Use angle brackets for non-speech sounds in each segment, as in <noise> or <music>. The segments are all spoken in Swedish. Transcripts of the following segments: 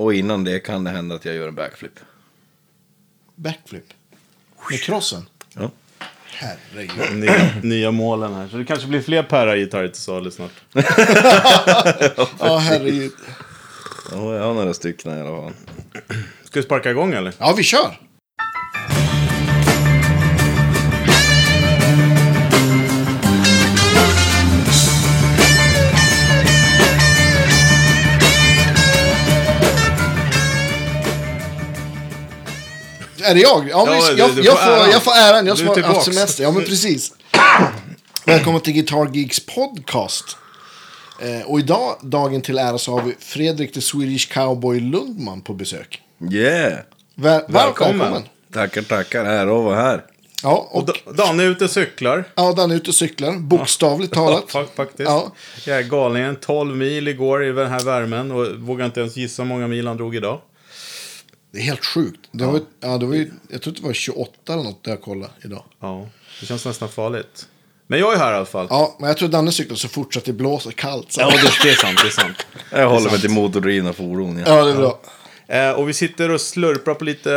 Och innan det kan det hända att jag gör en backflip. Backflip. Med crossen. Ja. Herregud. Nya, nya målen här. Så det kanske blir fler Perra-gitarrer till salu snart. <laughs> Ja, herregud. ja, jag har några stycken i alla fall. Ska vi sparka igång eller? Ja, vi kör. Är det jag? Ja, men Ja, jag, jag, du jag, får äran. jag får äran. Jag som har haft semester. Ja, men precis. <clears throat> Välkommen till Guitar Geeks podcast. Eh, och idag, dagen till ära, så har vi Fredrik the Swedish Cowboy Lundman på besök. Yeah! Väl, Välkommen. välkommen. Tackar, tackar. Ära att vara här. Ja, Och och Da- Dan är ute och cyklar. ja, Dan är ute och cyklar. Bokstavligt talat. <laughs> Fa- Faktiskt. Ja. Jag är galningen. 12 mil igår i den här värmen. Och vågar inte ens gissa hur många mil han drog idag. Det är helt sjukt. Det var, ja, det var ju, jag tror det var 28 eller något där jag kollade idag. Ja, det känns nästan farligt. Men jag är här i alla fall. Ja, men jag tror Danne cyklar så fort så att det blåser kallt. Så. Ja, det, det är sant. Det är sant. Jag håller mig till motordrivna fordon. Ja. Ja, det är bra. Eh, och vi sitter och slurpar på lite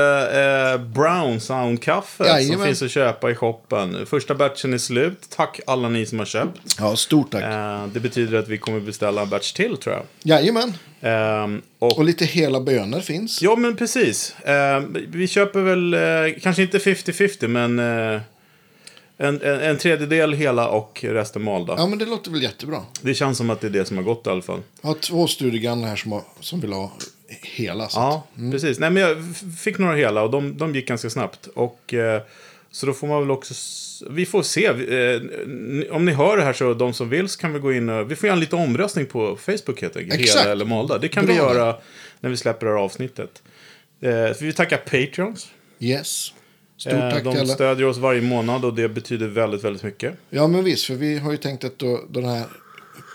eh, Brown Sound-kaffe som Jajamän. finns att köpa i shoppen. Första batchen är slut. Tack alla ni som har köpt. Ja, stort tack. Eh, det betyder att vi kommer beställa en batch till tror jag. Jajamän. Ehm, och, Och lite hela bönor finns. ja, men precis. Ehm, vi köper väl, eh, kanske inte 50-50, men eh, en, en, en tredjedel hela och resten malda. Ja, men det låter väl jättebra. Det känns som att det är det som har gått i alla fall. Jag har två studiegrannar här som, har, som vill ha hela. Så. Ja, precis. Nej, men jag fick några hela och de, de gick ganska snabbt. Och, eh, så då får man väl också... Vi får se. Eh, om ni hör det här så de som vill så kan vi gå in och... Vi får göra en liten omröstning på Facebook helt enkelt. Exakt. Hela eller malda. Det kan Bra vi göra när vi släpper det här avsnittet. Eh, vi tackar Patreons. Yes. Stort Eh, tack till de alla. stödjer oss varje månad och det betyder väldigt, väldigt mycket. Ja, men visst. För vi har ju tänkt att då den här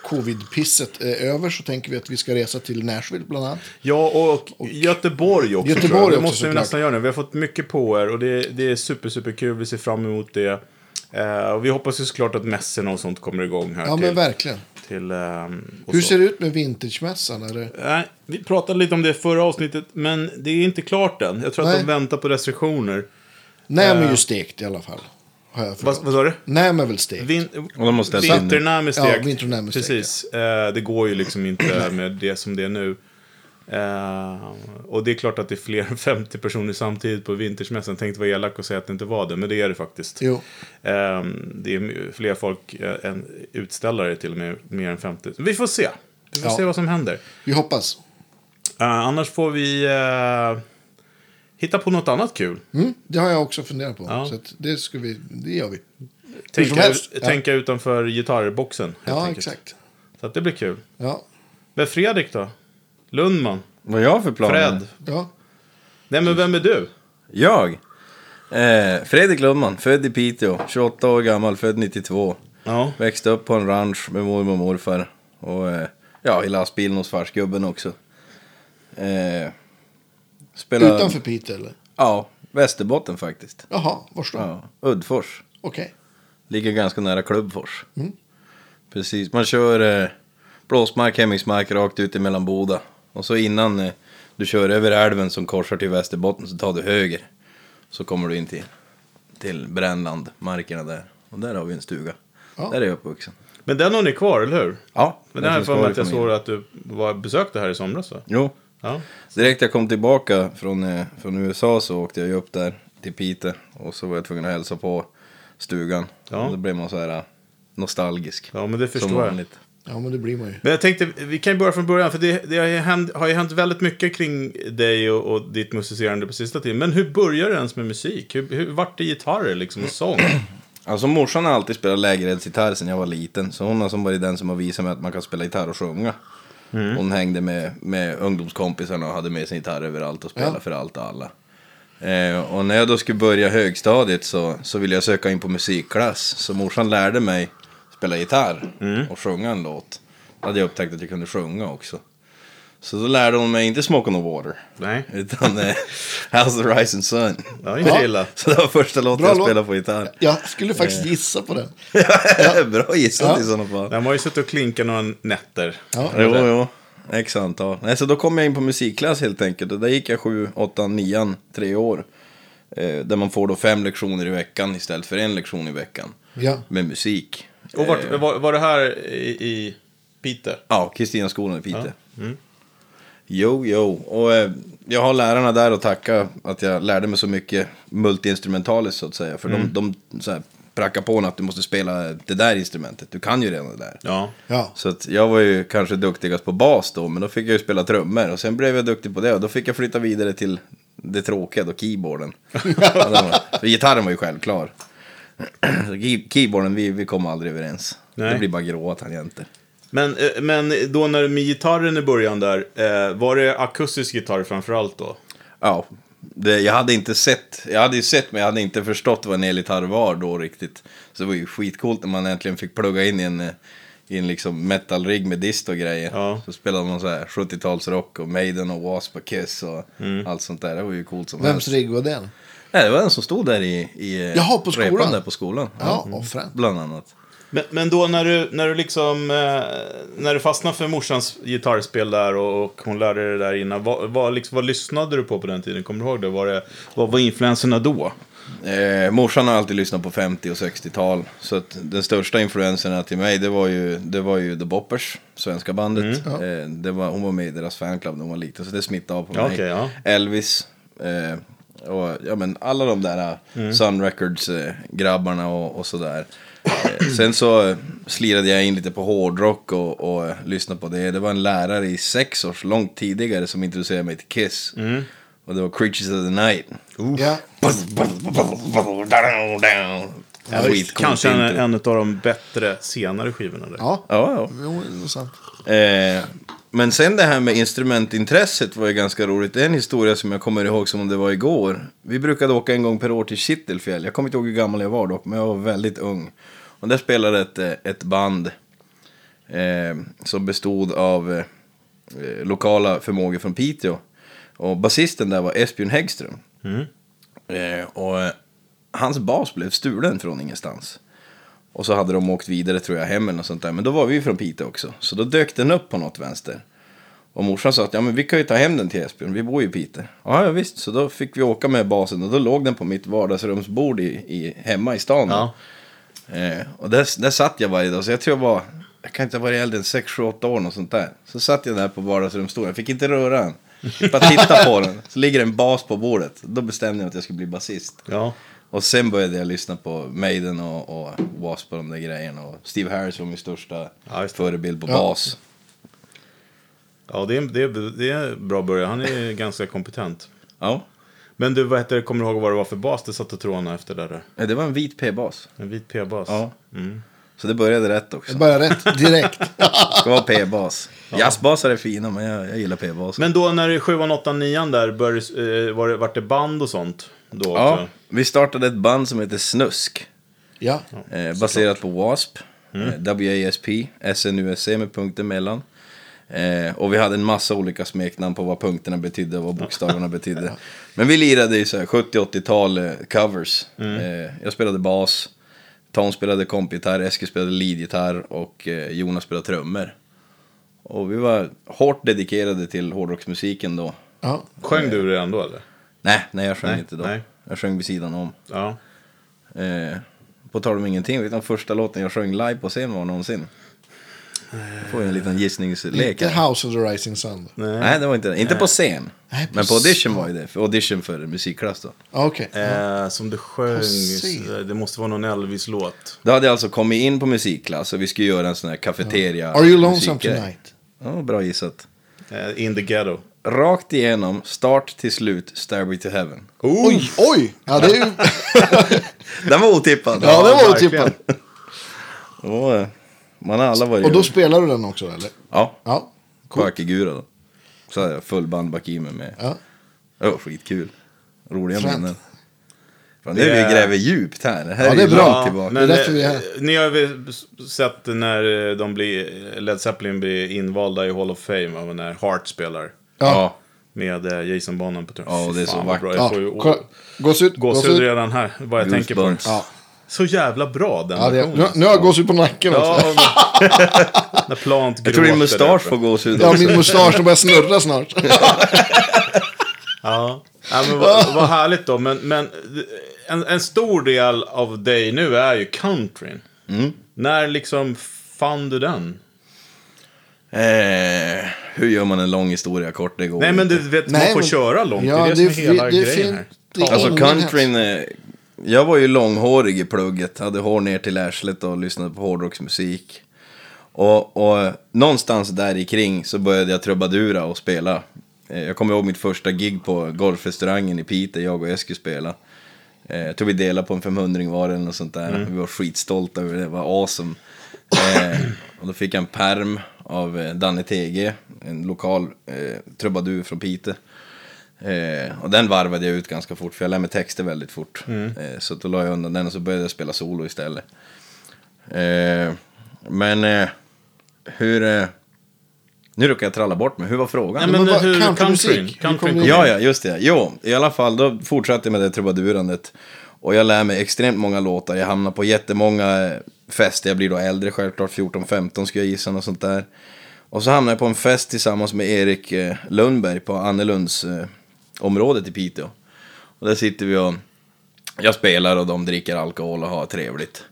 covid-pisset är över så tänker vi att vi ska resa till Nashville bland annat. Ja, och, Göteborg också. Göteborg jag. Det också, måste vi såklart. nästan göra nu. Vi har fått mycket på er och det, det är super, super kul. Vi ser fram emot det. Eh, och vi hoppas ju såklart att mässorna och sånt kommer igång här Ja, till... men verkligen. till och Hur ser det ut med vintagemässan? Nej, vi pratade lite om det förra avsnittet, men det är inte klart än. Jag tror att Nej. de väntar på restriktioner. Är Eh. ju stekt i alla fall. Har jag Vad, sa du? Näm är väl stekt? Vin, Och de måste vinternäm är Ja, stekt. vinternäm är stekt, Precis. Eh, det går ju liksom inte med det som det är nu. Eh, och det är klart att det är fler än 50 personer samtidigt på vintersmässan. Tänkte vara elak och säga att det inte var det, men det är det faktiskt. Jo. Eh, det är fler folk än utställare till och med, mer än 50. Vi får se. Vi får Ja. se vad som händer. Vi hoppas. Eh, annars får vi eh, hitta på något annat kul. Mm, det har jag också funderat på. Ja. Så att det, ska vi, det gör vi. Tänka, ut, Ja. tänka utanför gitarrboxen. helt Ja, enkelt. exakt. Så att det blir kul. Ja. Men Fredrik då? Lundman? Vad jag för planer? Fred? Ja. Nej, men vem är du? Jag? Eh, Fredrik Lundman, född i Piteå, 28 år gammal, född 92. Ja. Växte upp på en ranch med mormor och morfar. Och eh, ja, i lastbilen hos farsgubben också. Eh, spelade... Utanför Piteå eller? Ja, Västerbotten faktiskt. Jaha, vars då? Ja, Uddfors. Okej. Ligger ganska nära Klubbfors. Mm. Precis, man kör eh, blåsmark, hemmingsmark rakt ut emellan Boda. Och så innan eh, du kör över älven som korsar till Västerbotten så tar du höger. Så kommer du in till, till Brännland, markerna där. Och där har vi en stuga. Ja. Där är jag uppvuxen. Men den har ni kvar, eller hur? Ja, Men jag finns för mig att jag såg att du var, besökte här i somras, va? Jo, Ja. direkt jag kom tillbaka från, eh, från USA så åkte jag ju upp där till Piteå. Och så var jag tvungen att hälsa på stugan. Ja. Och då blev man så här eh, nostalgisk. Ja, men det förstår jag. vanligt. Ja, men det blir man ju. Men jag tänkte, vi kan ju börja från början, för det, det har, ju hänt, har ju hänt väldigt mycket kring dig och, och ditt musicerande på sista tiden. Men hur började du ens med musik? Hur, hur vart det gitarrer liksom och sång? <clears throat> Alltså morsan har alltid spelat lägereldsgitarr sedan jag var liten. Så hon har som varit den som har visat mig att man kan spela gitarr och sjunga. Hon hängde med, med ungdomskompisarna och hade med sin gitarr överallt och spelade Ja. för allt och alla. Eh, och när jag då skulle börja högstadiet så, så ville jag söka in på musikklass. Så morsan lärde mig spela gitarr och sjunga en låt. Då hade jag upptäckt att jag kunde sjunga också. Så då lärde hon mig inte Smoke on the Water. Nej, Utan eh, <laughs> How's the Rising Sun. det var inte Ja. illa. <laughs> Så det var första låten jag spelade på gitarr. Jag skulle faktiskt gissa på den. <laughs> Bra gissat Ja. i sådana fall. Den har ju suttit och klinkat några nätter. Ja. Jo, jo. X antal. Nej, så då kom jag in på musikklass helt enkelt. Och där gick jag 7, 8, 9, tre år. Eh, där man får då fem lektioner i veckan istället för en lektion i veckan. Ja. Med musik. Och vart, var, var det här i, i Piteå? Ja, Kristinaskolan i Piteå. Jo, jo. Och eh, jag har lärarna där att tacka att jag lärde mig så mycket multiinstrumentaliskt så att säga. För de, de så här, prackar på en att du måste spela det där instrumentet. Du kan ju redan det där. Ja. Ja. Så att jag var ju kanske duktigast på bas då, men då fick jag ju spela trummor. Och sen blev jag duktig på det och då fick jag flytta vidare till det tråkiga då, keyboarden. <laughs> för gitarren var ju självklar. <clears throat> Key- Keyboarden, vi, vi kom aldrig överens. Nej. Det blir bara gråa tangenter. Men, eh, men då när med gitarren i början där, eh, var det akustisk gitarr framförallt då? Ja, det, jag hade inte sett, jag hade ju sett men jag hade inte förstått vad en elgitarr var då riktigt. Så det var ju skitcoolt när man äntligen fick plugga in i en, eh, i en liksom metal-rigg med dist och grejer. Ja. Så spelade man så här 70-talsrock och Maiden och Wasp och Kiss och allt sånt där. Det var ju coolt som Vems helst. rigg var den? Nej, det var den som stod där i, i Jaha, på repan skolan? där på skolan. Ja, mm. fränt. Bland annat. Men, men då när du, när du liksom, eh, när du fastnade för morsans gitarrspel där och, och hon lärde dig det där innan, vad, vad, liksom, vad lyssnade du på på den tiden? Kommer du ihåg det? Var det vad var influenserna då? Eh, morsan har alltid lyssnat på 50 och 60-tal. Så att den största influenserna till mig det var ju, det var ju The Boppers, svenska bandet. Mm. Eh, det var, hon var med i deras fanclub när hon var liten, så det smittade av på Ja, mig. okej, ja. Elvis, eh, och ja, men alla de där Mm. Sun Records-grabbarna och, och sådär. Eh, sen så slirade jag in lite på hårdrock och, och lyssnade på det. Det var en lärare i sex års, långt tidigare, som introducerade mig till Kiss. Mm. Och det var Creatures of the Night. Ja. Kanske en, en av de bättre senare skivorna där. Ja, Ja, ja. jo, det är sant. Eh, men sen det här med instrumentintresset var ju ganska roligt. Det är en historia som jag kommer ihåg som om det var igår. Vi brukade åka en gång per år till Kittelfjäll. Jag kommer inte ihåg hur gammal jag var dock, men jag var väldigt ung. Och där spelade ett, eh, ett band eh, som bestod av eh, lokala förmågor från Piteå. Och basisten där var Esbjörn Häggström. Eh, och eh, hans bas blev stulen från ingenstans. Och så hade de åkt vidare tror jag hem eller något sånt där. Men då var vi ju från Piteå också. Så då dök den upp på något vänster. Och morsan sa att ja, men vi kan ju ta hem den till Esbjörn, vi bor ju i Piteå. Ja, ja visst, så då fick vi åka med basen och då låg den på mitt vardagsrumsbord i, i, hemma i stan. Ja. Eh, och där, där satt jag varje dag, så jag tror jag var, jag kan inte ha varit äldre än 6, 7, 8 år och sånt där. Så satt jag där på vardagsrumsstolen, jag fick inte röra den. Bara titta på den, så ligger en bas på bordet. Då bestämde jag att jag skulle bli basist. Ja. Och sen började jag lyssna på Maiden och, och Wasp och de där grejerna. Och Steve Harris var min största Ja, det. förebild på Ja. bas. Ja, det är, det, är, det är en bra början. Han är <laughs> ganska kompetent. Ja, Men du, vad heter det, kommer du ihåg vad det var för bas du satte trådarna efter där? Eh, det var en vit P-bas. En vit P-bas? Ja. Mm. Så det började rätt också. Det börjar rätt direkt. <laughs> Det ska vara P-bas. Jazzbasar är fina, men jag, jag gillar P-bas. Men då när det är 7, 8, 9 där, började, eh, var det, vart det band och sånt? Då Ja, också? vi startade ett band som heter Snusk. Ja. Eh, baserat på W.A.S.P. Eh, W-A-S-P. S-N-U-S-C med punkter mellan. Eh, och vi hade en massa olika smeknamn på vad punkterna betydde och vad bokstäverna betydde. Men vi lirade i så här 70-80-tal eh, covers. Eh, jag spelade bas. Tom spelade kompgitarr, Eskil spelade leadgitarr och eh, Jonas spelade trummor. Och vi var hårt dedikerade till hårdrocksmusiken då. ja. Sjöng du redan då eller? Nej, nej jag sjöng Nej, inte då. nej. Jag sjöng vid sidan om. Ja. Eh, på tal om ingenting, vet du den första låten jag sjöng live på scen var någonsin? Jag får ju en liten gissningslek Inte här. House of the Rising Sun. Nej. Nej, det var inte det. Inte på scen. Nej, på Men på audition var ju det. För audition för musikklass då. Ja, Okej. Eh, som du sjöng, scen. det måste vara någon Elvis-låt. Då hade jag alltså kommit in på musikklass och vi skulle göra en sån här cafeteria. Are you lonesome musikgrej. tonight? Ja, bra gissat. Eh, in the ghetto. Rakt igenom, start till slut, Stairway to Heaven. Oj, oj! Ja, det är ju... <laughs> Den var otippad. Ja, det var otippat. Och, eh, man har alla varit... Och då spelar du den också, eller? Ja, Ja. på Akigura då. Så hade jag full band bak i mig med. Ja. Det var skitkul. Roliga Fränt. minnen. Fan, Det nu är- vi gräver djupt här. Det här Ja, är, det är ju bra. tillbaka. Det är därför vi är här. eh, Ni har väl sett när de blir, Led Zeppelin blir invalda i Hall of Fame av när Hart spelar. Ja. Med eh, Jason Bonham på trummor. Ja, och det är så vackert. Jag Ja, får ju. Gåshud. gåshud Gåshud. redan här, vad jag tänker på. Ja. så jävla bra den Ja, det, versionen. nu, nu har jag gåshud på nacken också. Ja, <laughs> när Plant Jag tror din mustasch får gåshud Ja, också. min mustasch den börjar snurra snart. <laughs> Ja, ja men vad, vad härligt då. Men, men en, en stor del av dig nu är ju countryn. Mm. När liksom fann du den? Eh, hur gör man en lång historia kort? Det går Nej, men du vet, Nej, man får men- köra långt. Ja, det är det, det som är hela det grejen här. Det är Alltså ingen countryn, eh, jag var ju långhårig i plugget, hade hår ner till arslet och lyssnade på hårdrocksmusik. Och, och någonstans där i kring så började jag trubadura och spela. Eh, Jag kommer ihåg mitt första gig på golfrestaurangen i Piteå, jag och Eskil spelade. Eh, Jag tror vi delade på en 500 var eller något sånt där. Vi var skitstolta över det, det var awesome. Eh, och då fick jag en perm av eh, Danne TG, en lokal eh, trubadur från Piteå. Eh, och den varvade jag ut ganska fort, för jag lär mig texter väldigt fort. Eh, så då la jag undan den och så började jag spela solo istället. Eh, men eh, hur... Eh, nu råkar jag tralla bort mig. Hur var frågan? Nej, men, Men hur countrymusik? kom du- Ja, ja, just det. Jo, i alla fall, då fortsatte jag med det trubadurandet. Och jag lär mig extremt många låtar. Jag hamnar på jättemånga eh, fester. Jag blir då äldre, självklart 14-15 ska jag gissa, och sånt där. Och så hamnar jag på en fest tillsammans med Erik eh, Lundberg på Annelunds eh, området i Piteå. Och där sitter vi och jag spelar och de dricker alkohol och har trevligt.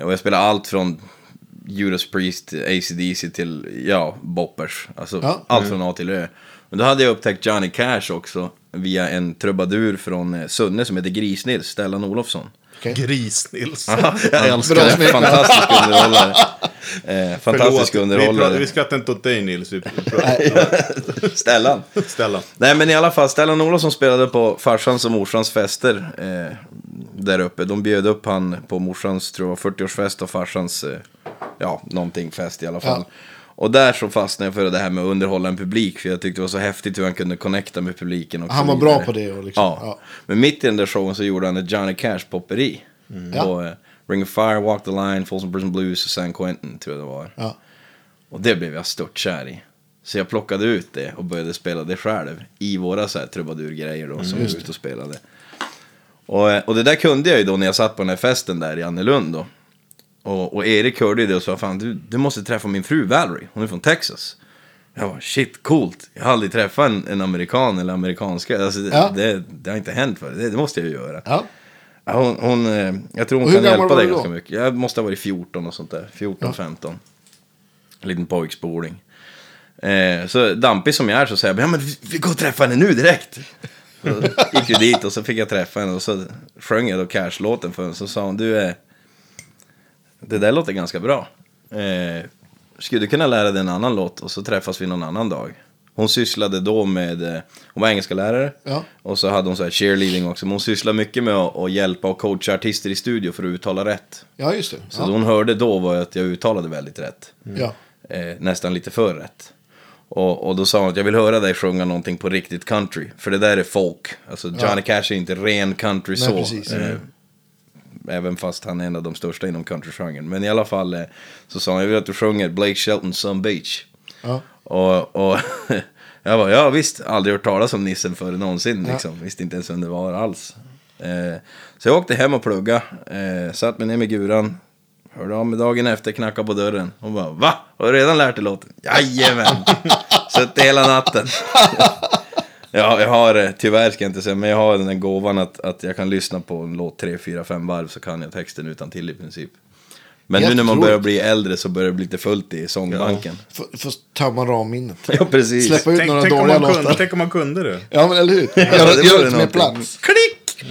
Och jag spelar allt från Judas Priest, AC/DC till, ja, boppers. Alltså Ja. allt från A till Ö. Men då hade jag upptäckt Johnny Cash också via en trubadur från eh, Sunne som heter Grisnils, Stellan Olofsson. Okej. Gris-Nils. jag älskar Bra det. Fantastisk <laughs> underhållare. Eh, fantastisk Förlåt, Vi, underhållare. pratar, vi skrattar inte åt dig Nils. Vi <laughs> Stellan. Stellan. Nej men i alla fall, Stellan Olofsson spelade på farsans och morsans fester eh, där uppe. De bjöd upp han på morsans, tror jag, 40-årsfest och farsans, eh, ja, någonting fest i alla fall. Ja. Och där så fastnade jag för det här med att underhålla en publik, för jag tyckte det var så häftigt hur han kunde connecta med publiken. Och Han var bra på det. Och liksom, Ja. ja. men mitt i den där showen så gjorde han ett Johnny Cash-popperi. Ja. På eh, Ring of Fire, Walk the Line, Folsom Prison Blues och San Quentin, tror jag det var. Ja. Och det blev jag störtkär i. Så jag plockade ut det och började spela det själv. I våra så här trubadurgrejer då, som vi var ute och spelade. Och, eh, och det där kunde jag ju då när jag satt på den här festen där i Annelund då. Och, och Erik hörde ju det och sa, fan du, du måste träffa min fru Valerie, hon är från Texas. Jag var shit, coolt. Jag har aldrig träffat en, en amerikan eller amerikanska. Alltså, det, Ja. det, det har inte hänt för det, det måste jag ju göra. Ja. Ja, hon, hon, eh, jag tror hon kan hjälpa dig ganska mycket. Jag måste ha varit 14 och sånt där. 14, 15. En liten pojkspoling. Eh, så dampig som jag är så säger jag, ja men vi, går och träffar henne nu direkt. Så gick vi dit och så fick jag träffa henne och så sjöng jag då Cash-låten för henne. Så sa hon, du, eh, det där låter ganska bra. Eh, skulle du kunna lära dig en annan låt och så träffas vi någon annan dag? Hon sysslade då med, eh, hon var engelska lärare Ja. och så hade hon så här cheerleading också. Men hon sysslade mycket med att, att hjälpa och coacha artister i studio för att uttala rätt. ja, just det. Så Ja. hon hörde då var att jag uttalade väldigt rätt. Ja. Eh, nästan lite för rätt. Och, och då sa hon att jag vill höra dig sjunga någonting på riktigt country. För det där är folk. Alltså Johnny Cash är inte ren country Nej, så. Eh, även fast han är en av de största inom countrygenren. Men i alla fall eh, så sa hon, jag vill att du sjunger Blake Shelton Sun Beach. Ja. Och, och <laughs> jag bara, ja visst, aldrig hört talas om Nissen förrän någonsin. Liksom. Visste inte ens vem det var alls. Eh, så jag åkte hem och plugga, eh, satt mig ner med guran. Hörde av mig dagen efter, knackade på dörren. Hon bara, va? Har du redan lärt dig låten? Jajamän! <laughs> Suttit hela natten. <laughs> ja, jag har, eh, tyvärr ska jag inte säga, men jag har den där gåvan att, att jag kan lyssna på en låt tre, fyra, fem varv så kan jag texten utan till i princip. Men nu när man börjar bli äldre så börjar det bli lite fullt i sångbanken. Får, får tömma ramminnet. <laughs> Ja, precis. Släppa ut Tänk, några tänk, dåliga man kunde, låtar. tänk om man kunde det. Ja, men eller hur? <laughs> det Gör, vore gör mer någonting. plats. Klick!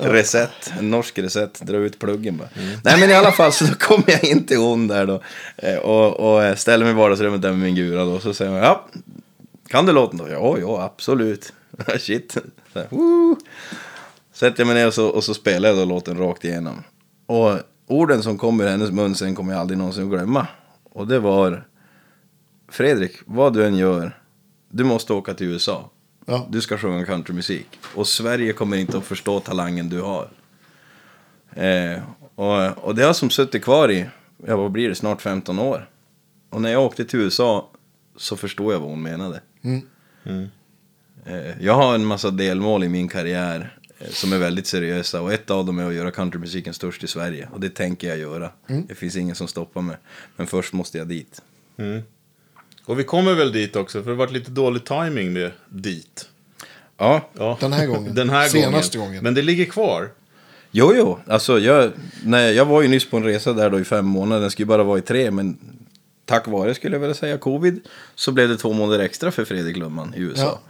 Reset, en norsk reset, dra ut pluggen bara. Nej men i alla fall så då kommer jag in till hon där då. eh, Och, och eh, ställer mig i vardagsrummet där med min gura då. Så säger hon, ja, kan du låten då? Ja, ja, absolut. <laughs> Shit. Så här, woo. Sätter jag mig ner och så, och så spelar jag då låten rakt igenom. Och orden som kommer ur hennes mun sen kommer jag aldrig någonsin att glömma. Och det var, Fredrik, vad du än gör, du måste åka till USA. Ja. Du ska sjunga countrymusik. Och Sverige kommer inte att förstå talangen du har. Eh, och, och det har som suttit kvar i, ja vad blir det, snart 15 år. Och när jag åkte till USA så förstod jag vad hon menade. Mm. Eh, jag har en massa delmål i min karriär. eh, som är väldigt seriösa. Och ett av dem är att göra countrymusiken störst i Sverige. Och det tänker jag göra. Det finns ingen som stoppar mig. Men först måste jag dit. Och vi kommer väl dit också, för det varit lite dålig timing med dit. Ja, Ja. Den här gången. <laughs> Den här Senaste gången. gången. Men det ligger kvar. Jo, jo. Alltså, jag, nej, jag var ju nyss på en resa där då i fem månader. Den skulle bara vara i tre, men tack vare, skulle jag vilja säga, covid, så blev det två månader extra för Fredrik Lundman i USA. Ja.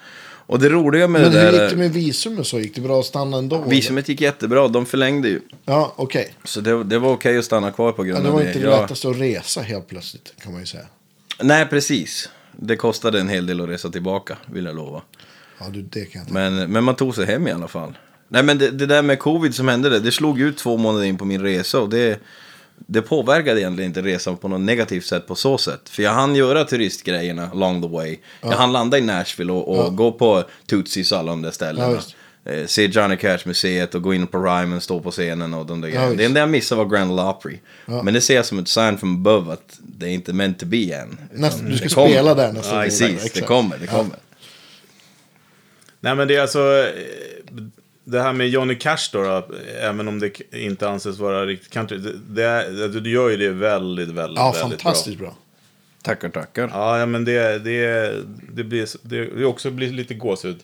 Och det roliga med Men det hur där... gick det med visum och så? Gick det bra att stanna ändå? eller? Visumet gick jättebra, de förlängde ju. Ja, okej. Så det, det var okej att stanna kvar på grund Ja, det av var det. inte det Jag- lättaste att resa helt plötsligt, kan man ju säga. Nej, precis. Det kostade en hel del att resa tillbaka, vill jag lova. Ja, du, det kan jag. Men, men man tog sig hem i alla fall. Nej, men det, det där med covid som hände, det, det slog ut två månader in på min resa. Och det, det påverkade egentligen inte resan på något negativt sätt på så sätt. För jag hann göra turistgrejerna along the way. Jag hann landa i Nashville och, och Ja. gå på Tootsies och alla de där Ja, ställena. just. eh, se Johnny Cash-museet och gå in på Ryman, stå på scenen och de där grejerna. Det enda jag missade var Grand Ole Opry. Ja. Men det ser jag som ett sign from above att det är inte meant to be än. Nästa, du ska kommer. spela där nästa Ja, gång. precis. Det kommer, det Ja. kommer. Nej, men det är alltså... Det här med Johnny Cash då, då även om det inte anses vara riktigt country. Det, det, du gör ju det väldigt, väldigt, Ja, väldigt fantastiskt bra. bra. Tackar, tackar. Ja, ja, men det, det, det, blir, det, det också blir lite gåshud.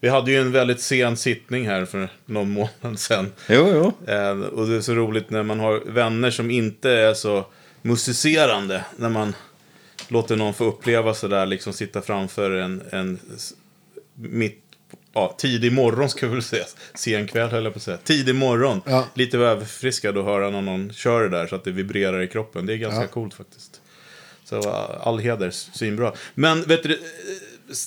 Vi hade ju en väldigt sen sittning här för någon <laughs> månad sedan. Jo, jo. Eh, och det är så roligt när man har vänner som inte är så musicerande. När man låter någon få uppleva sådär, liksom sitta framför en, en mitt, ja, tidig morgon ska vi väl säga. Sen kväll höll jag på att säga. Tidig morgon. Ja. Lite överfriskad att höra när någon kör det där så att det vibrerar i kroppen. Det är ganska Ja. coolt faktiskt. Så uh, all heder, svinbra. Men vet du,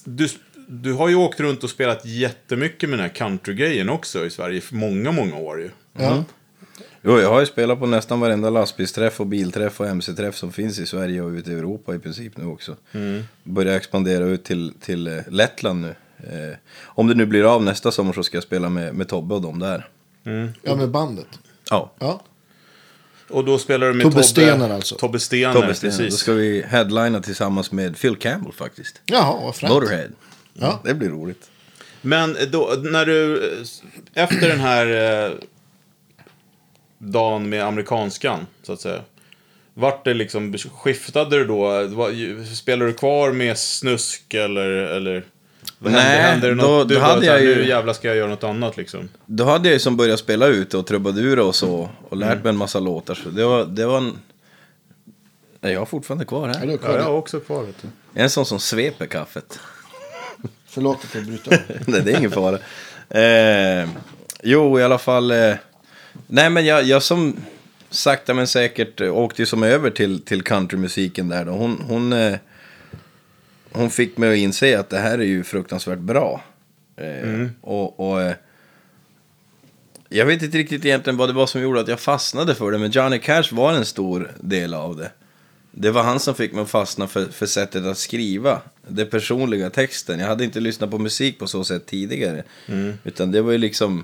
du, du har ju åkt runt och spelat jättemycket med den här countrygrejen också i Sverige för många, många år ju. Ja. Jo, jag har ju spelat på nästan varenda lastbilsträff och bilträff och MC-träff som finns i Sverige och ute i Europa i princip nu också. Börjar expandera ut till, till eh, Lettland nu. Eh, om det nu blir av nästa sommar så ska jag spela med, med Tobbe och dem där. ja, med bandet. Ja, Ja. Och då spelar du med Tobbe Tobbe Stener alltså. Tobbe Stener, Tobbe Sten. Då precis. ska vi headlina tillsammans med Phil Campbell faktiskt. Jaha, vad fränt. Motorhead. Ja. Det blir roligt. Men då, när du, efter den här eh, dagen med amerikanskan, så att säga. Vart det liksom, skiftade du då? Spelade du kvar med snusk eller? eller vad? Nej, hände det då- något? Du då bara hade jag ju- Nu jävlar ska jag göra något annat liksom. Då hade jag ju som börjat spela ute och trubadura och så. Och lärt mig en massa låtar. Så det var, det var en... Nej, Jag har fortfarande kvar Ja, här. du Ja, kvar jag det. har också kvar vet du. En sån som sveper kaffet. <laughs> Förlåt att jag bryter av. <laughs> Nej, det är ingen fara. Eh, jo, i alla fall. Eh, nej, men jag, jag som sakta men säkert åkte ju som över till, till countrymusiken där då. Hon, hon, eh, hon fick mig att inse att det här är ju fruktansvärt bra. Eh, Och, och eh, jag vet inte riktigt egentligen vad det var som gjorde att jag fastnade för det, men Johnny Cash var en stor del av det. Det var han som fick mig att fastna för, för sättet att skriva. Det personliga texten. Jag hade inte lyssnat på musik på så sätt tidigare. Utan det var ju liksom...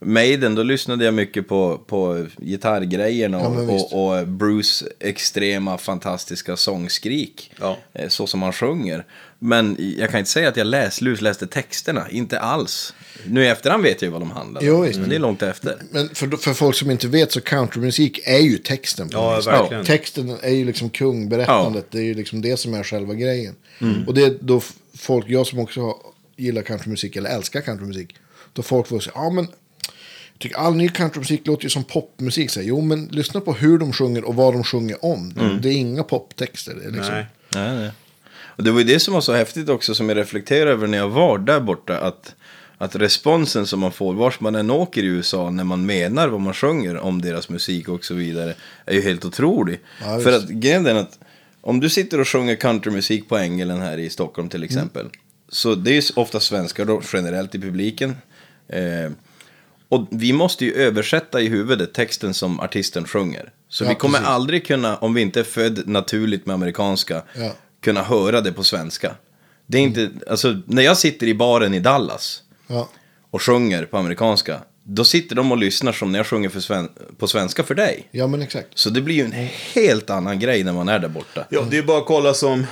Maiden, då lyssnade jag mycket på, på gitarrgrejerna Ja, och, visst. och, och Bruce extrema fantastiska sångskrik. Ja. Eh, Så som han sjunger. Men jag kan inte säga att jag läs, lusläste texterna, inte alls. Nu i efterhand vet jag ju vad de handlar om, men det är långt efter. Men för, för folk som inte vet så countrymusik är ju texten. På Ja, verkligen. Texten är ju liksom kung, berättandet. Det är ju liksom det som är själva grejen. Och det är då folk, jag som också gillar countrymusik eller älskar countrymusik. Då folk får säga, ja men tycker all ny countrymusik låter ju som popmusik. Så här, jo men lyssna på hur de sjunger och vad de sjunger om. Det är inga poptexter. Det är liksom, Nej. Nej, nej. Och det var ju det som var så häftigt också som jag reflekterade över när jag var där borta. Att, att responsen som man får vars man än åker i USA när man menar vad man sjunger om deras musik och så vidare. Är ju helt otrolig. Ja, För att grejen är att om du sitter och sjunger countrymusik på Ängelen här i Stockholm till exempel. Så det är ju ofta svenskar då generellt i publiken. Eh, och vi måste ju översätta i huvudet texten som artisten sjunger. Så Ja, vi kommer precis. aldrig kunna, om vi inte är född naturligt med amerikanska, Ja. kunna höra det på svenska. Det är inte, alltså när jag sitter i baren i Dallas Ja. och sjunger på amerikanska, då sitter de och lyssnar som när jag sjunger för sven, på svenska för dig. ja, men exakt. Så det blir ju en helt annan grej när man är där borta. Ja, det är bara att kolla som...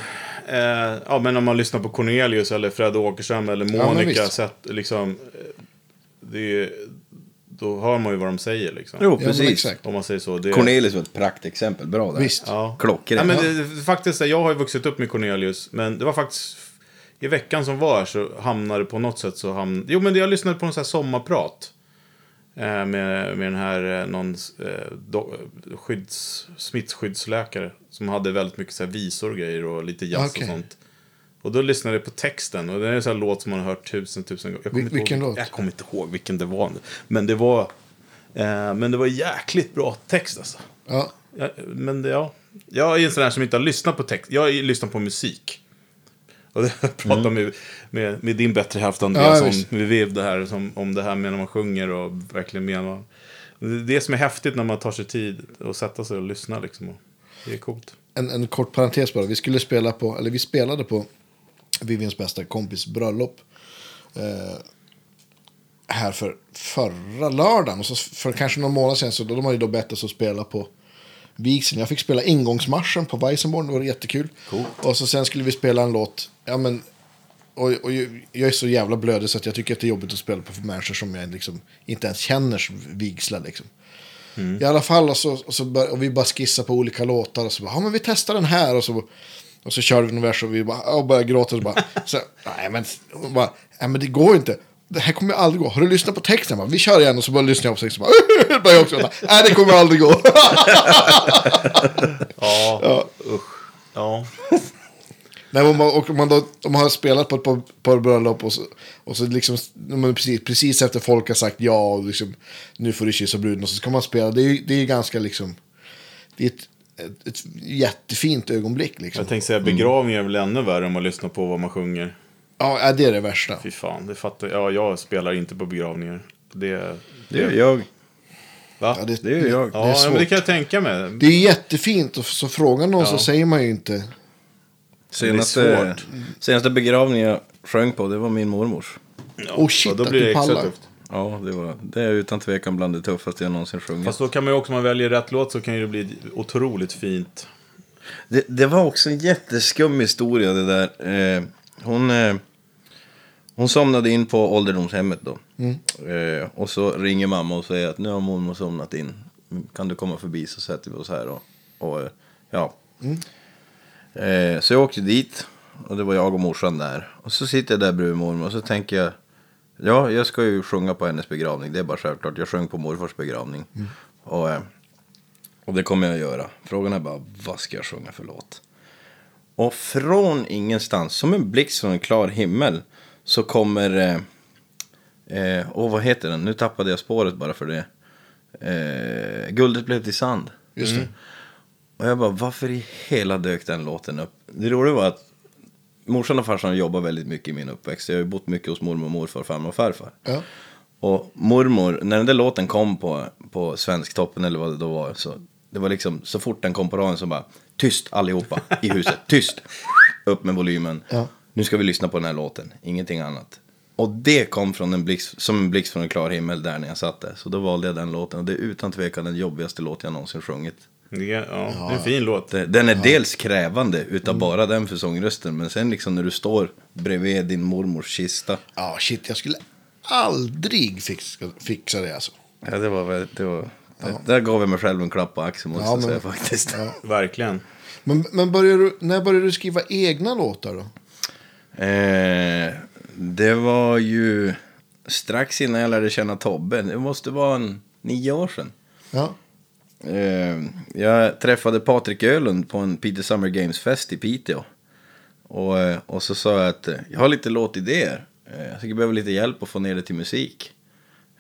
Eh, ja, men om man lyssnar på Cornelius eller Fred Åkerström eller Monica. visst. sett, liksom, eh, det är, då hör man ju vad de säger liksom. Jo, Ja, precis. exakt. Om man säger så. Det, Cornelius var ett praktexempel. Bra där. Visst. Ja. Klockrent. Ja, men det, faktiskt, jag har ju vuxit upp med Cornelius, men det var faktiskt i veckan som var så hamnade på något sätt så hamnade... Jo, men jag lyssnade på en sån här sommarprat. Eh, med, med den här eh, någon eh, do, skydds, smittskyddsläkare. Som hade väldigt mycket så här visor och grejer och lite jazz Okej. och sånt. Och då lyssnade jag på texten och det är en sån här låt som man har hört tusen, tusen gånger. Jag kommer Vil- inte vilken ihåg, låt? Jag kommer inte ihåg vilken det var. Men det var, eh, men det var jäkligt bra text alltså. Ja. Ja, men det, ja. Jag är en sån där som inte har lyssnat på text. Jag lyssnar på musik. Och det, <laughs> jag pratade med, med, med din bättre Ja, Andreas om, visst. med Viv det här, som, om det här med när man sjunger och verkligen menar. Det är det som är häftigt när man tar sig tid att sätta sig och lyssna liksom. Och det är coolt. En, en kort parentes bara. Vi skulle spela på, eller vi spelade på Vivians bästa kompis bröllop. Eh, här för förra lördagen. Och så för kanske någon månad sedan så de ju då bett oss att spela på vigseln. Jag fick spela ingångsmarschen på Weissenborn. Det var jättekul. Och så sen skulle vi spela en låt. Ja men. Och, och jag är så jävla blödig så att jag tycker att det är jobbigt att spela på för människor som jag liksom inte ens känner som vigslar liksom. I alla fall, och, så, och, så bör, och vi bara skissar på olika låtar. Och så bara, ja men vi testar den här. Och så, och så körde vi någon vers och vi bara, och började gråta. Och så bara, <laughs> så, nej men, bara, nej men det går inte. Det här kommer aldrig gå. Har du lyssnat på texten? Bara, vi kör igen. Och så bara lyssnar jag på texten. Bara, <laughs> börjar jag också gråta. Nej det kommer aldrig gå. <laughs> Ja, usch. Ja. Nej, om man, och man, då, om man har spelat på ett par, par bröllop och så, och så liksom, precis, precis efter folk har sagt ja och liksom, nu får du kyssa bruden och så ska man spela. Det är ju det är ju ganska liksom, det är ett, ett, ett jättefint ögonblick liksom. Jag tänkte säga begravningar är väl ännu värre om man lyssnar på vad man sjunger. Ja, det är det värsta. Fy fan, det fattar jag. Ja, jag spelar inte på begravningar. Det, Det gör jag. Va? Ja, det, Det gör jag. Det Ja, är svårt. men det kan jag tänka mig. Det är jättefint, och så frågar någon så Ja. säger man ju inte. Senaste, senaste begravningen jag sjöng på, det var min mormors. Ja, Oh, shit, så då att blir du det extra tufft. Ja, det, var, det är utan tvekan bland det tuffaste jag någonsin sjungit. Fast då kan man ju också, om man väljer rätt låt så kan ju det bli otroligt fint. Det, det var också en jätteskum historia det där. Eh, hon, eh, hon somnade in på ålderdomshemmet då. Eh, och så ringer mamma och säger att nu har mormor somnat in. Kan du komma förbi så sätter vi oss här och, och eh, ja. Eh, så jag åkte dit och det var jag och morsan där. Och så sitter jag där bredvid mormor och så tänker jag Ja, jag ska ju sjunga på hennes begravning. Det är bara självklart. Jag sjöng på morfars begravning. Och, eh, och det kommer jag att göra. Frågan är bara, vad ska jag sjunga för låt? Och från ingenstans, som en blixt från en klar himmel, så kommer... Eh, eh, åh, vad heter den? Nu tappade jag spåret bara för det. Eh, Guldet blev till sand. Just det. Och jag bara, varför i hela dök den låten upp? Det roliga var att morsan och farsan jobbar väldigt mycket i min uppväxt. Jag har ju bott mycket hos mormor och morfar, farmor och farfar. Ja. Och mormor, när den där låten kom på, på Svensktoppen eller vad det då var, så det var liksom så fort den kom på radion så bara tyst allihopa i huset, <laughs> tyst! Upp med volymen. Ja. Nu ska vi lyssna på den här låten, ingenting annat. Och det kom från en blixt, som en blixt från en klar himmel där när jag satt där. Så då valde jag den låten och det är utan tvekan den jobbigaste låt jag någonsin sjungit. Det är, ja, det är en fin låt. Den är dels krävande utav bara den för sångrösten, men sen liksom när du står bredvid din mormors kista. ja, shit, jag skulle aldrig fixa, fixa det alltså. Ja, det var väl, det var, det, där gav jag mig själv en klapp på axeln måste Ja, jag men- säga faktiskt. Ja. Verkligen. Men, men började du, när började du skriva egna låtar då? Eh, det var ju strax innan jag lärde känna Tobbe. Det måste vara en nio år sedan. Ja. Eh, jag träffade Patrik Ölund på en Peter Summer Games-fest i Piteå. Och, eh, och så sa jag att eh, jag har lite låtidéer. Jag skulle behöva lite hjälp att få ner det till musik.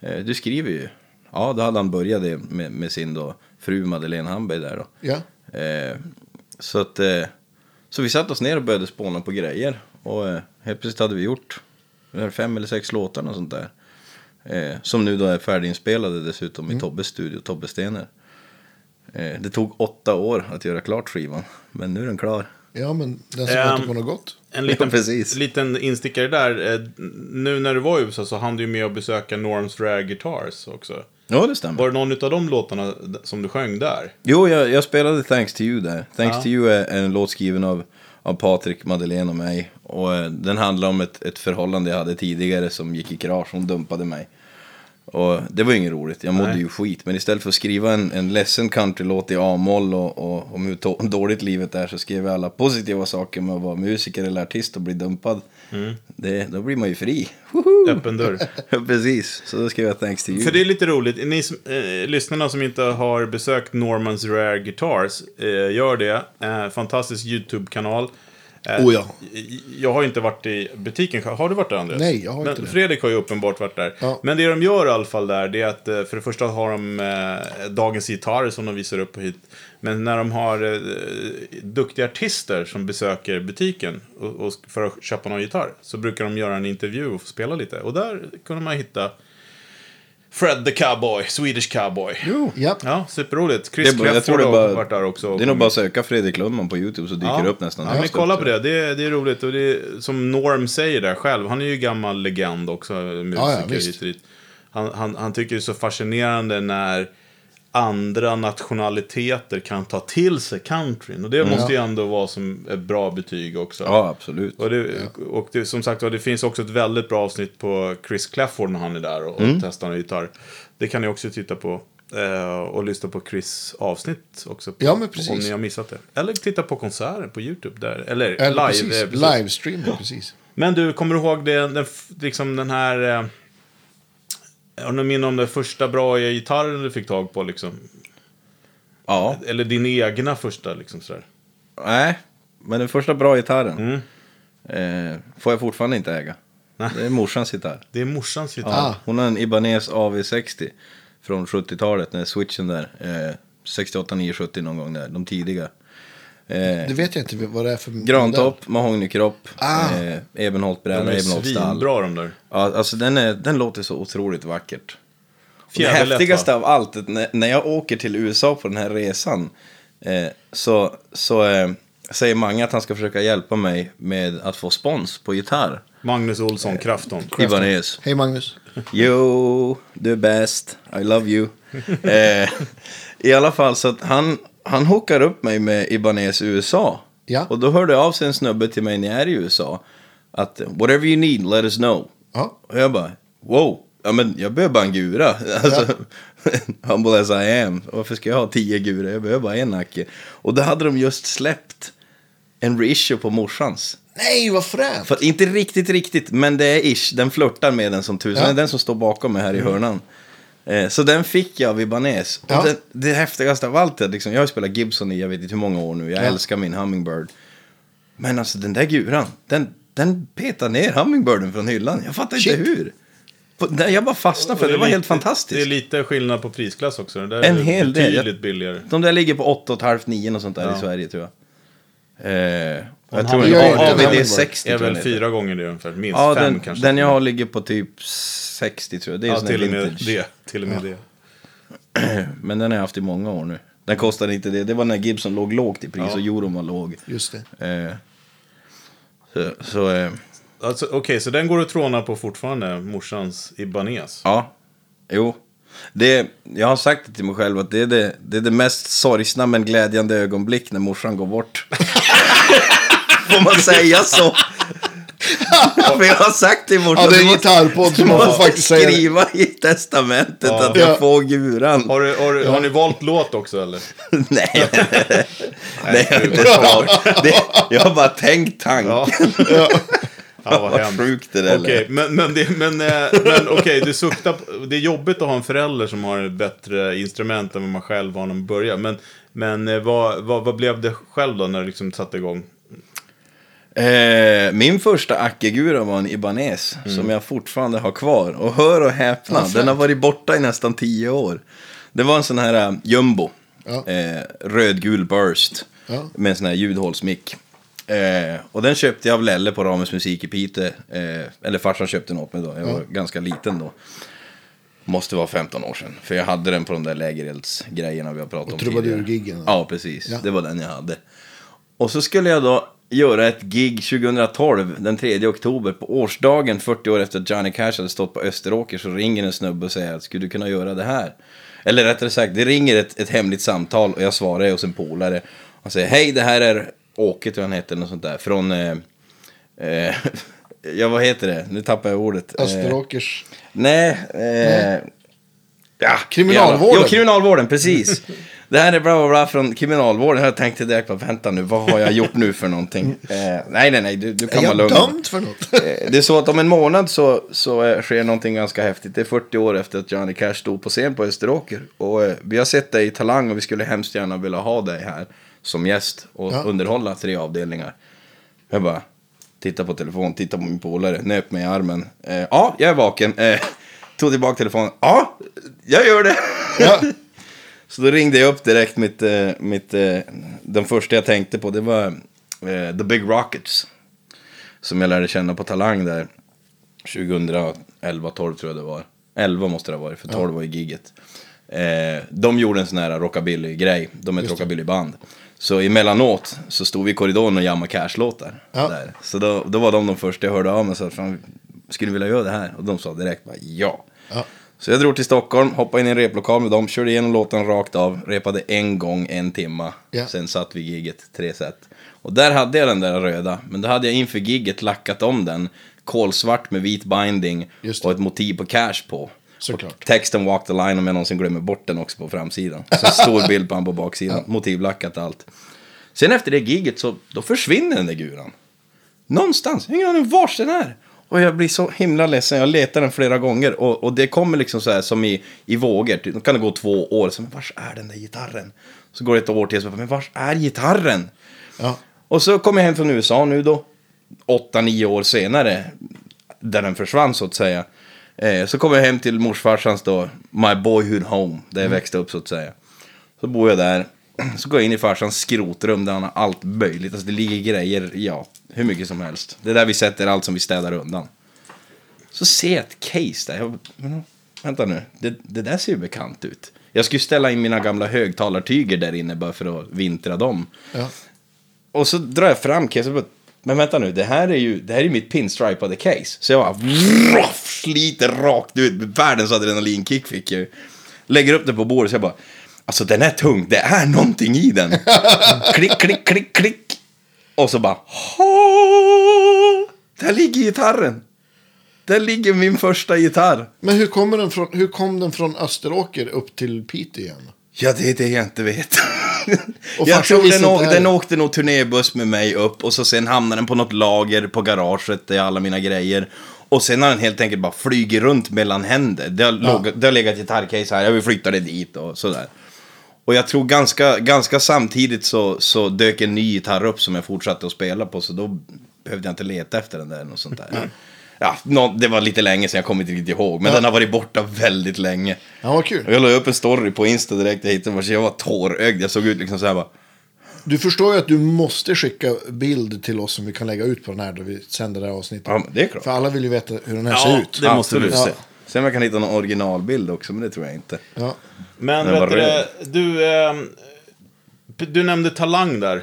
Du skriver ju. Ja, då hade han börjat det med, med sin då, fru Madeleine Hamberg där då. Ja. Så att, så vi satte oss ner och började spåna på grejer. Och helt plötsligt hade vi gjort fem eller sex låtar och sånt där. Som nu då är färdiginspelade dessutom i Tobbes studio, Tobbe Stener. Eh, det tog åtta år att göra klart skivan, men nu är den klar. Ja, men den som väntar på något gott. En liten, <laughs> Ja, liten instickare där. Eh, Nu när du var i USA så hann du ju med att besöka Norms Rare Guitars också. Ja, det stämmer. Var det någon av de låtarna som du sjöng där? Jo, jag, jag spelade Thanks to you där. Thanks Ja. to you är en låt skriven av, av Patrik, Madeleine och mig. Och eh, den handlar om ett, ett förhållande jag hade tidigare som gick i krasch. Hon dumpade mig. Och det var ju inget roligt, jag mådde Nej. ju skit. Men istället för att skriva en, en ledsen countrylåt i A-moll och, och om hur <laughs> dåligt livet är så skrev jag alla positiva saker med att vara musiker eller artist och bli dumpad. Mm. Det, då blir man ju fri. <laughs> Woho! Öppen dörr. <laughs> Precis, så då skrev jag thanks to you. För det är lite roligt, ni som, eh, lyssnarna som inte har besökt Normans Rare Guitars, eh, gör det. Eh, fantastisk YouTube-kanal. Eh, Oh ja. Jag har inte varit i butiken, har du varit där Andreas? Nej, jag har Men inte det. Fredrik har ju uppenbart varit där. Ja. Men det de gör i alla fall där, det är att eh, för det första har de eh, dagens gitarrer som de visar upp hit. Men när de har eh, duktiga artister som besöker butiken och, och för att köpa någon gitarr så brukar de göra en intervju och få spela lite. Och där kunde man hitta Fred the Cowboy, Swedish Cowboy. Ja. Ja, superroligt. Det Chris är bara- jag tror Clefford det har bara- varit där också. Det är nog bara att söka Fredrik Lundman på YouTube så dyker det upp nästan. Ja, men kolla på det. Det är, det är roligt. Och det är, som Norm säger där själv, han är ju gammal legend också, musiker Ja, ja, visst. hit och dit. Han, han, han tycker det är så fascinerande när andra nationaliteter kan ta till sig countryn. Och det måste ju ändå vara som ett bra betyg också. Ja, absolut. Och, det, och det, som sagt det finns också ett väldigt bra avsnitt på Chris Clafford när han är där och, Mm. och testar en gitarr. Det kan ni också titta på. Eh, och lyssna på Chris avsnitt också. På, Ja, men precis. Om ni har missat det. Eller titta på konserten på YouTube. Där. Eller, Eller live. precis, eh, precis. livestream, precis. Men du, kommer du ihåg det, den, liksom den här... Eh, har du minne om den första bra gitarren du fick tag på? Liksom? Ja, Eller din egna första? Liksom, sådär. nej. Men den första bra gitarren Mm. eh, får jag fortfarande inte äga. Det är morsans gitarr. Det är morsans gitarr. Ah. Hon har en Ibanez AV60 från 70-talet, när switchen där. Eh, 68, 9, 70 någon gång där, de tidiga. Eh, Det vet jag inte vad det är för... Grantopp, mahognykropp, Ah. eh, Ebenholtbräda, De är Ebenholt stall. svinbra de där. Ja, alltså den, är, den låter så otroligt vackert. Och det häftigaste va? av allt, när, när jag åker till USA på den här resan eh, så, så eh, säger många att han ska försöka hjälpa mig med att få spons på gitarr. Magnus Olsson, Krafton. Ibanez. Hej Magnus. Jo, du är bäst. I love you. <laughs> eh, I alla fall så att han, han hookar upp mig med Ibanez USA. Ja. Och då hörde av sig en snubbe till mig när jag är i USA. Att whatever you need, let us know. Ja. Och jag bara, wow. Ja men jag behöver bara en gura. <laughs> Alltså, humble as I am. Varför ska jag ha tio guror? Jag behöver bara en nacke. Och då hade de just släppt en reissue på morsans. Nej, vad fränt! För inte riktigt, riktigt, men det är ish. Den flörtar med den som tusan. Ja. Det är den som står bakom mig här i hörnan. Eh, så den fick jag av Ibanez. Ja. det, det häftigaste av allt är liksom, jag har spelat Gibson i jag vet inte hur många år nu. Jag Ja. älskar min Hummingbird. Men alltså den där guran, den, den petar ner Hummingbirden från hyllan. Jag fattar inte Shit. hur. På, där jag bara fastnade för det, det var lite- helt fantastiskt. Det är lite skillnad på prisklass också. Det där En är hel del. betydligt billigare. De där ligger på 8,5 9 och sånt där Ja. i Sverige tror jag. Eh, jag tror har den ju är inte AVD Hummingbird. 60 är tror jag väl fyra gånger det ungefär. Minst Ja, fem den, kanske. den jag har ligger på typ 60 tror jag. Det är Ja, till och med vintage. det. Till och med det. <clears throat> Men den har jag haft i många år nu. Den kostade inte det. Det var när Gibson låg lågt i pris Ja. och euron var låg. Just det. Eh, så, så eh, Alltså, Okej, så den går att tråna på fortfarande, morsans Ibanez. ja. Jo. Det, jag har sagt det till mig själv att det är det, det är det mest sorgsna men glädjande ögonblick när morsan går bort. <laughs> <laughs> Får man säga så? För jag har sagt till morsan. Ja, det är en gitarrpodd så man får måste faktiskt säga det. skriva i testamentet Ja. att jag Ja. får guran. Har, du, har, du- har ni valt låt också eller? <laughs> nej, nej, nej. <laughs> nej jag, har inte svarat. det, jag har bara tänkt tanken. Ja. Ja, vad Vad sjukt det där lät. men, men, det, men, eh, men okej, du suktar på- Det är jobbigt att ha en förälder som har ett bättre instrument än vad man själv har när man börjar. Men, men eh, vad, vad, vad blev det själv då när du liksom satte igång? Eh, min första Ackegura var en Ibanez som jag fortfarande har kvar. Och hör och häpna, fränt. den har varit borta i nästan tio år. Det var en sån här uh, jumbo, Ja. eh, rödgul burst Ja. med en sån här ljudhålsmick. Eh, och den köpte jag av Lelle på Ramens musik i Piteå. Eh, eller farsan köpte den åt mig då, jag var ganska liten då. Måste vara 15 år sedan, för jag hade den på de där lägereldsgrejerna vi har pratat om tidigare. Trubadurgiggen. Ja, precis. Ja. Det var den jag hade. Och så skulle jag då göra ett gig 2012, den 3 oktober, på årsdagen 40 år efter att Johnny Cash hade stått på Österåker, så ringer en snubbe och säger att skulle du kunna göra det här? Eller rättare sagt, det ringer ett, ett hemligt samtal och jag svarar hos en polare. Och säger, hej det här är Åke, tror jag han heter, eller något sånt där, från... Eh, eh, <laughs> ja, vad heter det? Nu tappar jag ordet. Eh, Österåkers. Nej, eh, Ja, Kriminalvården. Ja, kriminalvården, precis. <laughs> Det här är bla bla bla från kriminalvården. Jag tänkte direkt, bara, vänta nu, vad har jag gjort nu för någonting? <laughs> Eh, nej, nej, nej, du, du kan Är vara jag lugn. dömd för något? Eh, Det är så att om en månad så, så eh, sker någonting ganska häftigt. Det är 40 år efter att Johnny Cash stod på scen på Österåker. Och eh, vi har sett dig i Talang och vi skulle hemskt gärna vilja ha dig här som gäst och Ja. underhålla tre avdelningar. Jag bara tittar på telefon, tittar på min polare, nöp mig i armen. Eh, ja, jag är vaken. Eh, tog tillbaka telefonen. Ja, jag gör det. Ja. <laughs> Så då ringde jag upp direkt mitt, eh, mitt eh, den första jag tänkte på det var eh, The Big Rockets. Som jag lärde känna på Talang där 2011, 12 tror jag det var. 11 måste det ha varit, för 12 var ju gigget. De gjorde en sån här rockabilly-grej, de är ett rockabilly-band. Så emellanåt så stod vi i korridoren och jammade Cash-låtar. Ja. Där. Så då, då var de de första jag hörde av mig och sa, skulle ni vilja göra det här? Och de sa direkt bara ja. Ja. Så jag drog till Stockholm, hoppade in i en replokal med dem, körde igenom låten rakt av, repade en gång en timma. Ja. Sen satt vi giget tre set. Och där hade jag den där röda, men då hade jag inför giget lackat om den. Kolsvart med vit binding och ett motiv på cash på. Såklart. Texten Walk the line om jag någonsin glömmer bort den också på framsidan. Så stor <laughs> bild på han på baksidan, motivlackat allt. Sen efter det giget så då försvinner den där guran. Någonstans, jag har ingen aning vars den är. Och jag blir så himla ledsen, jag letar den flera gånger. Och, och det kommer liksom så här som i, i vågor. Då kan det gå två år, så men vars är den där gitarren? Så går det ett år till, så men vars är gitarren? Ja. Och så kom jag hem från USA nu då, åtta, nio år senare, där den försvann så att säga. Eh, så kom jag hem till morsfarsans då, My Boyhood Home, där jag växte upp så att säga. Så bor jag där, <clears throat> så går jag in i farsans skrotrum där han har allt möjligt. Alltså det ligger grejer, ja, hur mycket som helst. Det är där vi sätter allt som vi städar undan. Så ser jag ett case där. Jag, men, vänta nu, det, det där ser ju bekant ut. Jag skulle ställa in mina gamla högtalartyger där inne bara för att vintra dem. Ja. Och så drar jag fram case och bara, men vänta nu, det här är ju det här är mitt pinstripade case. Så jag bara vroff, sliter rakt ut, världens adrenalinkick fick jag. Lägger upp det på bordet så jag bara, alltså den är tung, det är någonting i den. <laughs> klick, klick, klick, klick. Och så bara, där ligger gitarren. Där ligger min första gitarr. Men hur, kommer den från, hur kom den från Österåker upp till Piteå igen? Ja, det är det jag inte vet. <laughs> Jag tror den, det. den åkte nog turnébuss med mig upp och så sen hamnade den på något lager på garaget där alla mina grejer. Och sen har den helt enkelt bara flugit runt mellan händer. Det har, låg, det har legat gitarrcase här, jag vill flytta det dit och sådär. Och jag tror ganska, ganska samtidigt så, så dök en ny gitarr upp som jag fortsatte att spela på. Så då behövde jag inte leta efter den där. Något sånt där. Ja, nå, det var lite länge sedan, jag kommer inte riktigt ihåg. Men den har varit borta väldigt länge. Ja, vad Och kul. jag la upp en story på Insta direkt jag hittade den. Jag var tårögd. Jag såg ut liksom så här bara. Du förstår ju att du måste skicka bild till oss som vi kan lägga ut på den här då vi sänder det här avsnittet. Ja, det är klart. För alla vill ju veta hur den här Ja, ser ut. det måste du se. Sen om jag kan hitta någon originalbild också, men det tror jag inte. Ja. Men vet du, du, ehm, du nämnde Talang där.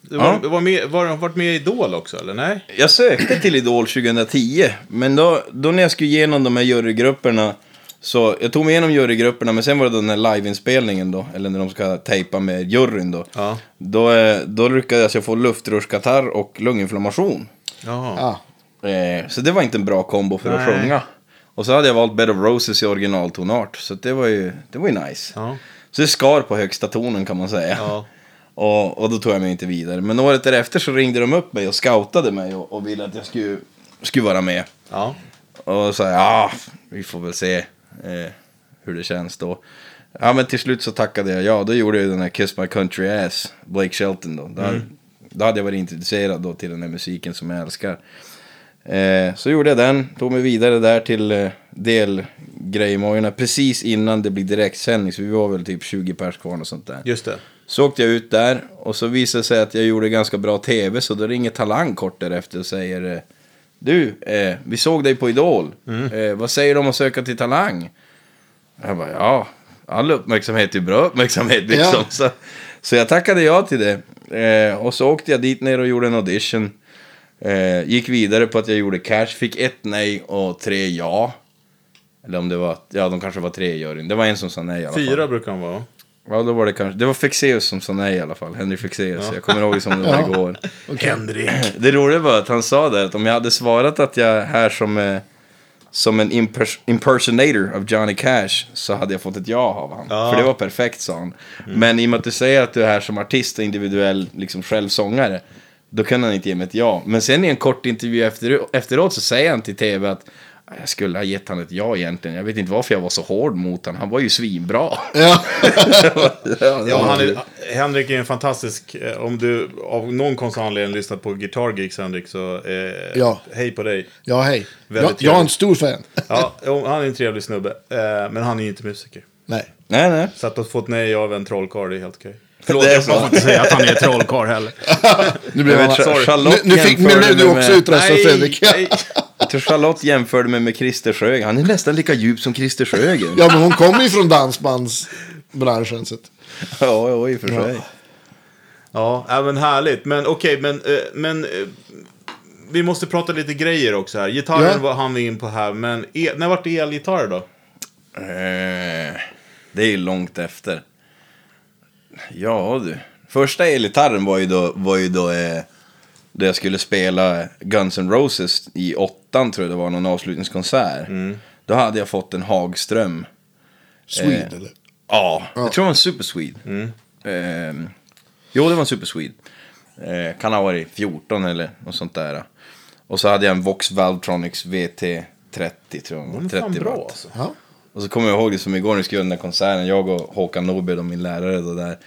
Du var, Ja. var med, var, varit med i Idol också, eller nej? Jag sökte till Idol 2010, men då, då när jag skulle igenom de här jurygrupperna så jag tog mig igenom jurygrupperna, men sen var det den här liveinspelningen då, eller när de ska tejpa med juryn då. Ja. Då, eh, då lyckades jag få luftrörskatarr och lunginflammation. Ja. Eh, så det var inte en bra kombo för att Nej. sjunga. Och så hade jag valt Bed of Roses i originaltonart, så det var ju, det var ju nice. Ja. Så det skar på högsta tonen kan man säga. Ja. Och, och då tog jag mig inte vidare. Men året därefter så ringde de upp mig och scoutade mig och, och ville att jag skulle, skulle vara med. Ja. Och sa ja, vi får väl se eh, hur det känns då. Ja men till slut så tackade jag ja. Då gjorde jag den här Kiss My Country Ass, Blake Shelton då. Då, då hade jag varit introducerad då till den här musiken som jag älskar. Eh, så gjorde jag den, tog mig vidare där till eh, delgrejmojorna precis innan det blir direktsändning. Så vi var väl typ 20 pers kvar och sånt där. Just det. Så åkte jag ut där och så visade det sig att jag gjorde ganska bra tv så då ringer Talang kort därefter och säger eh, Du, eh, vi såg dig på Idol. Eh, vad säger du om att söka till Talang? Jag bara, ja, all uppmärksamhet är bra uppmärksamhet liksom. Ja. Så, så jag tackade ja till det. Och så åkte jag dit ner och gjorde en audition. Eh, gick vidare på att jag gjorde cash, fick ett nej och tre ja. Eller om det var, ja de kanske var tre i juryn. Det var en som sa nej i alla fall. Fyra brukar de vara. Ja, då var det kanske. Det var Fexeus som sa nej i alla fall. Henry Fexeus. Jag kommer ihåg det som det var <laughs> Ja. igår. Henrik. <clears throat> Det roliga var att han sa där att om jag hade svarat att jag är här som, eh, som en impers- impersonator av Johnny Cash så hade jag fått ett ja av honom. Ja. För det var perfekt sa han. Men i och med att du säger att du är här som artist och individuell liksom självsångare. Då kunde han inte ge mig ett ja. Men sen i en kort intervju efter, efteråt så säger han till tv att jag skulle ha gett han ett ja egentligen. Jag vet inte varför jag var så hård mot honom. Han var ju svinbra. Ja. <laughs> Ja, han är, Henrik är en fantastisk... eh, Om du av någon konstig anledning lyssnat på Guitar Geeks, Henrik, så eh, Ja. hej på dig. ja, hej. Jag, Väldigt jag är en stor fan. Ja, han är en trevlig snubbe. Eh, men han är ju inte musiker. Nej. Nej, nej. Så att ha fått nej av en trollkarl är helt okej. Förlåt, det är så. Jag får inte säga att han är trollkarl heller. <laughs> Nu blev han... sorry. Nu, Charlotte nu, fick, nu blev du också med- utröstad Fredrik. nej. Jag tror Charlotte jämförde mig med Christer Sjögren. Han är nästan lika djup som Christer Sjögren. Ja, men hon kommer ju från dansbandsbranschen. Så ja, ja, i och för sig. Ja, ja, men härligt. Men okej, men, eh, men eh, vi måste prata lite grejer också här. Gitarren Ja. var han vi in på här, men e, när vart det elgitarr då? Eh, det är ju långt efter. Ja du. Första elgitarren var ju då, var ju då eh, då jag skulle spela Guns N' Roses i åttan tror jag det var, någon avslutningskonsert. Då hade jag fått en Hagström. Swede, Eh, eller? Ja, jag tror det var en Super Swede. Ehm, jo, det var en Super Swede. Eh, kan ha varit 14 eller något sånt där. Och så hade jag en Vox Valtronics VT30 tror jag. Den är 30 fan bra alltså. Ja. Och så kommer jag ihåg det som igår när vi skulle göra den där konserten. Jag och Håkan Norberg, min lärare då där.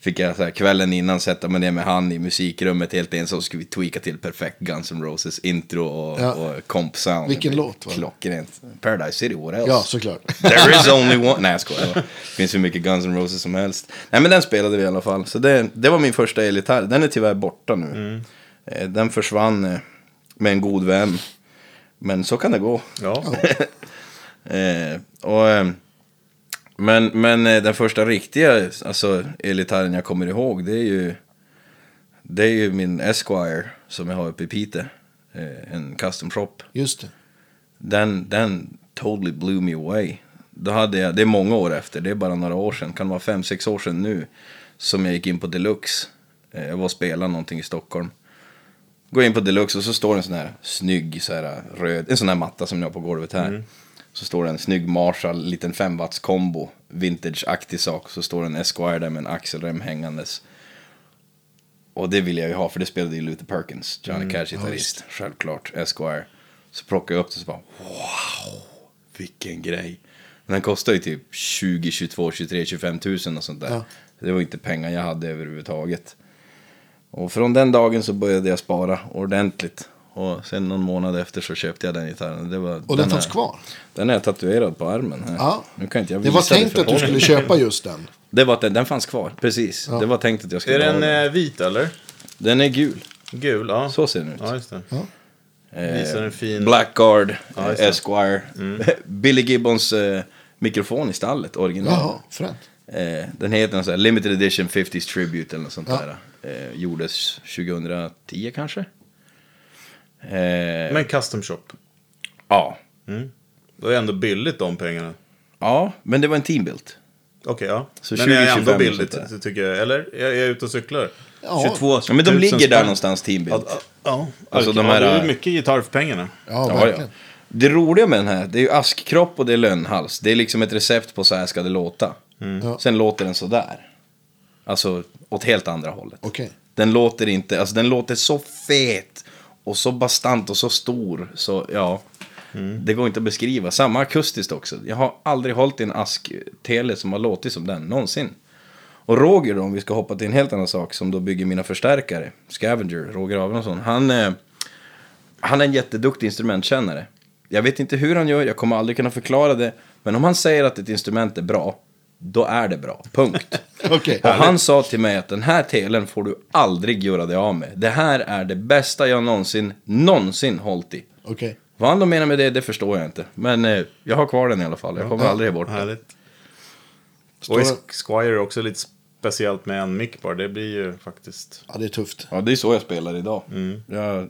Fick jag så här, kvällen innan sätta mig ner med han i musikrummet helt ensam. Så skulle vi tweaka till perfekt Guns N' Roses intro och, Ja. och comp sound. Vilken låt var det? Klockrent. Paradise City, what else? ja, såklart. <laughs> There is only one. Nej jag skojar. Det finns hur mycket Guns N' Roses som helst. Nej men den spelade vi i alla fall. Så det, det var min första elgitarr. Den är tyvärr borta nu. Eh, Den försvann eh, med en god vän. Men så kan det gå. Ja. <laughs> Eh, och, eh, men men eh, den första riktiga alltså, elgitarren jag kommer ihåg det är ju Det är ju min Esquire som jag har uppe i Piteå. En custom shop. Just det. Den, den totally blew me away. Då hade jag, det är många år efter, det är bara några år sedan, kan vara fem sex år sedan nu. Som jag gick in på Deluxe. Jag var och spelade någonting i Stockholm. Går in på Deluxe och så står en sån här snygg, så här röd, en sån här matta som jag har på golvet här. Så står det en snygg Marshall, liten 5 watts kombo, vintage-aktig sak. Så står det en Esquire där med en axelrem hängandes. Och det vill jag ju ha, för det spelade ju Luther Perkins, Johnny Cash gitarrist. Självklart, Esquire. Så plockade jag upp det och så bara wow, vilken grej. Men den kostar ju typ 20, 22, 23, 25 tusen och sånt där. Ja. Det var inte pengar jag hade överhuvudtaget. Och från den dagen så började jag spara ordentligt. Och sen någon månad efter så köpte jag den gitarren. Det var, Och den fanns är, kvar. Den är tatuerad på armen här. Ja. Nu kan inte jag Det var visa tänkt för att du skulle köpa just den. <laughs> Det var att den, den fanns kvar, precis. Ja. Det var tänkt att jag skulle Är ha den den. eh, vit eller? Den är gul. Gul, ja. Så ser den ut. Ja, just det. Eh, Visar en fin... Blackguard, Ja, eh, det. Esquire. <laughs> Billy Gibbons eh, mikrofon i stallet, original. Jaha, fränt. Eh, den heter sån här Limited Edition 50s Tribute eller något sånt Ja. där. Eh, gjordes 2010 kanske. Eh, Men custom shop. ja. Det är ändå billigt de pengarna. ja, men det var en teambuild. Okej, ja. Så men det är 20, ändå 25 billigt, tycker jag. Eller? Jag är ute och cyklar. Ja. 22 Ja, men de 000 ligger där någonstans teambuild. Ja, ja. Alltså, de ja, här- det är mycket gitarr för pengarna. Ja, Ja, verkligen. ja. Det roliga med den här, det är ju askkropp och det är lönnhals. Det är liksom ett recept på så här ska det låta. Ja. Sen låter den så där. Alltså åt helt andra hållet. Okej. Den låter inte, alltså den låter så fet och så bastant och så stor. Så ja, det går inte att beskriva. Samma akustiskt också. Jag har aldrig hållit i en ask-tele som har låtit som den, någonsin. Och Roger då, om vi ska hoppa till en helt annan sak, som då bygger mina förstärkare, Scavenger, Roger Abrahamsson, han, eh, han är en jätteduktig instrumentkännare. Jag vet inte hur han gör, jag kommer aldrig kunna förklara det, men om han säger att ett instrument är bra, då är det bra, punkt. <laughs> Okej. Och han sa till mig att den här telen får du aldrig göra dig av med. Det här är det bästa jag någonsin, någonsin hållit i. Okej. Vad han då menar med det, det förstår jag inte. Men eh, jag har kvar den i alla fall. Jag kommer Ja. aldrig bort den. Och Squire är också lite speciellt med en mick bara. Det blir ju faktiskt... Ja, det är tufft. Ja, det är så jag spelar idag. Jag,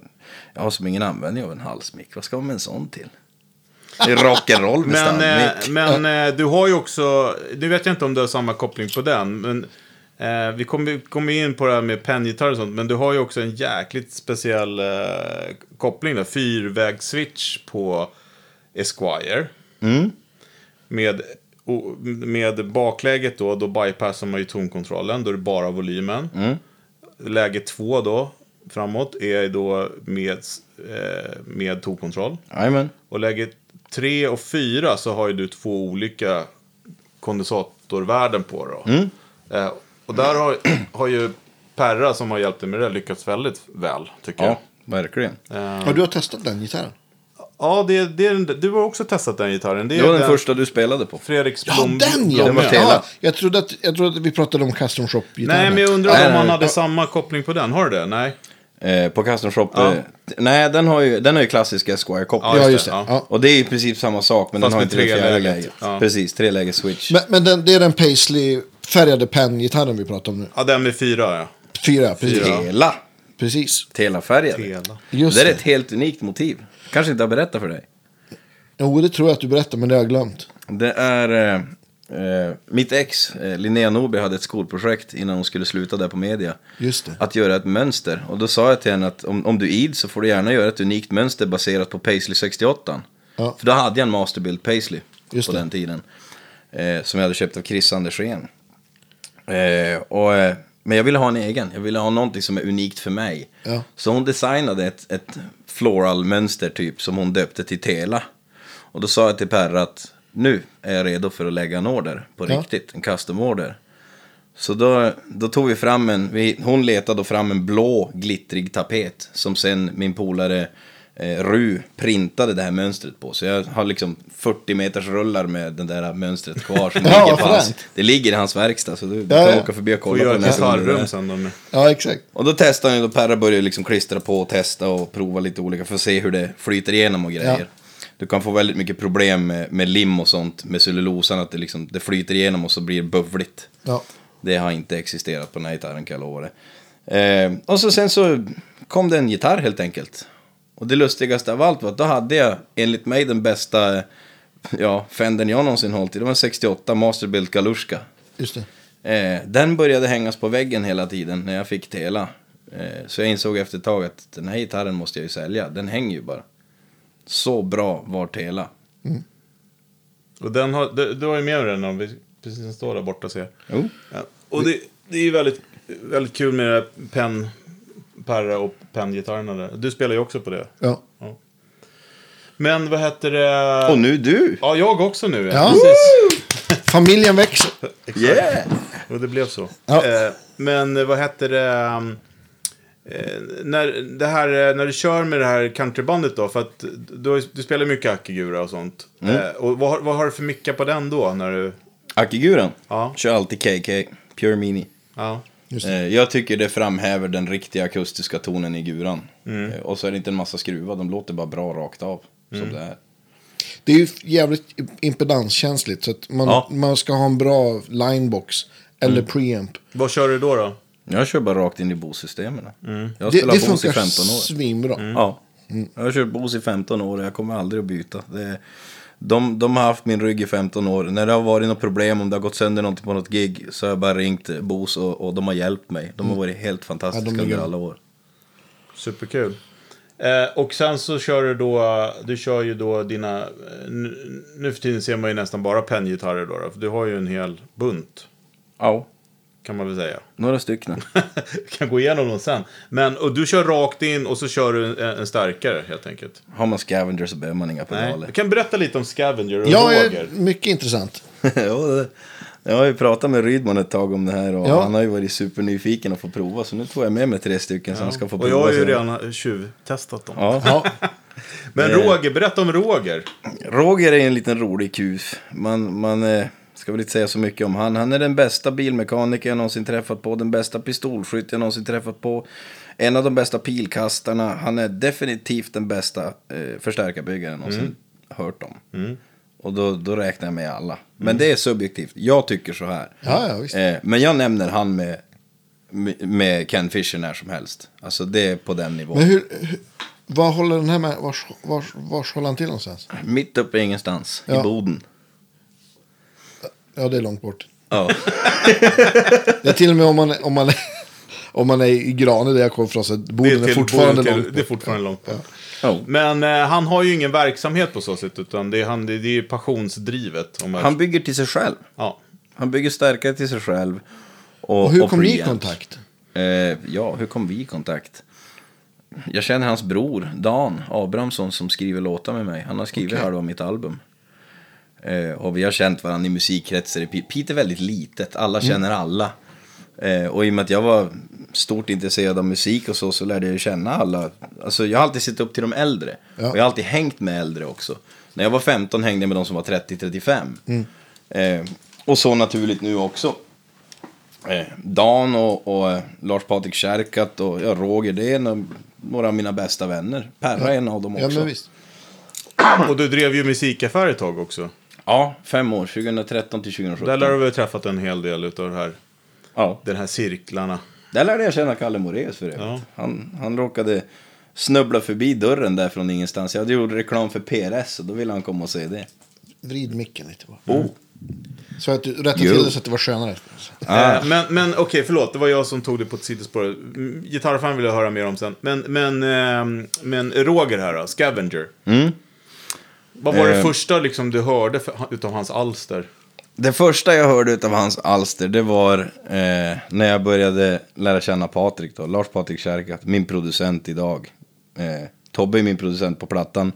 jag har som ingen användning av en halsmick. Vad ska man med en sån till? Det är rock'n'roll med Men, eh, men eh, du har ju också, nu vet jag inte om du har samma koppling på den, men eh, vi kommer kommer in på det här med penngitarr och sånt, men du har ju också en jäkligt speciell eh, koppling där, fyrvägsswitch på Esquire. Med, o- med bakläget då, då bypassar man ju tonkontrollen. Då är det bara volymen. Läge två då, framåt, är då med, eh, med tonkontroll. Jajamän. Och läge 3 och 4 så har ju du två olika kondensatorvärden på. Då. Mm. Eh, och där har, har ju Perra som har hjälpt dig med det lyckats väldigt väl, tycker Ja, verkligen. jag. Eh, Ja, du har testat den gitarren? ja, det, det är, den- du har också testat den gitarren. Det är Det var den första du spelade på. Fredriks Ja, Blom. den ja! Den var ja Tela. jag, trodde att, jag trodde att vi pratade om custom shop-gitarren. Nej, men jag undrar Nej, om nej. hade samma koppling på den. Har du det? Nej? Eh, på Custom Shop. Ja. Eh, nej, den har ju, den har ju klassisk Esquire-koppling. Ja, just det. Ja. Och det är i princip samma sak, men Fast den har inte det tre fjärde läget. Ja. Precis, tre läges switch. Men, men den, det är den Paisley-färgade Penn-gitarren vi pratar om nu. Ja, den med fyra, ja. Fyra, precis. Fyra. Tela. Precis. Telafärgad. Tela. Just det är det. ett helt unikt motiv. Kanske inte har berättat för dig. Jo, det tror jag att du berättar, men det har jag glömt. Det är... Eh, eh, mitt ex, eh, Linnea Norby, hade ett skolprojekt innan hon skulle sluta där på media. Just det. Att göra ett mönster. Och då sa jag till henne att om, om du id så får du gärna göra ett unikt mönster baserat på Paisley 68. Ja. För då hade jag en Masterbuild Paisley Just på det. den tiden. Eh, som jag hade köpt av Chris Andersén. Eh, och, eh, men jag ville ha en egen. Jag ville ha någonting som är unikt för mig. Ja. Så hon designade ett, ett floral mönster typ som hon döpte till Tela. Och då sa jag till Perra att nu är jag redo för att lägga en order på Ja. riktigt. En custom order. Så då, då tog vi fram en, vi, hon letade då fram en blå glittrig tapet som sen min polare eh, Ru printade det här mönstret på. Så jag har liksom 40 meters rullar med det där mönstret kvar. Som <laughs> Ja, ligger på hans, det ligger i hans verkstad så du, du Ja, kan ja. åka förbi och Får kolla på göra den här sen. De, Ja, exakt. Och då testade han ju, då Perra började liksom klistra på och testa och prova lite olika för att se hur det flyter igenom och grejer. Ja. Du kan få väldigt mycket problem med, med lim och sånt, med cellulosan, att det, liksom, det flyter igenom och så blir det bövligt. Ja. Det har inte existerat på den här gitarren kan jag lova det. Eh, och så sen så kom det en gitarr helt enkelt. Och det lustigaste av allt var att då hade jag enligt mig den bästa ja, Fendern jag någonsin hållit i. Det var en 68 Masterbuilt Galushka. Just det. Eh, den började hängas på väggen hela tiden när jag fick Tela. Eh, så jag insåg efter ett tag att den här gitarren måste jag ju sälja. Den hänger ju bara. Så bra var Tela. och den har, du, du har ju med dig den om vi precis den står där borta ser. Jo. Ja. Och det, det är ju väldigt, väldigt kul med det här pen, Perra och penngitarrerna där. Du spelar ju också på det. Ja. Men vad heter det? Och nu du! Ja, jag också nu. Ja. Precis. <laughs> Familjen växer. <laughs> Yeah! Och det blev så. Ja. Eh, men vad heter det? Eh, när, det här, eh, när du kör med det här countrybandet då, för att du, du spelar mycket Akigura och sånt. Mm. Eh, och vad, har- vad har du för mickar på den då? När du, Akiguran. Ja. Kör alltid KK. Pure Mini. ja. Eh, jag tycker det framhäver den riktiga akustiska tonen i guran. Eh, och så är det inte en massa skruvar, de låter bara bra rakt av. Som det är. Det är ju jävligt impedanskänsligt. Så att man, Ja. man ska ha en bra linebox. Eller preamp. Vad kör du då? då? Jag kör bara rakt in i Bose-systemen. Jag har Det, spelat det Bose i funkar 15 år. svinbra. Ja. Jag har kört Bose i 15 år och jag kommer aldrig att byta. Det, de, de har haft min rygg i 15 år. När det har varit något problem, om det har gått sönder någonting på något gig, så har jag bara ringt Bose och, och de har hjälpt mig. De har varit helt fantastiska Ja, under alla år. Superkul. Eh, och sen så kör du då, du kör ju då dina, eh, nu, nu för tiden ser man ju nästan bara penngitarrer då, då, för du har ju en hel bunt, Ja, kan man väl säga. <laughs> några stycken. kan gå igenom dem sen. Men, och du kör rakt in och så kör du en, en starkare helt enkelt. Har man Scavenger så behöver man inga pedaler. Du kan berätta lite om Scavenger och Ja, Roger. är mycket intressant. <laughs> ja, jag har ju pratat med Rydman ett tag om det här och Ja. han har ju varit supernyfiken att få prova. Så nu tog jag med mig tre stycken så han ska få Och prova. jag har ju redan tjuvtestat dem. Ja. Ja, <laughs> Men. Roger, berätta om Roger. Roger är en liten rolig kus. Man, man eh, ska väl inte säga så mycket om han. Han är den bästa bilmekaniker jag någonsin träffat på. Den bästa pistolskytt jag någonsin träffat på. En av de bästa pilkastarna. Han är definitivt den bästa eh, förstärkarbyggaren jag någonsin hört om. Och då, då räknar jag med alla. Men det är subjektivt. Jag tycker så här. ja, ja visst. Eh, men jag nämner han med, med- med Ken Fisher när som helst. Alltså det är på den nivån. Men hur, hur, vad håller den här med? Vars, vars, vars håller han till någonstans? Mitt uppe i ingenstans. Ja. I Boden. Ja, det är långt bort. Ja. <laughs> Det är till och med om man, om man, om man är i Grane där jag kommer från så Boden är, till- fortfarande till- långt Det är bort. fortfarande långt bort. Ja. Men eh, han har ju ingen verksamhet på så sätt, utan det är, han, det, det är passionsdrivet. Han bygger till sig själv. ja. Han bygger stärkare till sig själv. Och, Och hur kom ni i kontakt? Eh, ja, hur kom vi i kontakt? Jag känner hans bror, Dan Abrahamsson, som skriver låtar med mig. Han har skrivit Okej. halva mitt album. Eh, och vi har känt varandra i musikkretsar. Piteå är väldigt litet, alla Mm. känner alla. Eh, och i och med att jag var stort intresserad av musik och så, så lärde jag ju känna alla. Alltså jag har alltid sett upp till de äldre. Ja. Och jag har alltid hängt med äldre också. När jag var 15 hängde jag med de som var 30-35. Mm. Eh, och så naturligt nu också. Eh, Dan och, och eh, Lars Patrik Kärkat och ja, Roger, det är en, några av mina bästa vänner. Perra är en av dem Ja, också. men visst. Och du drev ju musikaffär ett tag också. Ja, fem år, 2013 till 2017. Där lär du väl träffat en hel del utav det här, Ja, den här cirklarna. där lärde jag känna Kalle Moraeus för det. Ja. Han, han råkade snubbla förbi dörren där från ingenstans. Jag gjorde reklam för PRS och då ville han komma och se det. Vrid micken lite bara. Oh. Så att du rättade till det så att det var skönare. Ah. Eh, men men okej, förlåt. Det var jag som tog det på ett sidospår. Mm, Gitarrfan vill jag höra mer om sen. Men, men, ehm, men Roger här då, Scavenger. Mm. Vad var det Eh. första liksom, du hörde för, utav hans alster? Det första jag hörde av hans alster, det var eh, när jag började lära känna Patrik då, Lars Patrik Kärkat, min producent idag. Eh, Tobbe är min producent på plattan,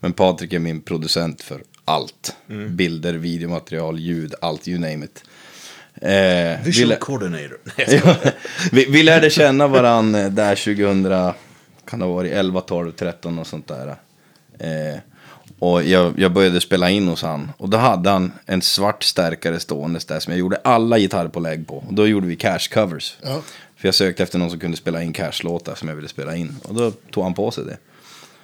men Patrik är min producent för allt. Bilder, videomaterial, ljud, allt, you name it. Eh, vi, lä- coordinator. <laughs> vi, vi lärde känna varann eh, där 2000, kan det ha varit 11, 12, 13 och sånt där. Eh, och jag, jag började spela in hos han. Och då hade han en svart stärkare stående där som jag gjorde alla gitarrpålägg på. Och då gjorde vi cash covers. Ja. För jag sökte efter någon som kunde spela in cash-låtar som jag ville spela in. Och då tog han på sig det.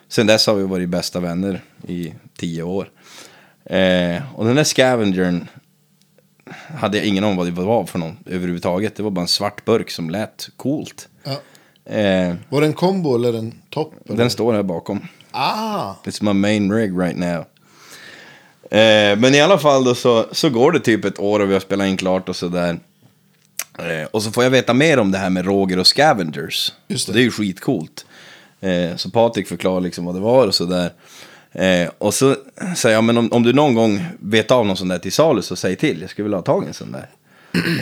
Sen dess har vi varit bästa vänner i tio år. Eh, och den där scavengern hade jag ingen aning om vad det var för någon överhuvudtaget. Det var bara en svart burk som lät coolt. Ja. Eh, Var det en kombo eller en topp? eller? den står här bakom. Ah! It's my main rig right now. Eh, men i alla fall då så, så går det typ ett år och vi har spelat in klart och sådär. Eh, och så får jag veta mer om det här med Roger och Scavengers. Just det. Det är ju skitcoolt. Eh, så Patrik förklarar liksom vad det var och sådär. Eh, och så säger jag, men om, om du någon gång vet av någon sån där till salu så säg till. Jag skulle vilja ha tag i en sån där.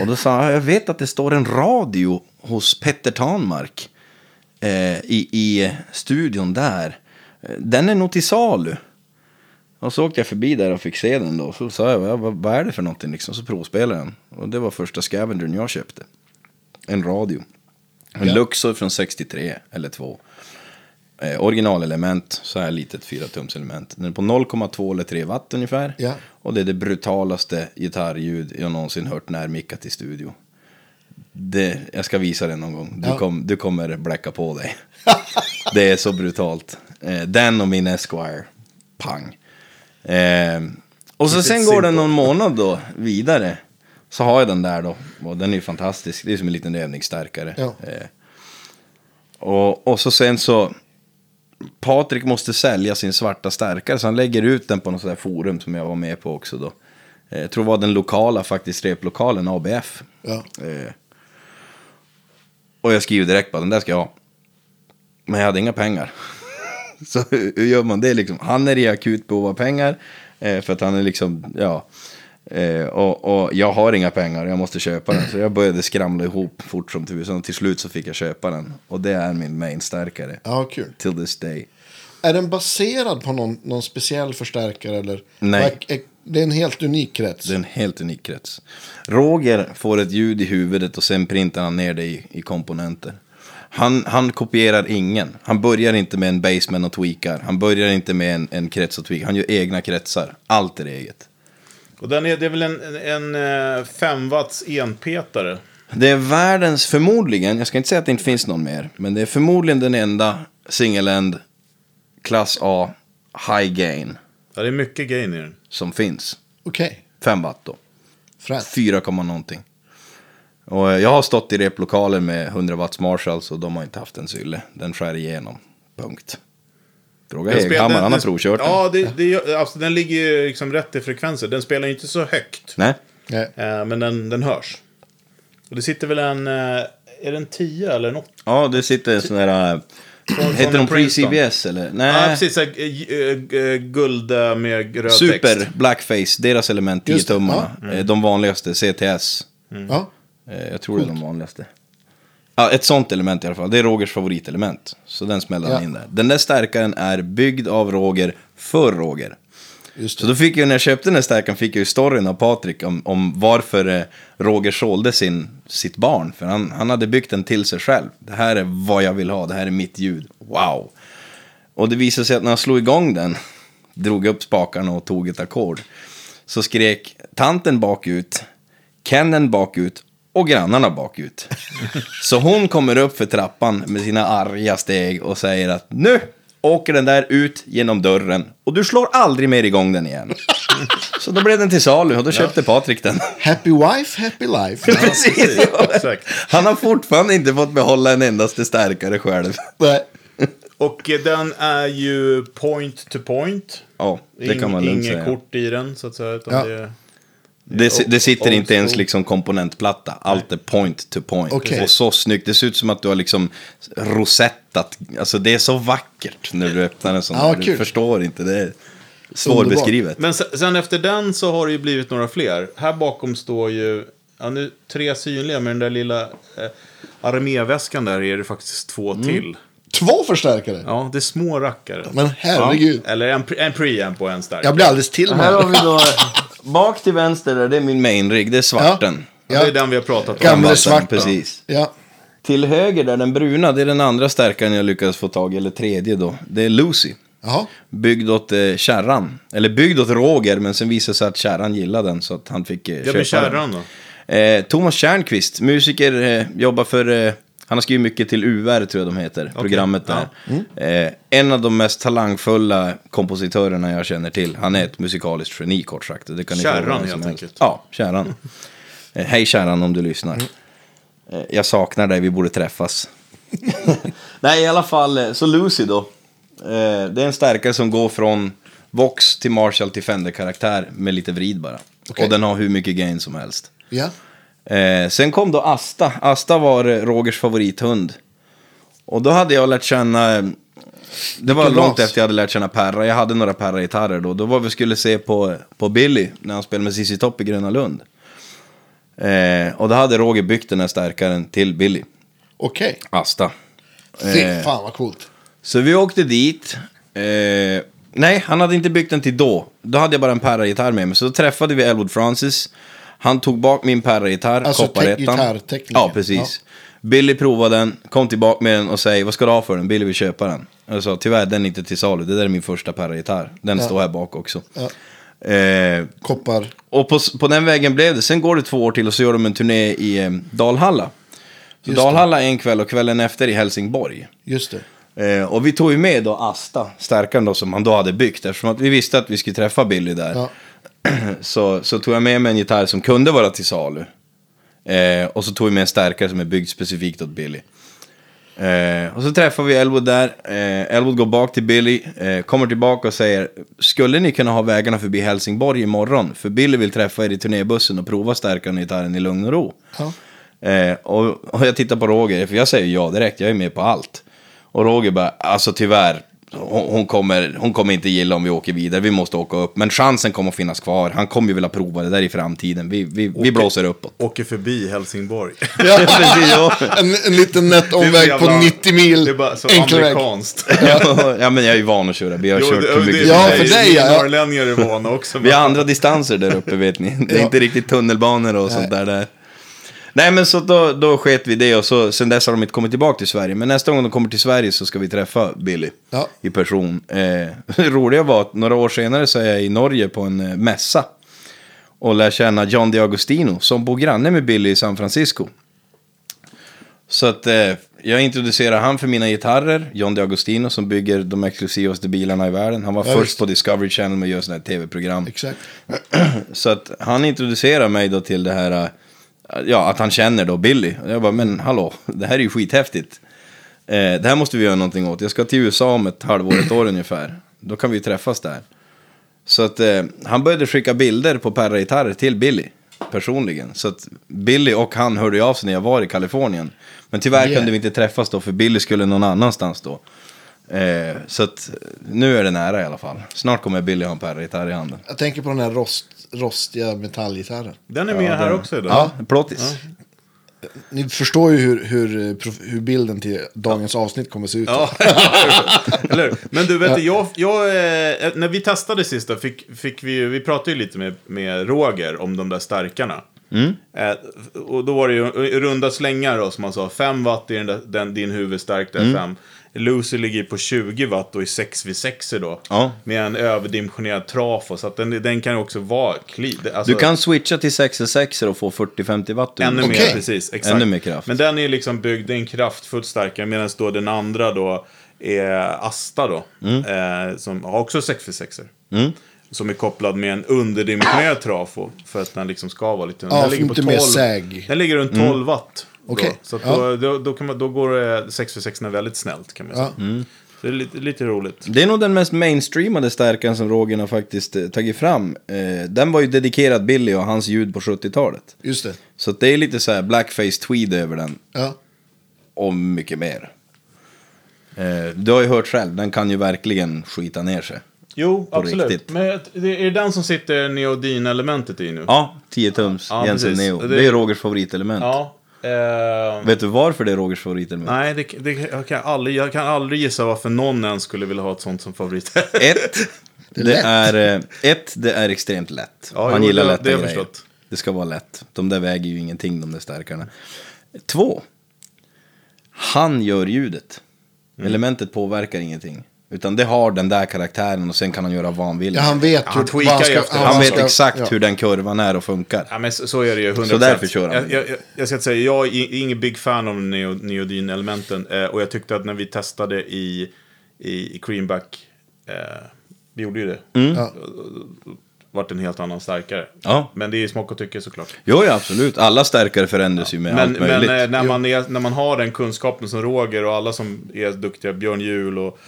Och då sa han, jag vet att det står en radio hos Petter Tanmark. Eh, i, I studion där. Den är nog till salu. Och så åkte jag förbi där och fick se den då. Så sa jag, "Ja, vad, vad är det för någonting liksom? Så provspelade den. Och det var första Scavengern jag köpte. En radio. En Ja. Luxor från 63 eller 2. Eh, originalelement, så här litet 4-tums element. Den är på 0,2 eller 3 watt ungefär. Ja. Och det är det brutalaste gitarrljud jag någonsin hört närmickat i studio. Det, jag ska visa det någon gång. Du, Ja. kom, du kommer bläcka på dig. <laughs> det är så brutalt. Eh, den och min Esquire. Pang. Eh, och så sen går det någon månad då vidare. Så har jag den där då. Och den är ju fantastisk. Det är som en liten övningsstärkare. Ja. Eh, och, och så sen så. Patrik måste sälja sin svarta stärkare så han lägger ut den på något sånt där forum som jag var med på också då. Eh, Jag tror det var den lokala faktiskt, replokalen ABF. Ja. Eh, och jag skriver direkt på den där ska jag ha. Men jag hade inga pengar. <laughs> Så hur gör man det liksom? Han är i akut behov av pengar. Eh, för att han är liksom, ja. Eh, och, och jag har inga pengar, jag måste köpa den. Så jag började skramla ihop fort som tusan. Och till slut så fick jag köpa den. Och det är min main-stärkare. Ja, kul. Till this day. Är den baserad på någon, någon speciell förstärkare? Eller? Nej. Det är en helt unik krets. Det är en helt unik krets. Roger får ett ljud i huvudet och sen printar han ner det i, i komponenter. Han, han kopierar ingen. Han börjar inte med en basement och tweakar. Han börjar inte med en, en krets och tweakar. Han gör egna kretsar. Allt är eget. Och den är, det är väl en, en, en 5 watts enpetare. Det är världens, förmodligen, jag ska inte säga att det inte finns någon mer, men det är förmodligen den enda single-end klass A high gain Ja, det är mycket gain i den. som finns. Okej. 5 watt då. Fränt. 4, komma någonting. Och eh, jag har stått i replokaler med 100 watts Marshalls och de har inte haft en sylle. Den skär igenom. Punkt. Fråga Den spel- Eghammar, den- han har provkört den. Ja, det, det, alltså, den ligger ju liksom rätt i frekvenser. Den spelar ju inte så högt. Nej, Nej. Eh, men den, den hörs. Och det sitter väl en, eh, är det en 10 eller något? Ja, det sitter en sån där... Från- Heter de pre-CBS eller? Nej. Ja, precis. så Guld med röd Super, text. Blackface, deras element, 10 Just det, tummarna. Eh, De vanligaste, CTS. Ja. Eh, Jag tror det är de vanligaste. Ja, ett sånt element i alla fall. Det är Rogers favoritelement. Så den smäller han Ja. in där. Den där stärkaren är byggd av Roger för Roger. Just Så då fick jag, när jag köpte den här stärkaren fick jag ju storyn av Patrik om, om varför eh, Roger sålde sin, sitt barn. För han, han hade byggt den till sig själv. Det här är vad jag vill ha, det här är mitt ljud. Wow! Och det visade sig att när han slog igång den, drog upp spakarna och tog ett ackord. Så skrek tanten bakut, Kennen bakut och grannarna bakut. Så hon kommer upp för trappan med sina arga steg och säger att nu åker den där ut genom dörren och du slår aldrig mer igång den igen. Så då blev den till salu och då köpte Patrik den. Happy wife, happy life. Precis. Exakt. Han har fortfarande inte fått behålla en endaste stärkare själv. Nej. Och eh, den är ju point to point. Ja, det kan man lugnt Inget säga. kort i den, så att säga. Utan Ja. det, Det, det sitter inte ens liksom komponentplatta. Allt är point to point. Okej. Och så snyggt. Det ser ut som att du har liksom rosettat. Alltså det är så vackert när du öppnar en sån kul. Du förstår inte. Det är svårbeskrivet. Men sen, sen efter den så har det ju blivit några fler. Här bakom står ju, ja nu tre synliga, med den där lilla eh, arméväskan där är det faktiskt två Mm. till. Två förstärkare. Ja, det är små rackare. Men herregud. Ja, eller en, pre- en preamp och en stark. Jag blir alldeles till med Här har vi då, <laughs> bak till vänster där, det är min main rig. Det är svarten. Ja, det är den vi har pratat om. Gamle Vatten, svart. Precis. Ja. Till höger där, den bruna, det är den andra stärkaren jag lyckades få tag i, eller tredje då. Det är Lucy. Jaha. Byggd åt eh, kärran. Eller byggd åt Roger, men sen visade det sig att kärran gillade den så att han fick eh, Jag köpa blir kärran den. då. Eh, Thomas Tjärnqvist, musiker, eh, jobbar för... Han har skrivit mycket till UR, tror jag de heter, programmet där. Eh, en av de mest talangfulla kompositörerna jag känner till. Han är ett musikaliskt geni, kort sagt. Det kan Kärran, helt enkelt. Ja, Kärran. Eh, hej Kärran om du lyssnar. Eh, jag saknar dig, vi borde träffas. <laughs> Nej, i alla fall, eh, så Lucy då. Eh, det är en stärkare som går från Vox till Marshall till Fender-karaktär med lite vrid bara. Okej. Och den har hur mycket gain som helst. Ja. Eh, sen kom då Asta. Asta var eh, Rogers favorithund. Och då hade jag lärt känna... eh, Det var Vilken långt ras? efter jag hade lärt känna Perra. Jag hade några Perra-gitarrer då. Då var vi skulle se på, på Billy när han spelade med ZZ Top i Gröna Lund. Eh, och då hade Roger byggt den här stärkaren till Billy. Okej. Asta. Fy Eh, fan vad coolt. Så vi åkte dit. Eh, nej, han hade inte byggt den till då. Då hade jag bara en Perra-gitarr med mig. Så då träffade vi Elwood Francis. Han tog bak min Perra-gitarr, Alltså kopparettan. Ja, precis. Billy provade den, kom tillbaka med den och säger vad ska du ha för den? Billy vill köpa den. Jag sa tyvärr den är inte till salu, det där är min första Perra-gitarr. Den Ja. står här bak också. Ja. Eh, Koppar. och på, på den vägen blev det. Sen går det två år till och så gör de en turné i eh, Dalhalla. Så Just det. Dalhalla en kväll och kvällen efter i Helsingborg. Just det. Eh, och vi tog ju med då Asta, stärkaren då som han då hade byggt. Eftersom att vi visste att vi skulle träffa Billy där. Ja. <clears throat> Så, så tog jag med mig en gitarr som kunde vara till salu. Eh, och så tog vi med en stärkare som är byggd specifikt åt Billy. Eh, och så träffar vi Elwood där. Eh, Elwood går bak till Billy, eh, kommer tillbaka och säger Skulle ni kunna ha vägarna förbi Helsingborg imorgon? För Billy vill träffa er i turnébussen och prova stärkaren och gitarren i lugn och ro. Ja. Eh, och, och jag tittar på Roger, för jag säger ja direkt, jag är med på allt. Och Roger bara, alltså tyvärr, hon, hon, kommer, hon kommer inte gilla om vi åker vidare, vi måste åka upp. Men chansen kommer att finnas kvar, han kommer ju vilja prova det där i framtiden. Vi, vi, vi blåser uppåt. Åker förbi Helsingborg. <laughs> Ja. Precis, ja. En, en liten nätt omväg på jävla- 90 mil. Det är bara så Enkel väg. amerikanskt. <laughs> <laughs> ja, men jag är ju van att köra bil, jag har Jo, kört det- hur det- mycket Ja, för dig, Vi ja, ja. norrlänningar är vana också. Vi har andra distanser där uppe vet ni. Det är Ja. inte riktigt tunnelbanor och sånt där. där. Nej men så då, då sket vi det och så, sen dess har de inte kommit tillbaka till Sverige. Men nästa gång de kommer till Sverige så ska vi träffa Billy Ja. i person. Eh, <laughs> det roliga var att några år senare så är jag i Norge på en eh, mässa. Och lär känna John DiAgostino som bor granne med Billy i San Francisco. Så att eh, jag introducerar han för mina gitarrer, John DiAgostino som bygger de exklusivaste bilarna i världen. Han var Ja, först visst. på Discovery Channel med att göra sådana här tv-program. Exakt. <clears throat> Så att han introducerar mig då till det här, äh, ja att han känner då Billy. Och jag bara, men hallå, det här är ju skithäftigt. Eh, det här måste vi göra någonting åt. Jag ska till USA om ett halvår, ett år ungefär. Då kan vi träffas där. Så att eh, han började skicka bilder på Perra-gitarrer till Billy. personligen. Så att Billy och han hörde ju av sig när jag var i Kalifornien. Men tyvärr Yeah. kunde vi inte träffas då, för Billy skulle någon annanstans då. Eh, så att nu är det nära i alla fall. Snart kommer Billy ha en perra-gitarr i handen. Jag tänker på den här rost, rostiga metallgitarren. Den är med här också idag. Ja, plåtis. Ni förstår ju hur, hur, eh, hur bilden till dagens avsnitt kommer se ut. Ja, <laughs> eller hur? Men du, vet du, jag, jag, eh, när vi testade sist då, fick, fick vi, ju- vi pratade ju lite med, med Roger om de där stärkarna. Eh, och då var det ju runda slängar då, som man sa. 5 watt i den, den, din huvudstärk där, 5. Lucy ligger på 20 watt och i 6 vid 6 då. Ja. Med en överdimensionerad trafo. Så att den, den kan ju också vara kli, det- alltså, Du kan switcha till 6 och få 40-50 watt. Ännu Okej. mer, precis. Exakt. Ännu mer kraft. Men den är liksom byggd, det är en kraftfullt starkare, medan då den andra då är Asta då. Mm. Eh, som har också 6x6. Som är kopplad med en underdimensionerad trafo. För att den liksom ska vara lite... Ja, den ligger på inte mer säg. Den ligger runt 12 watt. Då. Okej. Så att Ja. då, då, då, kan man, då går eh, 6x6 väldigt snällt kan man säga. Ja. Så det är lite, lite roligt. Det är nog den mest mainstreamade stärkan som Roger har faktiskt eh, tagit fram. Eh, den var ju dedikerad Billy och hans ljud på 70-talet. Just det. Så att det är lite så här blackface tweed över den. Ja. Och mycket mer. Eh, du har ju hört själv, den kan ju verkligen skita ner sig. Jo, absolut. riktigt. Men det är den som sitter neodin-elementet i nu? Ja, 10 tums Ja, Jensen precis. Neo. Det- Det är Rogers favoritelement. Ja. Eh, Vet du varför det är Rogers favoritelement? Nej, det, det, jag, kan aldrig, jag kan aldrig gissa varför någon ens skulle vilja ha ett sånt som favorit. <laughs> Ett, det, lätt. är, eh, ett, det är extremt lätt. Ja, Han jo, gillar det- lätta det grejer. förstått. Det ska vara lätt. De där väger ju ingenting, de där stärkarna. Två, han gör ljudet. Mm. Elementet påverkar ingenting. Utan det har den där karaktären och sen kan han göra vad han vill. Ja, han vet Han hur, ju ska, vad han vet ska- exakt ja. hur den kurvan är och funkar. ja, men så, så är det ju. 100%. Så därför kör han. Jag, jag, jag, jag ska säga, jag är ingen big fan av neo, neodin-elementen. Eh, och jag tyckte att när vi testade i, i, i Creamback, eh, vi gjorde ju det. Ja. Vart en helt annan starkare. Ja. Men det är smak och tycke såklart. Jo, ja, absolut. Alla stärkare förändras ju med Men, allt men möjligt. eh, när, man är, när man har den kunskapen som Roger och alla som är duktiga, Björn Juhl och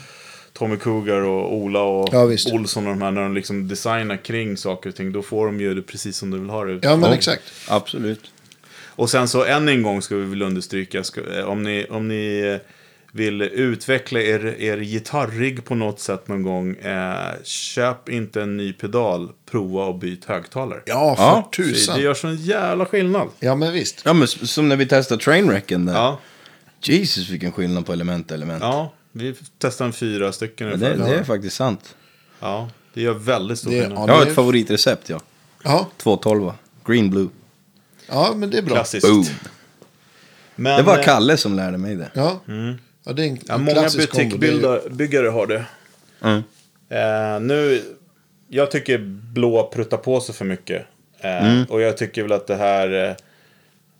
Tommy Cougar och Ola och Ja, visst. Olsson och de här, när de liksom designar kring saker och ting, då får de ju det precis som de vill ha det. Ja, men exakt. Absolut. Och sen så än en gång ska vi väl understryka, ska, eh, om ni, om ni eh, vill utveckla er, er gitarrigg på något sätt någon gång, eh, köp inte en ny pedal, prova och byt högtalare. Ja, för Ja, Det, tusan. det gör sån jävla skillnad. Ja, men visst. Ja, men som när vi testade Trainwrecken där. Ja, Jesus vilken skillnad på element och element. ja vi testade en fyra stycken Ja, det, det är faktiskt sant. Ja, det gör väldigt stor skillnad. ja, Jag har ett favoritrecept, ja. Ja, 212. Green Blue. ja men det är bra. Klassiskt. Boom. Men, Det var eh, Kalle som lärde mig det. Ja, ja det är en, Ja, en många butikbyggare har det. Mm. Eh, nu, jag tycker blå pruttar på sig för mycket. Eh, Mm. Och jag tycker väl att det här, eh,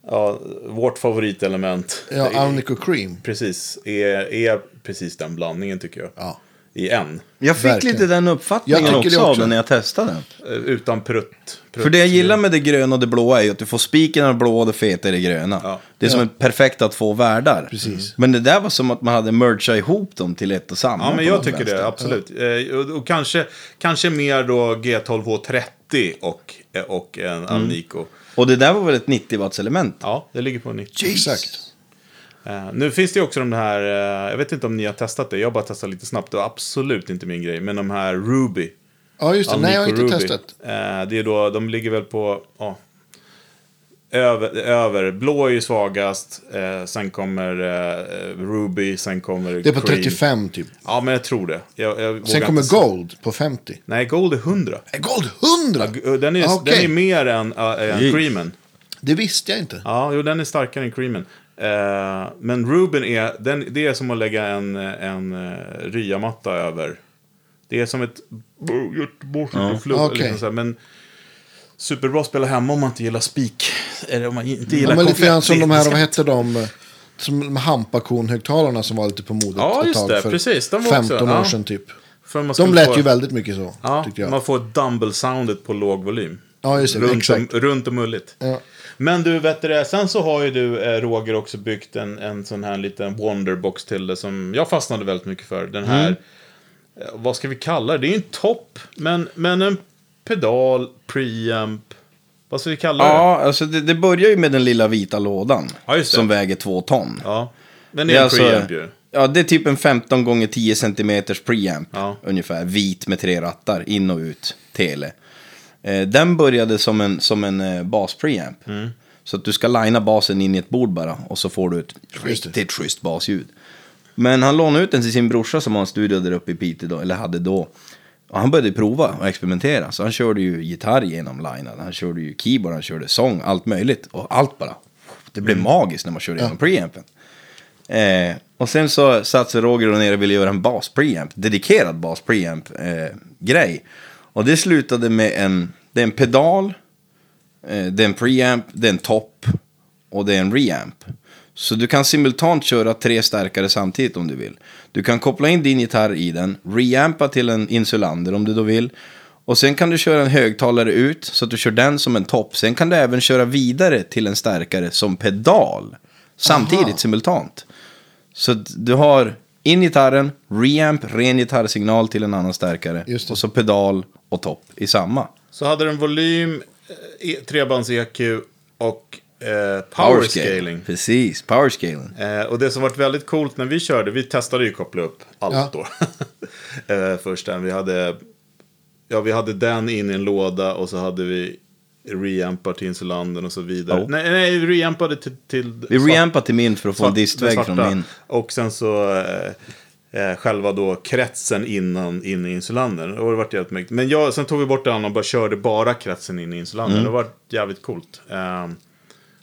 ja, vårt favoritelement. Ja, Alnico Cream. Precis, är, är precis den blandningen tycker jag. Ja. I en. Jag fick Verkligen. lite den uppfattningen Jag också, tycker det av också. den när jag testade den. Eh, Utan prutt. prutt. För det jag gillar med det gröna och det blåa är ju att du får spiken av det blåa och det feta i det gröna. Ja. Det är som en perfekt att få världar. Precis. Men det där var som att man hade mergat ihop dem till ett och samma. Ja, men jag något tycker vänster. det, absolut. Eh, och, och kanske, kanske mer då G12H30 och, eh, och en Mm. Alnico. Och det där var väl ett 90 watts element? Ja, det ligger på 90. Exakt. Eh, nu finns det ju också de här, eh, jag vet inte om ni har testat det, jag har bara testat lite snabbt, det var absolut inte min grej, men de här Ruby. Ja, just det. Nej, jag har inte Ruby. testat. Eh, det är då, de ligger väl på, ja, över, över, blå är ju svagast, eh, sen kommer eh, Ruby, sen kommer Det är på Cream. 35 typ. Ja, men jag tror det. Jag, jag Sen kommer inte Gold på 50. Nej, Gold är 100. Är Gold 100? Ja, Den är, Ah, okej. den är mer än, äh, än. Creamen. Det visste jag inte. Ja, jo, den är starkare än Creamen. Eh, men Ruben är, den, det är som att lägga en, en uh, ryamatta över. Det är som ett Göteborgsfluff. Ja. Okej. Liksom så här, men superbra att spela hemma om man inte gillar spik. Eller om man inte Ja, gillar men lite grann som de här, vad hette de? Som de Hampakon-högtalarna som var lite på modet Ja, ett just tag det. för Precis, de var också- 15 år ja. sedan typ. De lät få, ju väldigt mycket så, Ja, tyckte jag. man får dumble-soundet på låg volym. Ja, just det. Runt, exakt. om, runt och mulligt. Ja. Men du, vet du det, sen så har ju du, eh, Roger, också byggt en, en sån här liten Wonderbox till det som jag fastnade väldigt mycket för. Den här, Mm. eh, vad ska vi kalla det? Det är ju en topp, men, men en pedal, preamp, Vad ska vi kalla det? Ja, alltså det, det börjar ju med den lilla vita lådan. Ja. Som väger två ton. Ja. Men det är en alltså- preamp ju. Ja, det är typ en 15 gånger 10 cm preamp. Ja. Ungefär. Vit med tre rattar. In och ut. Tele. Eh, den började som en, som en eh, bas-preamp. Mm. Så att du ska linea basen in i ett bord bara. Och så får du ett riktigt schysst basljud. Men han lånade ut den till sin brorsa som har en studio där uppe i Piteå då, eller hade då. Och han började prova och experimentera. Så han körde ju gitarr genom linad. Han körde ju keyboard, han körde sång, allt möjligt. Och allt bara. Det blev magiskt när man körde genom preampen. Eh, och sen så satt sig Roger och ner och ville göra en bas preamp, dedikerad bas preamp eh, grej. Och det slutade med en, det är en pedal, eh, det är en preamp, det är en topp och det är en reamp. Så du kan simultant köra tre stärkare samtidigt om du vill. Du kan koppla in din gitarr i den, reampa till en insulander om du då vill. Och sen kan du köra en högtalare ut så att du kör den som en topp. Sen kan du även köra vidare till en stärkare som pedal. Samtidigt Aha. simultant. Så du har in gitarren, reamp, ren gitarrsignal till en annan stärkare. Och så pedal och topp i samma. Så hade den volym, eh, e- trebands EQ och eh, power scaling. Precis, power scaling. Eh, och det som varit väldigt coolt när vi körde, vi testade ju koppla upp allt Ja. då. <laughs> eh, först den, vi hade, ja vi hade den in i en låda och så hade vi reampar till insulanden och så vidare. Ja. Nej, nej, vi reampade till... till Vi reampade till min för att få en svart- distvägg den från min. Och sen så eh, eh, själva då kretsen innan in i insulanden. Och det vart jävligt mäktigt. Men jag, sen tog vi bort den och bara körde bara kretsen in i insulanden. Mm. Det var jävligt coolt. Eh,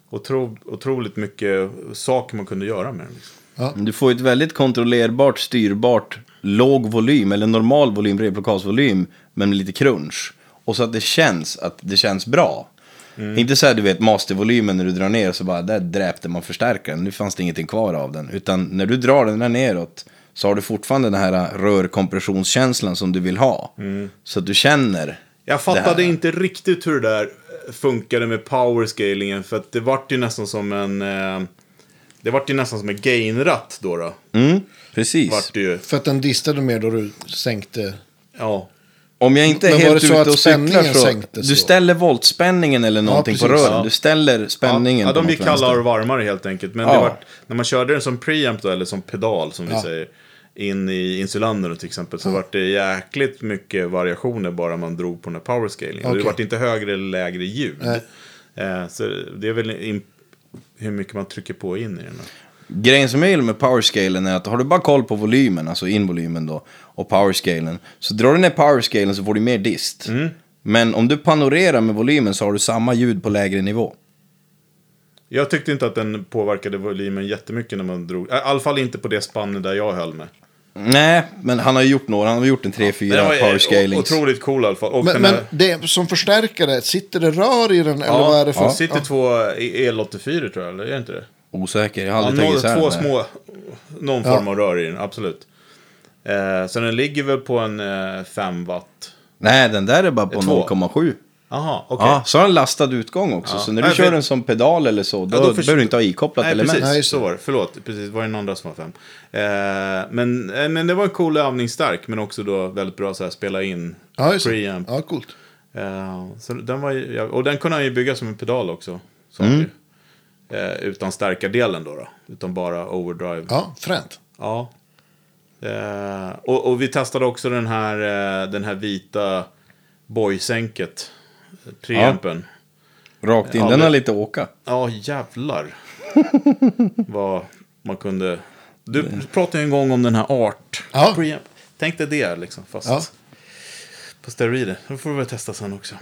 otro, otroligt mycket saker man kunde göra med den. Liksom. Du får ett väldigt kontrollerbart, styrbart, låg volym, eller normal volym, replokasvolym, men med lite crunch. Och så att det känns, att det känns bra. Mm. Inte så här, du vet, mastervolymen när du drar ner så bara, där dräpte man förstärkaren, nu fanns det ingenting kvar av den. Utan när du drar den där neråt så har du fortfarande den här rörkompressionskänslan som du vill ha. Så att du känner Jag fattade inte riktigt hur det där funkade med powerscalingen. För att det vart ju nästan som en... Eh, det vart ju nästan som en gainratt då. då. Mm, precis. Vart det ju. För att den distade mer då du sänkte. Ja. Om jag inte är Men var helt det så ute att och cyklar så... sänktes Du ställer voltspänningen eller någonting på precis. rören. Ja. Du ställer spänningen Ja, ja, på de gick kallare och varmare helt enkelt. Men Ja. det vart, när man körde den som preamp då, eller som pedal som vi Ja. säger. In i insulandern till exempel. Så vart det jäkligt mycket variationer bara man drog på den här powerscalingen. Och Det vart inte högre eller lägre ljud. Eh, så det är väl hur mycket man trycker på in i den. Grejen som jag gillar med powerscalen är att har du bara koll på volymen, alltså involymen då, och powerscalen, så drar du ner powerscalen så får du mer dist. Mm. Men om du panorerar med volymen så har du samma ljud på lägre nivå. Jag tyckte inte att den påverkade volymen jättemycket när man drog. I alla fall inte på det spannet där jag höll med. Nej, men han har ju gjort några, han har gjort en 3-4 Den var eh, powerscalings. otroligt cool i alla fall. Och Men, men här- det som förstärkare, sitter det rör i den? eller Ja, vad är det för? ja. sitter två El84 tror jag, eller är det inte det? Osäker, jag har Ja, aldrig tagit några, isär två små, någon Ja. form av rör i den, absolut. Eh, så den ligger väl på en eh, 5 watt. Nej, den där är bara på Två. 0,7. Jaha, okej. Ja, så har den lastad utgång också. Ja. Så när du Nej, kör för- den som pedal eller så, då, Ja, då förstår- behöver du inte ha ikopplat Nej, element. precis. Nej, så det. var det. Förlåt, precis. Det var den andra som var fem. Eh, men, eh, men det var en cool övningsstark, men också då väldigt bra så här, spela in Ja, det. preamp. Ja, coolt. Eh, så den var ju, och den kunde han ju bygga som en pedal också. Så Mm. Eh, utan stärkardelen då, då. Utan bara overdrive. Ja, fränt. Ja. Eh, och, och vi testade också den här, eh, den här vita boysänket. Preampen. Rakt in, Ja, den har lite åka. Ja, jävlar. <laughs> Vad man kunde... Du pratade ju en gång om den här art. Ja. Preamp. Tänk dig det liksom, fast Ja. på steroider. Det får vi väl testa sen också.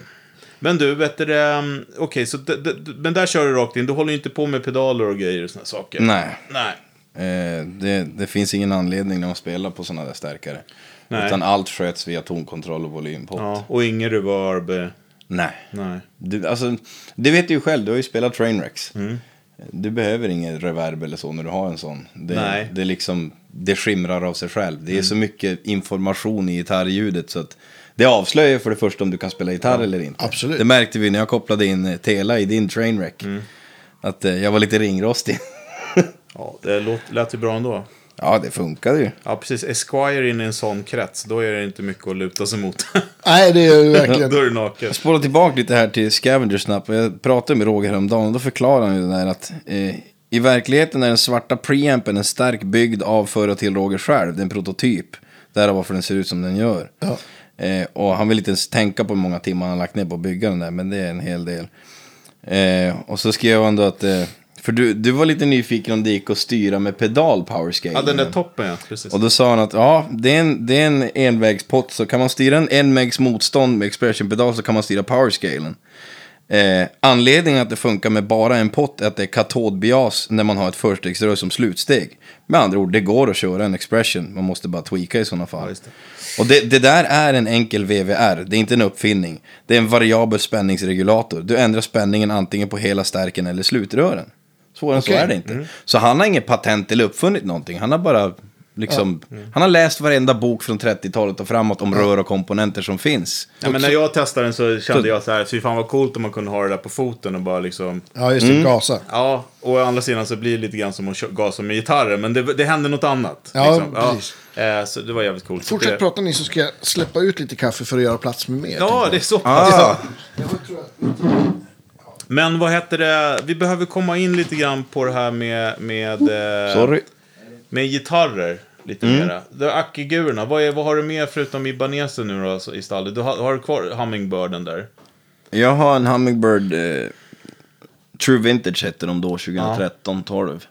Men du, vet du um, okej, så d- d- men där kör du rakt in. Du håller ju inte på med pedaler och grejer och såna saker. Nej. Nej. Eh, det, det finns ingen anledning när man spelar på sådana där stärkare. Nej. Utan allt sköts via tonkontroll och volympott. Ja, och ingen reverb. Nej. Nej. Du, alltså, det vet du ju själv, du har ju spelat Trainwrecks. Mm. Du behöver ingen reverb eller så när du har en sån. Det, Nej. det, är liksom, det skimrar av sig själv. Det är så mycket information i gitarrljudet så att det avslöjar för det första om du kan spela gitarr eller inte. absolut. Det märkte vi när jag kopplade in eh, Tela i din Trainwreck. Mm. Att eh, jag var lite ringrostig. Ja, det lät ju bra ändå. Ja, det funkade ju. Ja, precis. Esquire in i en sån krets, då är det inte mycket att luta sig mot. <laughs> Nej, det är ju verkligen... då är det naket. Spola tillbaka lite här till Scavenger Snap. Jag pratade med Roger häromdagen och då förklarade han ju det där att eh, i verkligheten är den svarta preampen en stark byggd av för och till Roger själv. Det är en prototyp. Därav varför den ser ut som den gör. Ja. Eh, och han vill inte ens tänka på hur många timmar han har lagt ner på att bygga den där, men det är en hel del. Eh, och så skrev han då att, eh, för du, du var lite nyfiken om det gick att styra med pedal powerscale. Ja, den där toppen ja, precis. Och då sa han att ja, det är en, det är en envägspott. Så kan man styra en envägs motstånd med expression-pedal så kan man styra powerscalen. Eh, anledningen att det funkar med bara en pott är att det är katodbias när man har ett förstegsrör som slutsteg. Med andra ord, det går att köra en expression. Man måste bara tweaka i sådana fall. just det. Och det, det där är en enkel VVR. Det är inte en uppfinning. Det är en variabel spänningsregulator. Du ändrar spänningen antingen på hela stärken eller slutrören. Svårare än så är det inte. Så han har inget patent eller uppfunnit någonting. Han har bara liksom... Han har läst varenda bok från 30-talet och framåt om rör och komponenter som finns. Ja, men när jag testade den så kände jag så här, fy fan vad coolt om man kunde ha det där på foten och bara liksom... Ja, just det. Mm. Gasa. Ja, och å andra sidan så blir det lite grann som att gasa med gitarren, men det, det hände något annat. Ja, liksom. precis. Eh, så det var jävligt coolt. Fortsätt det, prata ni så ska jag släppa ut lite kaffe för att göra plats med mer. Ja, det är så pass. Ah, Men vad heter det, vi behöver komma in lite grann på det här med, med, eh, sorry. med gitarrer. Lite mera. Det är Akigurerna, vad, är, vad har du med förutom Ibanesen nu då alltså, i stallet? Du har, har du kvar Hummingbirden där? Jag har en Hummingbird eh, True Vintage hette de då, 2013, 12.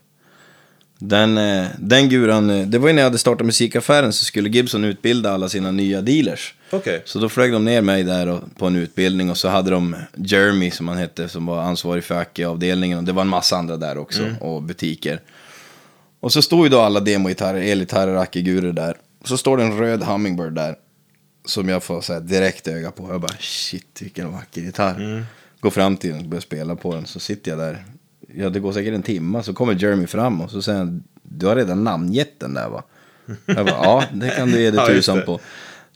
Den, eh, den guran, eh, det var ju när jag hade startat musikaffären så skulle Gibson utbilda alla sina nya dealers. Okej. Så då flög de ner mig där och, på en utbildning och så hade de Jeremy som han hette som var ansvarig för Aki-avdelningen och det var en massa andra där också och butiker. Och så stod ju då alla demogitarrer, elgitarrer, Aki-gurer där. Så står det en röd Hummingbird där som jag får så direkt öga på. Jag bara shit vilken vacker gitarr. Går fram till den och börjar spela på den så sitter jag där. Ja det går säkert en timme så kommer Jeremy fram och så säger han du har redan namngett den där va? Jag bara ja det kan du ge dig <laughs> tusan på.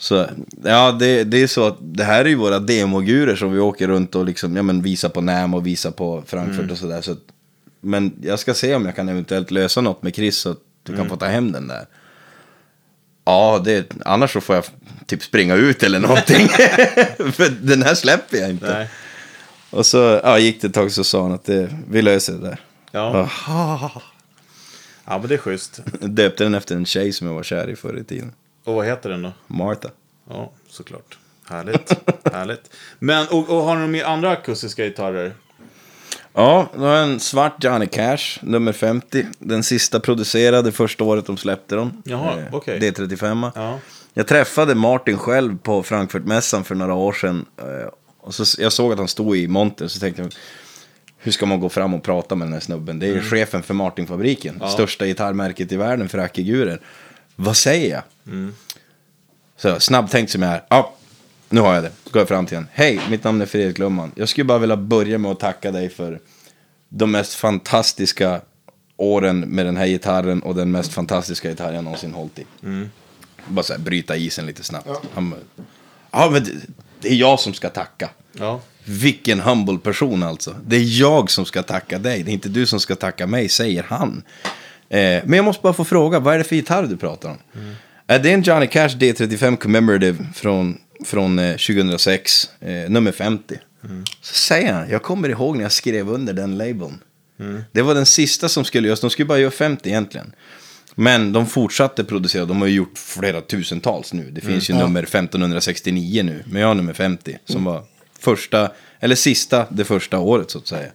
Så ja, det, det är så att det här är ju våra demogurer som vi åker runt och liksom, ja men visar på NAM och visar på Frankfurt Mm. och sådär. Så, men jag ska se om jag kan eventuellt lösa något med Chris så att du Mm. kan få ta hem den där. Ja, det, annars så får jag typ springa ut eller någonting. <laughs> För den här släpper jag inte. Nej. Och så ja, gick det ett tag så sa han att det, vi löser det där. Ja. Ja. <laughs> ja, men det är schysst. Döpte den efter en tjej som jag var kär i förr i tiden. Och vad heter den då? Martha. Ja, såklart. Härligt. <laughs> Härligt. Men, och, och har ni med andra akustiska gitarrer? Ja, det var en svart Johnny Cash, nummer 50. Den sista producerade första året de släppte dem. Jaha, Eh, okej. D35. Ja. Jag träffade Martin själv på Frankfurtmässan för några år sedan. eh, Och så, jag såg att han stod i monter, så tänkte jag, hur ska man gå fram och prata med den här snubben? Det är Mm. chefen för Martin-fabriken, största gitarrmärket i världen för Akigurer. Vad säger jag? Mm. Så snabbtänkt som jag är, ja, nu har jag det. Går jag fram till honom. Hej, mitt namn är Fredrik Lumman. Jag skulle bara vilja börja med att tacka dig för de mest fantastiska åren med den här gitarren och den mest fantastiska gitarr jag någonsin hållit i. Bara så här, bryta isen lite snabbt. Han bara, ja men det, det är jag som ska tacka. Ja. Vilken humble person alltså. Det är jag som ska tacka dig, det är inte du som ska tacka mig, säger han. Eh, men jag måste bara få fråga, vad är det för gitarr du pratar om? Eh, det är en Johnny Cash D35 Commemorative från, från eh, 2006, eh, nummer 50. Så säger han, jag kommer ihåg när jag skrev under den labeln. Det var den sista som skulle göras, de skulle bara göra 50 egentligen. Men de fortsatte producera, de har ju gjort flera tusentals nu. Det finns ju nummer 1569 nu, men jag har nummer 50 som var första, eller sista, det första året så att säga.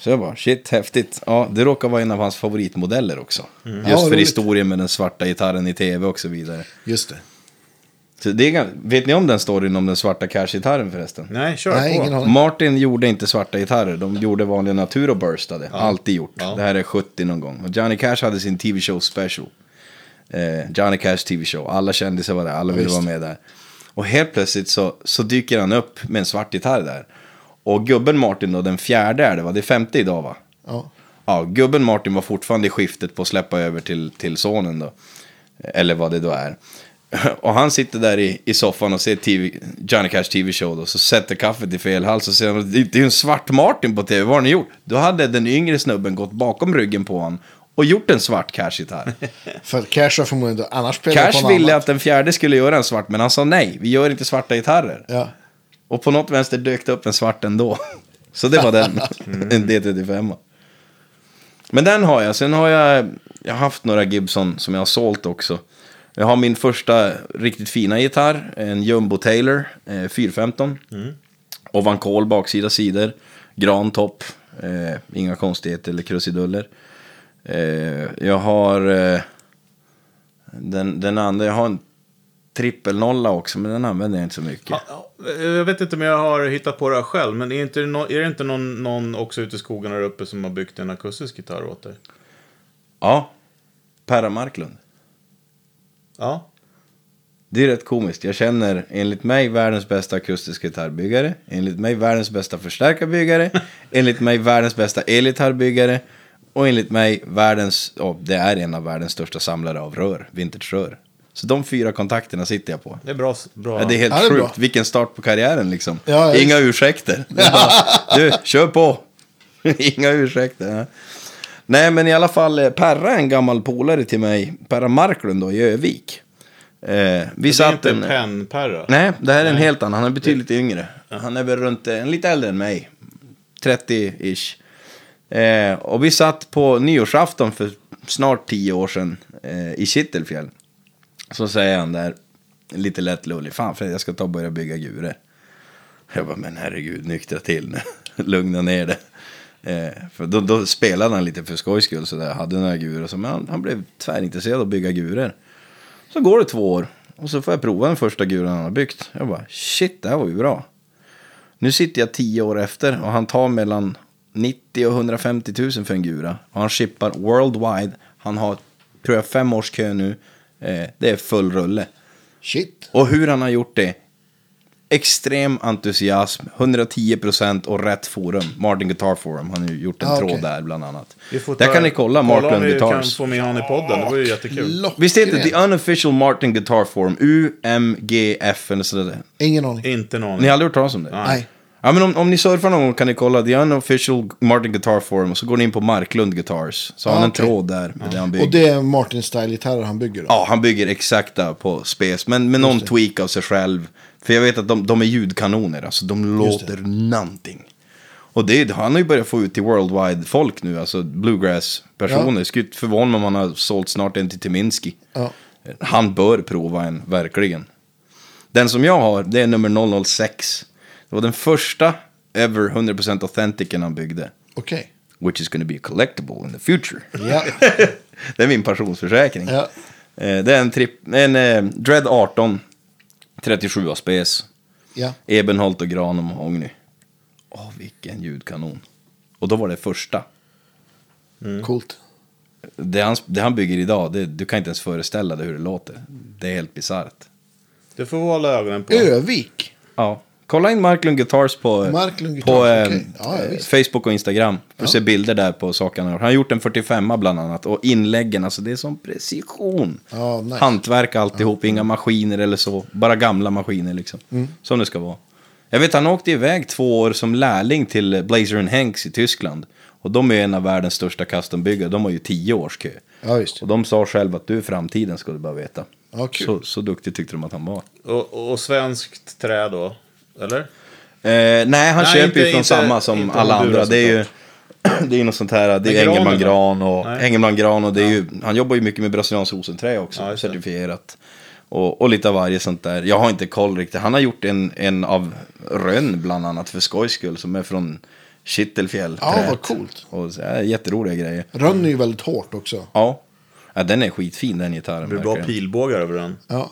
Så jag bara, shit, häftigt. Ja, det råkar vara en av hans favoritmodeller också. Ja, Just för roligt. historien med den svarta gitarren i tv och så vidare. Just det. Så det är, vet ni om den storyn om den svarta Cash-gitarren förresten? Nej, kör Nej, på. Martin gjorde inte svarta gitarrer, de gjorde vanliga natur och burstade. Alltid gjort. Ja. Det här är 70 någon gång. Och Johnny Cash hade sin TV-show special. Eh, Johnny Cash TV-show. Alla kändisar var där, alla ville vara med där. Och helt plötsligt så, så dyker han upp med en svart gitarr där. Och gubben Martin då, den fjärde är det va? Det är femte idag va? Ja. Ja, gubben Martin var fortfarande i skiftet på att släppa över till, till sonen då. Eller vad det då är. <laughs> Och han sitter där i, i soffan och ser TV, Johnny Cash TV-show då. Så sätter kaffet i fel hals och säger det är ju en svart Martin på TV, vad har ni gjort? Då hade den yngre snubben gått bakom ryggen på honom och gjort en svart Cash-gitarr. <laughs> För Cash har förmodligen inte annars spelat på Cash något ville annat. att den fjärde skulle göra en svart, men han sa nej, vi gör inte svarta gitarrer. Ja. Och på något vänster dök det upp en svart ändå. Så det var den, <laughs> en D35. Men den har jag. Sen har jag, jag har haft några Gibson som jag har sålt också. Jag har min första riktigt fina gitarr, en Jumbo Taylor eh, 415. Ovankol baksida sidor, grantopp, eh, inga konstigheter eller krusiduller. Eh, jag har eh, den, den andra, jag har en trippelnolla också, men den använder jag inte så mycket. Ja, ja, Jag vet inte om jag har hittat på det här själv, men är, inte, är det inte någon, någon också ute i skogen här uppe som har byggt en akustisk gitarr åt dig? Ja, Perra Marklund. Ja. Det är rätt komiskt. Jag känner enligt mig världens bästa akustiska gitarrbyggare. Enligt mig världens bästa förstärkarbyggare. <laughs> enligt mig världens bästa elgitarrbyggare. Och enligt mig världens, ja det är en av världens största samlare av rör, vintage-rör. Så de fyra kontakterna sitter jag på. Det är bra. bra. Ja, det är helt Ja, det är sjukt. bra. Vilken start på karriären liksom. Ja, ja, Inga ursäkter. Det är bara, <laughs> du, kör på. <laughs> Inga ursäkter. Ja. Nej, men i alla fall, eh, Perra är en gammal polare till mig. Perra Marklund då, i Övik. Eh, vi det är satt inte en... pennperra. Nej, det här är en helt annan. Han är betydligt yngre. Han är väl runt, eh, en lite äldre än mig. 30-ish. Eh, och vi satt på nyårsafton för snart tio år sedan eh, i Kittelfjäll. Så säger han där, lite lätt lullig, fan för jag ska ta och börja bygga gurer. Jag bara, men herregud, nyktra till nu. <laughs> Lugna ner det. Eh, för då, då spelade han lite för skojs skull, sådär, hade några gurer. Så, men han, han blev tvärintresserad av att bygga gurer. Så går det två år. Och så får jag prova den första guren han har byggt. Jag bara, shit, det här var ju bra. Nu sitter jag tio år efter och han tar mellan 90 och 150 000 för en gura. Och han shippar worldwide. Han har, tror jag, fem års kö nu. Eh, det är full rulle. Shit. Och hur han har gjort det. Extrem entusiasm, 110% och rätt forum. Martin Guitar Forum, han har ju gjort en Ah, tråd okej. där bland annat. Där ta- kan ni kolla Martin om vi kan Guitars. få med han i podden. Det var ju jättekul. Klockrent. Visst heter det The Unofficial Martin Guitar Forum, UMGF eller sådär? Ingen aning. Inte någon. Ni har aldrig hört talas om det? Nej. Ja, men om, om ni surfar någon gång kan ni kolla The Unofficial Martin Guitar Forum och så går ni in på Marklund Guitars. Så har han Ah, en tråd där med det han bygger. Och det är Martin Style-gitarrer han bygger då? Ja, han bygger exakta på spes, men med någon tweak av sig själv. För jag vet att de, de är ljudkanoner, alltså de låter någonting. Och det, han har ju börjat få ut till worldwide folk nu, alltså bluegrass-personer. Ja. Skulle inte förvåna mig om han har sålt snart en till Timinski. Ja. Han bör prova en, verkligen. Den som jag har, det är nummer 006. Det var den första ever 100% authenticen han byggde. Okej. Which is gonna be collectible in the future. Ja. <laughs> det är min pensionsförsäkring. ja. Eh, Det är en, trip, en eh, Dread 18, 37 spes, Ja. Ebenholt och Granum och Ogny. Åh, vilken ljudkanon. Och då var det första. Coolt. Det han, det han bygger idag, det, du kan inte ens föreställa dig hur det låter. Det är helt bisarrt. Det får vi hålla ögonen på. Övik. Ja. Kolla in Marklund Guitars på, Marklund Guitars, på eh, okej. Ja. Facebook och Instagram. För att se bilder där på sakerna. han har gjort. Han har gjort en 45 bland annat. Och inläggen, alltså det är som precision. Ja, nice. Hantverk alltihop, inga maskiner eller så. Bara gamla maskiner liksom. Mm. Som det ska vara. Jag vet, han åkte iväg två år som lärling till Blazer and Hanks i Tyskland. Och de är en av världens största custombyggare. De har ju tio års kö. Ja. Och de sa själva att du är framtiden, ska du bara veta. Ja, så, så duktig tyckte de att han var. Och, och svenskt trä då? Eller? Eh, nej, han Nej, köper inte- ju från inte- samma som inte alla andra. Det är ju, <clears throat> det är ju något sånt här, det är Engelman gran och. Engelman gran och det är ju, han jobbar ju mycket med brasiliansk rosenträ också, Ja, certifierat. Och, och lite av varje sånt där. Jag har inte koll riktigt. Han har gjort en, en av Rönn bland annat för skojs skull som är från Kittelfjäll. Ja, vad coolt. Och så, ja, jätteroliga grejer. Rönn är ju väldigt hårt också. Ja. ja, den är skitfin den gitarren. Det blir bra pilbågar över den. Ja.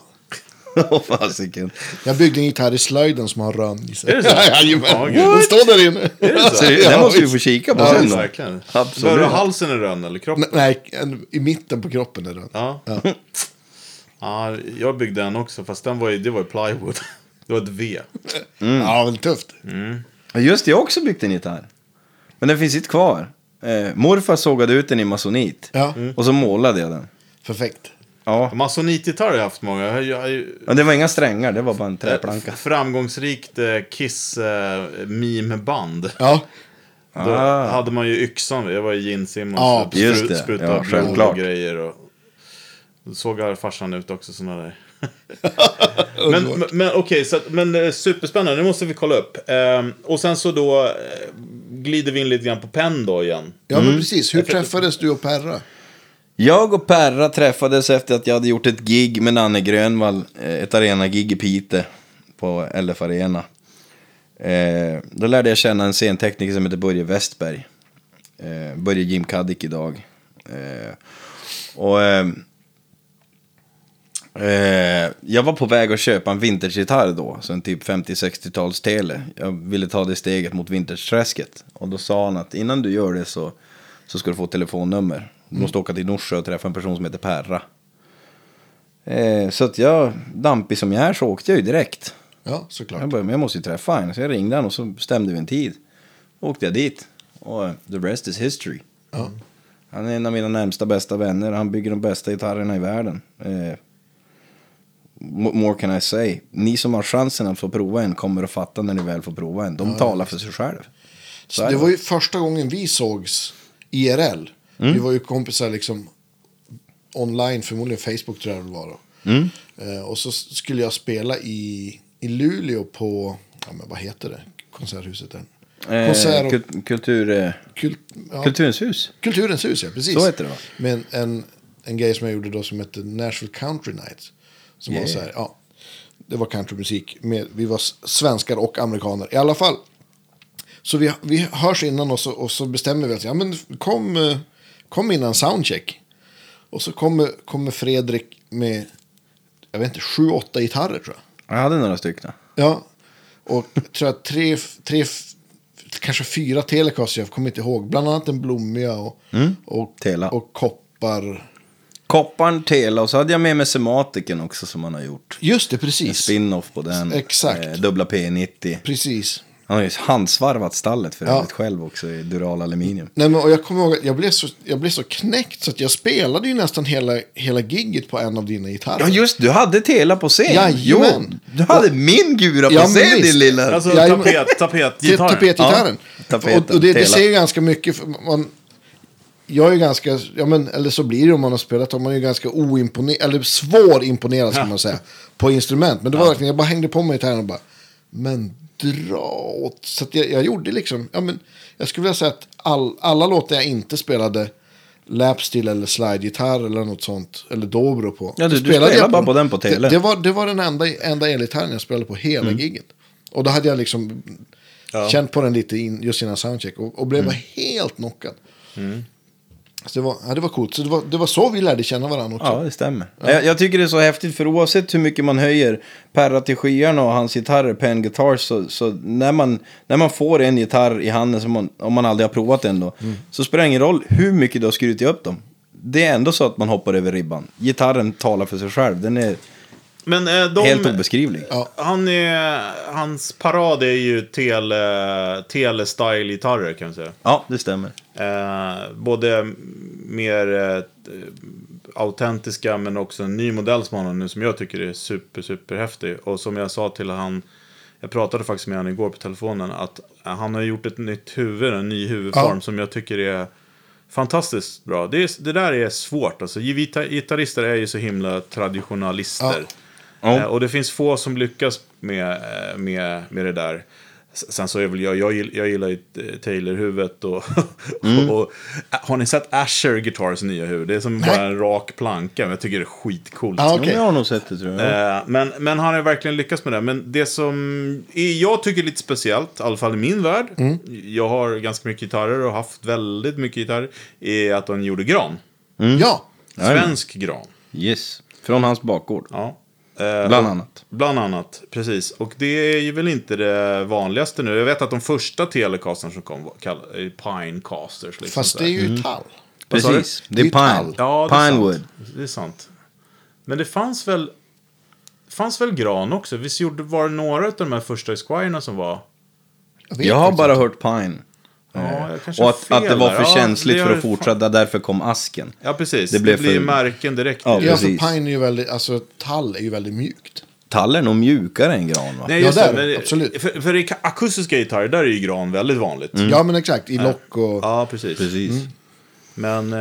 <laughs> Jag byggde en gitarr i slöjden som har rönn i sig. Är det så? <laughs> Jajamän. Ja. Den står där inne. Så, det- den Ja, måste vi få kika på Ja, sen. Verkligen. Absolut. Bör du halsen är rönn eller kroppen? Nej, en, i mitten på kroppen är den. Ja. <laughs> ja. Jag byggde en också, fast den var ju, det var ju plywood. Det var ett V. Ja, väldigt tufft. Ja, Just det, jag har också byggt en gitarr. Men den finns inte kvar. Eh, morfar sågade ut den i masonit. Ja, Och så målade jag den. perfekt. Ja. Masonitgitarr har jag haft många. Jag, jag, jag, Men det var inga strängar, det var bara en träplanka. Framgångsrikt eh, Kiss eh. Ja, <laughs> Då Ah. hade man ju yxan. Jag var i jeansim och Ja, det. sprutade Ja, blod och grejer. Och... Då såg farsan ut också, såna där. <laughs> men men, men okej, så att- men eh, superspännande. Nu måste vi kolla upp. Ehm, och sen så då eh, glider vi in lite grann på penn då igen. Ja, men precis. Hur träffades du och Perra? Jag och Perra träffades efter att jag hade gjort ett gig med Nanne Grönvall, eh, ett arenagig i Piteå på LF Arena. Eh, då lärde jag känna en scentekniker som heter Börje Westberg. Eh, Börje Jim Kaddick idag. Eh, och eh, eh, jag var på väg att köpa en vintagegitarr då, så en typ 50-60-tals tele. Jag ville ta det steget mot vintageträsket. Och då sa han att innan du gör det så, så ska du få telefonnummer. Du måste åka till Norsjö och träffa en person som heter Perra. Eh, så att jag, dampig som jag är, så åkte jag ju direkt. Ja, såklart. Jag bara, men jag måste ju träffa honom. Så jag ringde honom och så bestämde vi en tid. Åkte jag dit. Och eh, the rest is history. Ja. Han är en av mina närmsta bästa vänner. Han bygger de bästa gitarrerna i världen. Eh, more can I say? Ni som har chansen att få prova en kommer att fatta när ni väl får prova en. De talar för sig själv. Så det. var ju första gången vi sågs IRL. Mm. Vi var ju kompisar liksom online, förmodligen Facebook tror jag det var då. Mm. Eh, och så skulle jag spela i, i Luleå på, ja men vad heter det, konserthuset där. Eh, Konsert och kul- kultur, eh, kult, ja, Kulturens hus. Kulturens hus, ja precis. Så heter det, va? Men en, en grej som jag gjorde då som hette Nashville Country Nights. Som var Yeah. så här, ja. Det var countrymusik. Med, vi var svenskar och amerikaner. I alla fall. Så vi, vi hörs innan och så, och så bestämmer vi att ja, men kom, eh, kom innan soundcheck. Och så kommer, kommer Fredrik med, jag vet inte, sju, åtta gitarrer tror jag. Jag hade några stycken. Ja, och tror jag tre, tre, kanske fyra Telecaster, jag kommer inte ihåg. Bland annat en blommiga och, och, Tela. och koppar. Kopparn, Tela och så hade jag med mig Sematiken också som han har gjort. Just det, En precis. spin-off på den. Exakt. Eh, dubbla P90. Precis. Han har ju handsvarvat stallet för Ja. övrigt själv också i Dural Aluminium. Nej, men, och jag kommer ihåg att jag blev, så, jag blev så knäckt så att jag spelade ju nästan hela, hela gigget på en av dina gitarrer. Ja just du hade Tela på scen. Jajamän. Jo, du hade min gura på Ja, scen visst. din lilla. Alltså Ja, tapet, tapetgitarren. Tapetgitarren. Ja, tapeten, och, och det, det säger ganska mycket. För man, jag är ju ganska, ja men, eller så blir det om man har spelat, man är ju ganska oimponerad, eller svårimponerad ska man säga, på instrument. Men det var verkligen, jag bara hängde på mig gitarren och bara, men dra åt. Så jag, jag gjorde liksom, ja men, jag skulle vilja säga att all, alla låtar jag inte spelade lapsteel eller slidegitarr eller något sånt, eller dobro på. Ja, du- så du spelade spelade jag bara på den på tele. Det, det, var, det var den enda, enda elgitarren jag spelade på hela Mm. gigget. Och då hade jag liksom känt på den lite in, just innan soundcheck och, och blev Mm. helt knockad. Så det var, ja, det var coolt. Så det var, det var så vi lärde känna varandra också. Ja, det stämmer. Jag, jag tycker det är så häftigt för oavsett hur mycket man höjer Perra till skyarna och hans gitarrer, Pen Guitars, så, så när, man, när man får en gitarr i handen, som man, om man aldrig har provat den då, så spelar det ingen roll hur mycket du har skrutit upp dem. Det är ändå så att man hoppar över ribban. Gitarren talar för sig själv. Den är Men eh, de... helt obeskrivlig. Ja. Han är, hans parad är ju tele, tele-style-gitarrer kan man säga. Ja, det stämmer. Eh, både mer eh, autentiska men också en ny modell som han har nu som jag tycker är super, super häftig. Och som jag sa till han, jag pratade faktiskt med honom igår på telefonen, att han har gjort ett nytt huvud, en ny huvudform Ja. som jag tycker är fantastiskt bra. Det, är, det där är svårt, alltså gitarr- gitarrister är ju så himla traditionalister. Ja. Eh, och det finns få som lyckas med, eh, med, med det där. Sen så är väl jag, jag, jag gillar ju eh, Taylor-huvudet och, <laughs> Mm. och, Har ni sett Asher Guitars nya huvud? Det är som bara en rak planka, men jag tycker det är skitcoolt. Ja, Ja, okej. Jag har nog sett det tror jag. Eh, men, men han har verkligen lyckats med det. Men det som är, jag tycker är lite speciellt, i alla fall i min värld, Mm. jag har ganska mycket gitarrer och haft väldigt mycket gitarrer, är att han gjorde gran. Ja, Jajamän. Svensk gran. Yes. Från hans bakgård. Ja. Eh, Bland och- annat. Bland annat, precis. Och det är ju väl inte det vanligaste nu. Jag vet att de första telecastern som kom var Pinecasters. Liksom fast så det är ju tall. Sa du? Precis. Det är Det är ju tall. pine. Ja, det är Pinewood. sant. Det är sant. Men det fanns väl... fanns väl gran också? Visst gjorde, var det några av de här första Esquirerna som var... vet Jag har bara inte. hört pine. Ja, Eh, och att, att det var där. för Ja, känsligt det för att fortsätta, därför kom asken. Ja, precis. Det Det, blev blir för- märken direkt. Ja, det. Ja, för precis. pine är ju väldigt, alltså tall är ju väldigt mjukt. Taller är nog mjukare än gran va? Nej, Ja, just där, det, men, absolut. För, för i akustiska gitarrer, där är ju gran väldigt vanligt. Ja, men exakt. I lock och... Ja, precis. Precis. Men, eh,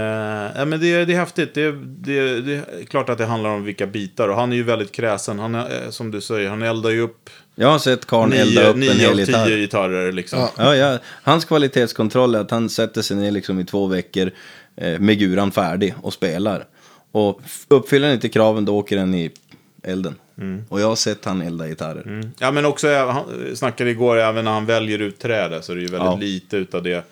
ja, men det, det är häftigt. Det, det, det är klart att det handlar om vilka bitar. Och han är ju väldigt kräsen. Han är, eh, som du säger, han eldar ju upp Jag har sett karln elda nio, upp en nio hel av gitarr. tio gitarrer. Liksom. Ja. Ja, ja, hans kvalitetskontroll är att han sätter sig ner liksom i två veckor eh, med guran färdig och spelar. Och uppfyller han inte kraven då åker den i elden. Och jag har sett han elda gitarrer. Mm. Ja, men också, eh, han snackade igår, även när han väljer ut trädet så är det ju väldigt Ja. lite utav det,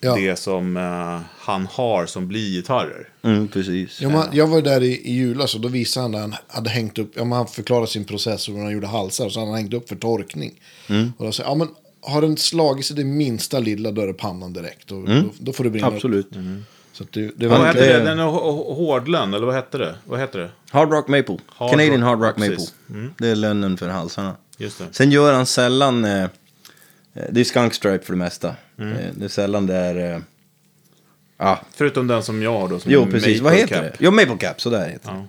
Ja. det som eh, han har som blir gitarrer. Mm, precis. Ja, man, jag var där i, i julas och då visade han där han hade hängt upp, ja, men han förklarade sin process och hur han gjorde halsar. Så han hade hängt upp för torkning. Och då sa jag, ja men har den slagit sig det minsta lilla då är det pannan direkt. Och, då, då får det brinna Absolut. upp. Så att det, det Vad var hette det-? Den hårdlön, eller vad hette det? Vad hette det? Hard Rock Maple. Hard Canadian Rock, Hard Rock Maple. precis. Mm. Det är lönnen för halsarna. Just det. Sen gör han sällan... Eh, det är skunk stripe för det mesta. Mm. Eh, det är sällan det är... Eh, ah, Förutom den som jag har då. Som jo, är precis. Vad heter Cap. det? Jo, Maple Cap. Sådär heter det. Ja.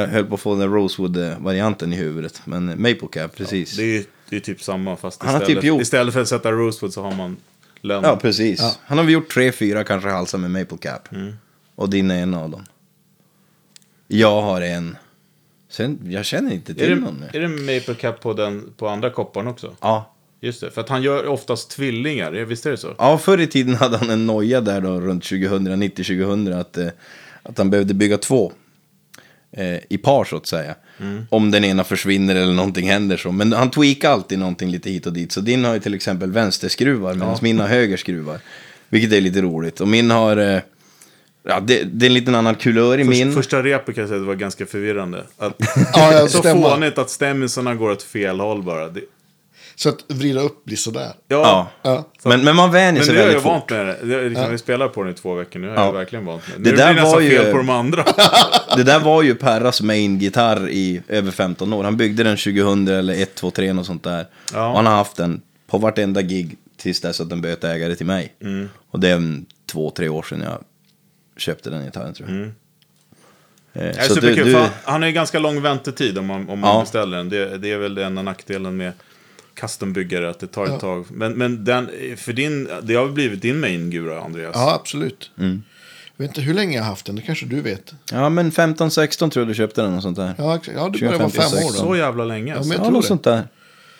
Jag höll på att få den Rosewood-varianten i huvudet. Men Maple Cap, precis. Det är det är typ samma, fast har istället, typ gjort- istället för att sätta rosewood så har man lönn. Ja, precis. Ja. Han har väl gjort tre, fyra kanske halsar med Maple Cap. Mm. Och din är en av dem. Jag har en. Sen, jag känner inte är, till någon det, mer. är det Maple Cap på, den, på andra kopparn också? Ja. Just det, för att han gör oftast tvillingar, visst är det så? ja, förr i tiden hade han en noja där då runt 2000, 90-2000 att, eh, att han behövde bygga två. Eh, I par så att säga. Om den ena försvinner eller någonting händer så. Men han tweakar alltid någonting lite hit och dit. Så din har ju till exempel vänsterskruvar medan min har högerskruvar. Vilket är lite roligt. Och min har... Eh, ja, det, det är en liten annan kulör i Först, min. Första repet kan jag säga att det var ganska förvirrande. Att, <laughs> Ja, ja, <laughs> så stämma. fånigt att stämmisarna går åt fel håll bara. Det, Så att vrida upp blir sådär. Ja. Ja. Men, men man vänjer Men sig nu är jag väldigt vant fort. med det. liksom, Vi spelar på den i två veckor, nu är Ja. jag verkligen vant med det. Det Nu där blir det nästan var ju- fel på de andra. <laughs> Det där var ju Perras main-gitarr i över 15 år. Han byggde den 2000 eller 1, 2, 3 och sånt där. Ja. Och han har haft den på vartenda gig tills dess att den bytte ägare till mig. Mm. Och det är två, tre år sedan jag köpte den gitarren tror jag. Eh, Mm. Det är så superkul, du, du, han har ju ganska lång väntetid om man, om man Ja. beställer den. Det, det är väl den enda nackdelen med custombyggare, att det tar ett Ja. tag. Men, men den, för din, det har blivit din main-gura, Andreas? Ja, absolut. Mm. Jag vet inte hur länge jag har haft den, det kanske du vet. ja men 15-16 tror jag du köpte den och sånt där. Ja, exakt. ja det börjar vara 25, fem år Så då. jävla länge Ja, alltså. men jag Ja, tror något det. sånt där.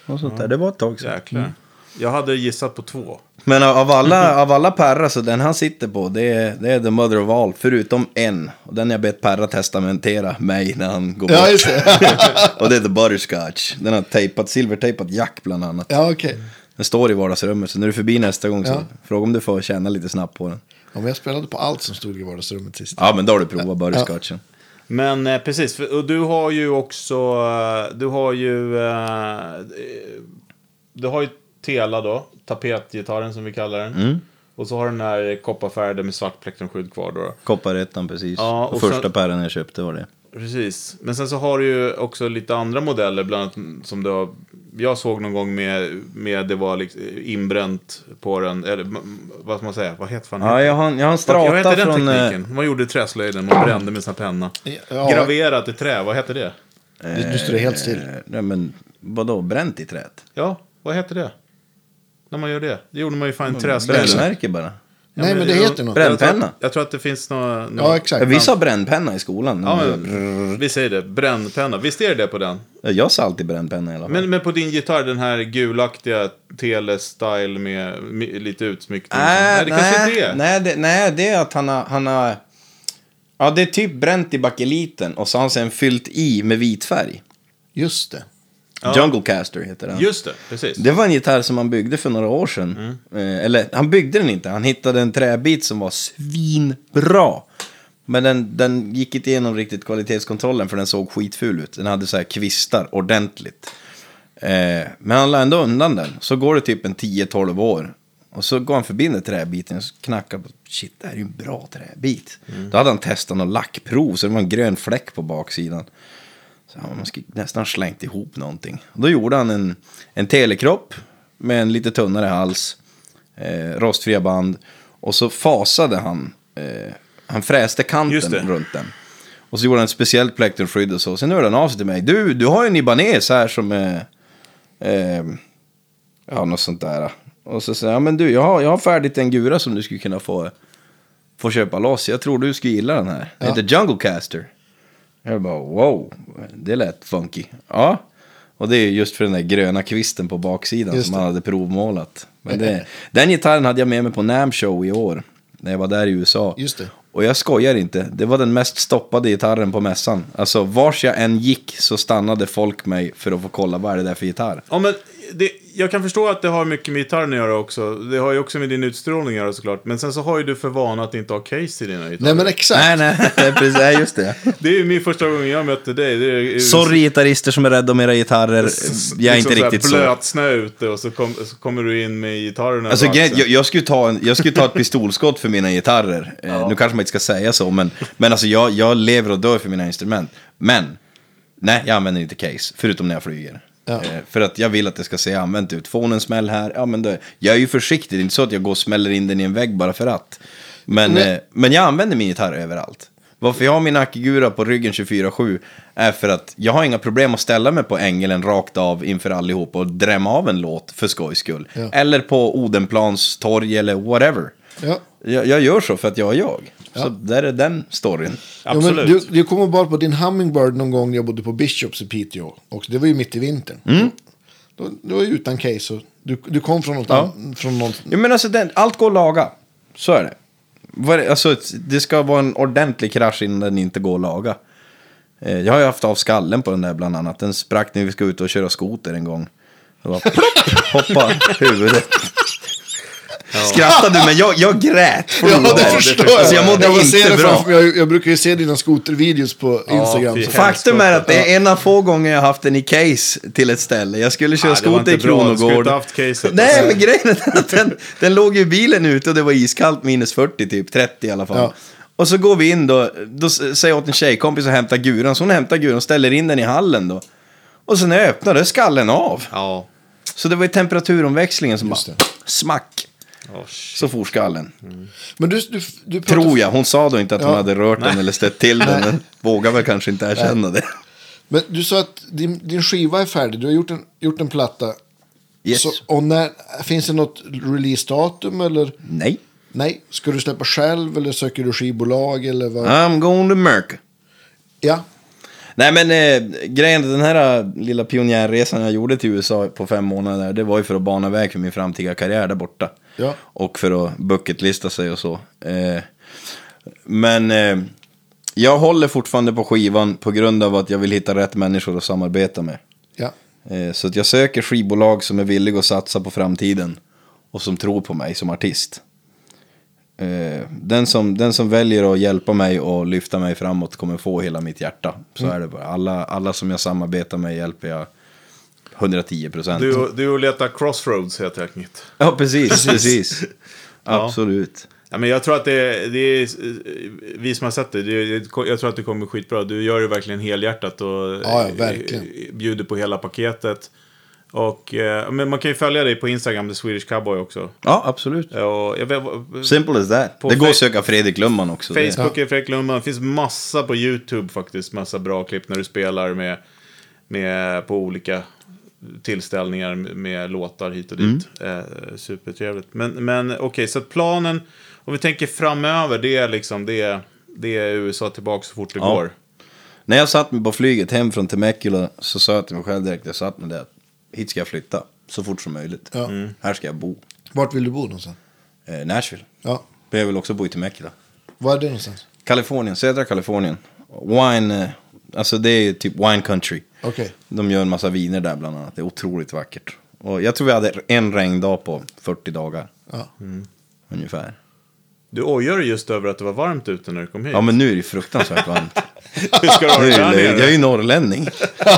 Något sånt där. Det var ett tag sedan. Jäklar. Jag hade gissat på två. Men av alla, av alla Perra, så den han sitter på, det är, det är the mother of all. Förutom en. Och den jag bett Perra testamentera mig när han går Ja, bort. just det. <laughs> Och det är the butterscotch. Den har tejpat, silvertejpat jack bland annat. ja, okej. Den står i vardagsrummet, så när du är förbi nästa gång så Ja. fråga om du får känna lite snabbt på den. Ja, men jag spelade på allt som stod i vardagsrummet sist. Ja, men då har du provat butterscotchen. Men eh, precis, för, och du har ju också, eh, du har ju, eh, du har ju Tela då, tapetgitarren som vi kallar den. Mm. Och så har den här kopparfärgade med svart plektrumskydd kvar då. Kopparettan precis. Ja, och och första sen- Perran jag köpte var det. Precis. Men sen så har du ju också lite andra modeller, bland annat som du har, jag såg någon gång med, med det var liksom inbränt på den, eller vad ska man säga, vad heter fan Ja, jag har, jag har en vad, vad strata heter den från... eh, tekniken? Man gjorde träslöjden, man brände med sin penna. Ja, Graverat i trä, vad heter det? Du, du står helt still. eh, Nej, men vadå? Bränt i träet? Ja, vad heter det? När man gör det? Det gjorde man ju fan i träslöjden. Brännmärke bara. Ja, Nej, men det jag- heter något. Jag tror, Brännpenna. att, jag tror att det finns några... några Ja, exakt. Vi sa brännpenna i skolan. Ja, men, vi säger det. Brännpenna. Visst är det det på den? Jag sa alltid brännpenna i alla fall. Men, men på din gitarr, den här gulaktiga Tele-style med mi- lite utsmyckning. Äh, nej, det kanske är det. Nej det, nej, det är att han har, han har... Ja, det är typ bränt i bakeliten och så har han sen fyllt i med vit färg. Just det. Ja. Jungle Caster heter den. Just det, precis. Det var en gitarr som han byggde för några år sedan. Eh, eller, han byggde den inte. Han hittade en träbit som var svinbra. Men den, den gick inte igenom riktigt kvalitetskontrollen för den såg skitful ut. Den hade så här kvistar ordentligt. Eh, men han la ändå undan den. Så går det typ en 10-12 år. Och så går han förbi den träbiten och knackar på. Shit, det här är ju en bra träbit. Då hade han testat någon lackprov så det var en grön fläck på baksidan. Så han skulle nästan slängt ihop någonting. Och då gjorde han en, en telekropp med en lite tunnare hals, eh, rostfria band. Och så fasade han, eh, han fräste kanten runt den. Och så gjorde han ett speciellt plektrumskydd och så. Sen hörde han av sig till mig. Du, du har ju en Ibanez här som är... Eh, ja, något sånt där. Och så säger jag, ja men du, jag har, jag har färdigt en gura som du skulle kunna få, få köpa loss. Jag tror du skulle gilla den här. Den heter Jungle Caster. Jag bara, wow, det lät funky. Ja, och det är just för den där gröna kvisten på baksidan Just som han hade provmålat. Men det, den gitarren hade jag med mig på NAM Show i år. När jag var där i USA. Just det. Och jag skojar inte, det var den mest stoppade gitarren på mässan. Alltså vars jag än gick så stannade folk mig för att få kolla vad är det där för gitarr. Ja, men det, jag kan förstå att det har mycket med gitarren att göra också. Det har ju också med din utstrålning att göra såklart. Men sen så har ju du för vana att inte ha case i dina gitarrer. Nej men exakt. Nej, nej, <laughs> nej, precis, nej, just det. Det är ju min första gång jag mötte dig. Det är, Sorry gitarrister som är rädda om era gitarrer, jag är inte liksom riktigt så. här så. Blöt snö ute och så, kom, så kommer du in med gitarrerna. Alltså, jag, jag, skulle ta en, jag skulle ta ett pistolskott för mina gitarrer. Eh, nu kanske man inte ska säga så, men, men alltså, jag, jag lever och dör för mina instrument. Men, nej, jag använder inte case, förutom när jag flyger. Ja. Eh, för att jag vill att det ska se använt ut. Får hon en smäll här, ja men det, jag är ju försiktig, det är inte så att jag går och smäller in den i en vägg bara för att. Men, Men- eh, men jag använder min gitarr överallt. Varför jag har min Akigura på ryggen 24-7 är för att jag har inga problem att ställa mig på ängeln rakt av inför allihop och drämma av en låt för skojs skull. Ja. Eller på Odenplans torg eller whatever. Ja. Jag, jag gör så för att jag är jag. Så där är den storyn. Ja, men Absolut. du, du kommer bara på din Hummingbird någon gång när jag bodde på Bishops i Piteå. Och det var ju mitt i vintern. Mm. Då, du var ju utan case. Och du, du kom från något Ja. annat. Från något, Ja, men alltså, den, allt går att laga. Så är det. Alltså, det ska vara en ordentlig krasch innan den inte går att laga. Eh, Jag har ju haft av skallen på den där bland annat. Den sprack när vi ska ut och köra skoter en gång. Det var plopp, hoppa <laughs> huvudet. Skrattade du? Men jag, jag grät. Ja, det förstår jag. Alltså, jag mådde bara inte bra. Jag, jag brukar ju se dina skotervideos på Instagram. så- Faktum är att det är en av få gånger jag har haft den i case till ett ställe. Jag skulle köra var skoter i Kronogård. caset. Nej, men grejen är att den, den låg ju i bilen ute och det var iskallt, minus 40 typ, 30 i alla fall. Ja. Och så går vi in då, då säger jag åt en tjejkompis att hämta guran, så hon hämtar guran och ställer in den i hallen då. Och sen när jag öppnar, då är skallen av. Ja. Så det var ju temperaturomväxlingen som bara, Just det. smack, Oh, så for skallen. Men du, du, du pratar- Tror jag, hon sa då inte att hon Ja. hade rört den eller stött till den, men vågar väl kanske inte erkänna det. Men du sa att din, din skiva är färdig. Du har gjort en, gjort en platta. Yes. Så, och när, finns det något releasedatum eller? Nej. Nej. Ska du släppa själv eller söker du skivbolag eller vad? I'm going to America. Ja. Nej men eh, grejen, den här eh, lilla pionjärresan jag gjorde till USA på fem månader det var ju för att bana väg för min framtida karriär där borta. Ja. Och för att bucketlista sig och så. Eh, men eh, jag håller fortfarande på skivan på grund av att jag vill hitta rätt människor att samarbeta med. Ja. Eh, så att jag söker skivbolag som är villiga att satsa på framtiden. Och som tror på mig som artist. Eh, den, som, den som väljer att hjälpa mig och lyfta mig framåt kommer få hela mitt hjärta. Så är det bara. Alla, alla som jag samarbetar med hjälper jag 110 procent. Du, du och letar Crossroads helt enkelt. Ja, precis. precis. Absolut. Ja, men jag tror att det, det är, vi som har sett det, det, jag tror att det kommer skitbra. Du gör det verkligen helhjärtat och Ja, ja, verkligen. eh, bjuder på hela paketet. Och, eh, men man kan ju följa dig på Instagram, The Swedish Cowboy också. Ja, absolut. Och jag vet, Simple as that. Det går att söka Fredrik Lumman också. det- Facebook är Fredrik Lundman. Det finns massa på YouTube faktiskt. Massa bra klipp när du spelar med, med på olika tillställningar med, låtar hit och dit. Mm. Eh, supertrevligt. Men, men okej, så att planen, om vi tänker framöver, det är liksom det, är- det är USA tillbaka så fort det Ja. går. När jag satt mig på flyget hem från Temecula så sa jag till mig själv direkt, jag satt med det att hit ska jag flytta så fort som möjligt. Ja. Mm. Här ska jag bo. Vart vill du bo någonstans? Eh, Nashville. Ja. Men jag vill också bo i Temecula. Var är det någonstans? Kalifornien, södra Kalifornien. Wine, eh, alltså det är typ wine country. Okej. De gör en massa viner där bland annat. Det är otroligt vackert. Och jag tror vi hade en regndag på 40 dagar. Ja. Ungefär. Du ojar just över att det var varmt ute när du kom hit. Ja men nu är det fruktansvärt varmt. <laughs> Hur ska du ha det där nere? jag är ju norrlänning.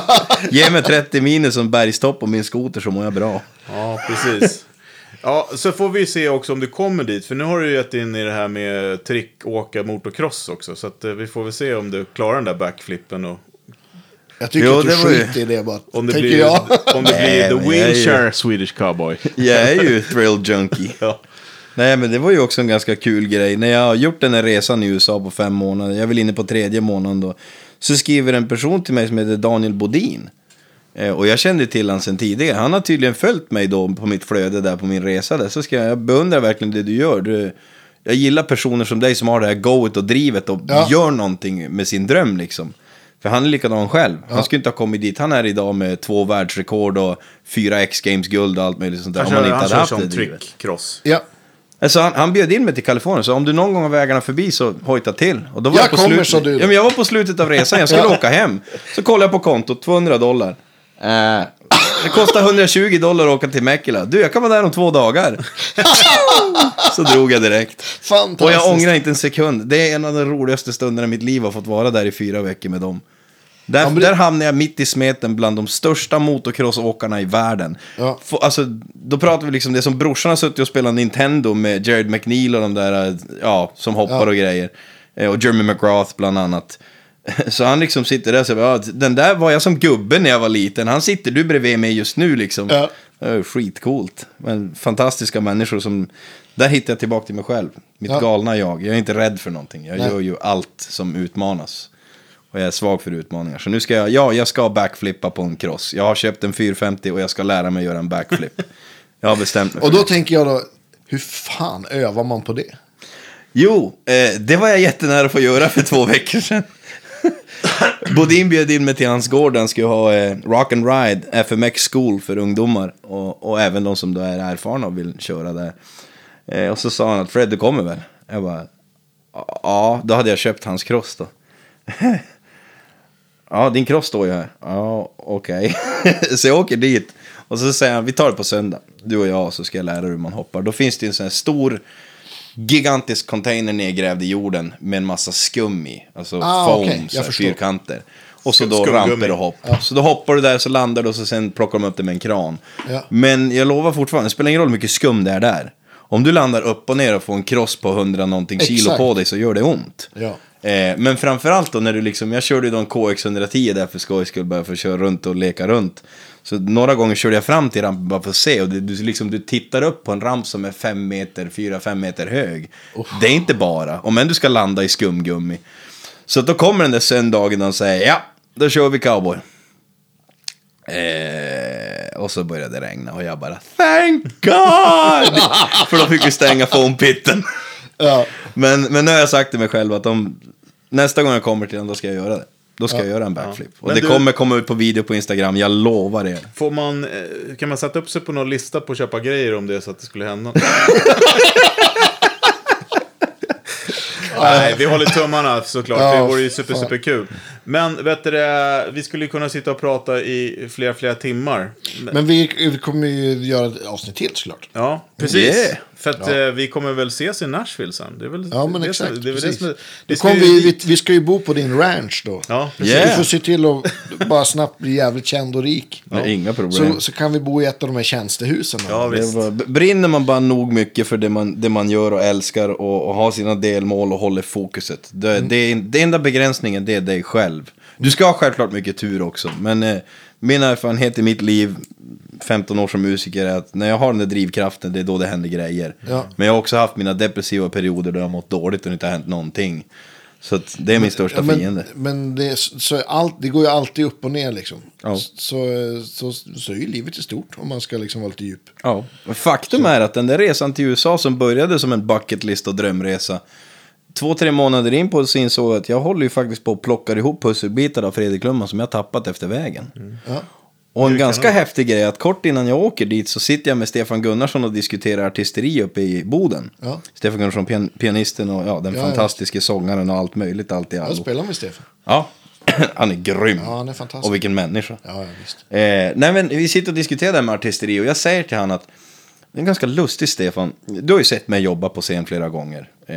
<laughs> Ge mig 30 minus som bergstopp på min skoter så mår jag bra. Ja, precis. Ja, så får vi se också om du kommer dit. För nu har du ju gett in i det här med trick, åka, motocross också. Så att, eh, vi får väl se om du klarar den där backflippen. Och Jag tycker Jo, att du det var ju- skiter i det bara. om det tänker blir, jag. <laughs> om det Nej, blir the är ju- wheelchair Swedish cowboy. <laughs> Jag är ju thrill junkie. <laughs> ja. Nej, men det var ju också en ganska kul grej. När jag har gjort den här resan i USA på fem månader, jag är väl inne på tredje månaden då, så skriver en person till mig som heter Daniel Bodin. Eh, och jag kände till honom sedan tidigare. Han har tydligen följt mig då på mitt flöde där på min resa där. Så ska jag, jag beundrar verkligen det du gör. Du, jag gillar personer som dig som har det här goet och drivet och Ja. gör någonting med sin dröm liksom. För han är likadan själv. Han skulle inte ha kommit dit han är idag med två världsrekord och fyra X-games-guld och allt möjligt sånt där. Han om han inte han hade kör haft som det drivet. trick-cross. Ja, Alltså han, han bjöd in mig till Kalifornien, så om du någon gång har vägarna förbi så hojta till. Och då var Jag jag, på kommer, slut... sa du. Ja, men jag var på slutet av resan, jag skulle Ja. åka hem. Så kollade jag på kontot, 200 dollar. Eh, det kostar 120 dollar att åka till Mäckila. Du, jag kan vara där om två dagar. <laughs> så drog jag direkt. fantastiskt. Och jag ångrar inte en sekund. Det är en av de roligaste stunderna i mitt liv att fått vara där i fyra veckor med dem. Där, men det- där hamnade jag mitt i smeten bland de största motocrossåkarna i världen. Ja. Få- Alltså, då pratar vi liksom det som brorsan har suttit och spelat Nintendo med Jared McNeil och de där, eh, ja, som hoppar Ja. och grejer. Eh, Och Jeremy McGrath bland annat. <laughs> Så han liksom sitter där och säger, ja, den där var jag som gubbe när jag var liten. Han sitter du bredvid mig just nu liksom. Ja. Skitcoolt. Men fantastiska människor som... Där hittar jag tillbaka till mig själv. Mitt Ja. galna jag. Jag är inte rädd för någonting. Jag Nej. gör ju allt som utmanas. Och jag är svag för utmaningar. Så nu ska jag, ja, jag ska backflippa på en cross. Jag har köpt en 450 och jag ska lära mig göra en backflip. jag har bestämt mig Och då det. tänker jag då, hur fan övar man på det? Jo, eh, det var jag jättenära att få göra för två veckor sedan. <laughs> Bodin bjöd in mig till hans gård. Han skulle ha eh, Rock and Ride, FMX School för ungdomar. Och, och även de som då är erfarna och vill köra där. Eh, och så sa han att Fred, du kommer väl? Jag bara, ja, då hade jag köpt hans cross då. <laughs> ja, din cross står ju här. Ja, okej. <laughs> så jag åker dit. Och så säger han, vi tar det på söndag. Du och jag, så ska jag lära dig hur man hoppar. Då finns det en sån här stor, gigantisk container nedgrävd i jorden med en massa skum i. Alltså Ah, foam, så här, förstår. fyrkanter. Och så då skumgummi. ramper och hopp. Så då hoppar du där, så landar du och så sen plockar de upp det med en kran. Ja. Men jag lovar fortfarande, det spelar ingen roll hur mycket skum det är där. Om du landar upp och ner och får en kross på 100 någonting kilo Exakt. på dig så gör det ont. Ja. Eh, men framförallt då när du liksom, jag körde ju då en KX110 där för skojs skull, bara för att köra runt och leka runt. Så några gånger körde jag fram till rampen bara för att se och det, du, liksom, du tittar upp på en ramp som är 5 meter, 4-5 meter hög. Det är inte bara, om än du ska landa i skumgummi. Så då kommer den där söndagen och säger ja, då kör vi cowboy. Eh, och så började det regna och jag bara thank God! <laughs> För då fick vi stänga foampitten. Ja. Men, men nu har jag sagt till mig själv att om, nästa gång jag kommer till den, då ska jag göra det. Då ska jag göra en backflip. Och Men det du- kommer komma ut på video på Instagram, jag lovar er. Får man, eh, kan man sätta upp sig på någon lista på att köpa grejer om det är så att det skulle hända? <laughs> Nej, vi håller tummarna såklart. Ja, det vore ju super, super kul. Men vet du det, vi skulle ju kunna sitta och prata i flera, flera timmar. Men, vi, vi kommer ju göra ett avsnitt till såklart. ja, precis. Yeah. För att eh, vi kommer väl ses i Nashville sen. Det är väl Ja, men det exakt. Det det som vi ska ju vi, vi, dit. vi ska ju bo på din ranch då. Ja, precis. Yeah. Du får se till att bara snabbt bli jävligt känd och rik. Ja. Inga problem. Så, så kan vi bo i ett av de här tjänstehusen. Ja, Det visst. var, brinner man bara nog mycket för det man, det man gör och älskar och, och har sina delmål och håller fokuset. Det, Mm. det, är- det enda begränsningen det är dig själv. Du ska ha självklart mycket tur också. Men eh, min erfarenhet i mitt liv, 15 år som musiker, är att när jag har den där drivkraften, det är då det händer grejer. Ja. Men jag har också haft mina depressiva perioder då jag har mått dåligt och det inte har hänt någonting. Så att det är min största Ja, men, fiende. men det, så allt, det går ju alltid upp och ner liksom. Ja. Så, så, så är ju livet i stort om man ska liksom vara lite djup. Ja. Faktum är att den där resan till USA som började som en bucket list och drömresa. Två, tre månader in på så insåg jag att jag håller ju faktiskt på att plocka ihop pusselbitar av Fredrik Lumman som jag tappat efter vägen. Ja. Och en ganska vara. häftig grej att kort innan jag åker dit så sitter jag med Stefan Gunnarsson och diskuterar artisteri uppe i Boden. Ja. Stefan Gunnarsson, pian pianisten och ja, den Ja, fantastiska sångaren och allt möjligt, allt i Jag allo. spelar med Stefan. Ja, <clears throat> han är grym. Ja, han är fantastisk. Och vilken människa. Ja, ja, visst. Eh, nej men vi sitter och diskuterar det här med artisteri och jag säger till han att det är ganska lustig Stefan. Du har ju sett mig jobba på scen flera gånger. Eh,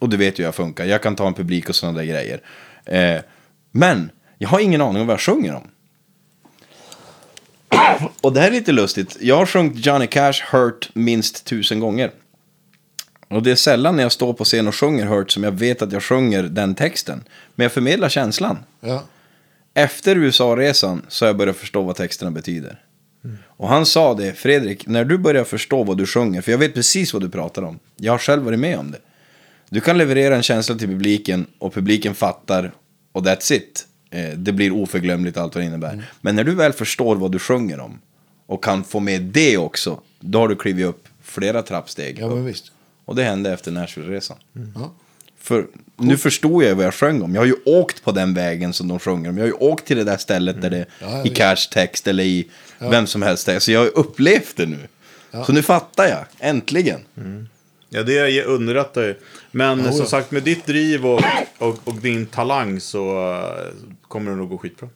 och du vet ju hur jag funkar. Jag kan ta en publik och sådana där grejer. Eh, men jag har ingen aning om vad jag sjunger om. Och det här är lite lustigt. Jag har sjungit Johnny Cash Hurt minst tusen gånger. Och det är sällan när jag står på scen och sjunger Hurt som jag vet att jag sjunger den texten. Men jag förmedlar känslan. Ja. Efter USA-resan så har jag börjat förstå vad texterna betyder. Och han sa det, Fredrik, när du börjar förstå vad du sjunger, för jag vet precis vad du pratar om. Jag har själv varit med om det. Du kan leverera en känsla till publiken och publiken fattar och that's it. Eh, det blir oförglömligt allt vad det innebär. Mm. Men när du väl förstår vad du sjunger om och kan få med det också, då har du klivit upp flera trappsteg. Ja, men visst. Och det hände efter Nashville-resan. Ja. För nu förstod jag vad jag sjöng om. Jag har ju åkt på den vägen som de sjunger om. Jag har ju åkt till det där stället där det Mm. Ja, ja, i. Cash text eller i vem som helst. Så jag har upplevt det nu. Så nu fattar jag, äntligen. Ja, det underlättar ju. Men Ja, som ja. sagt, med ditt driv och, och, och din talang så eh, kommer det nog gå skitbra.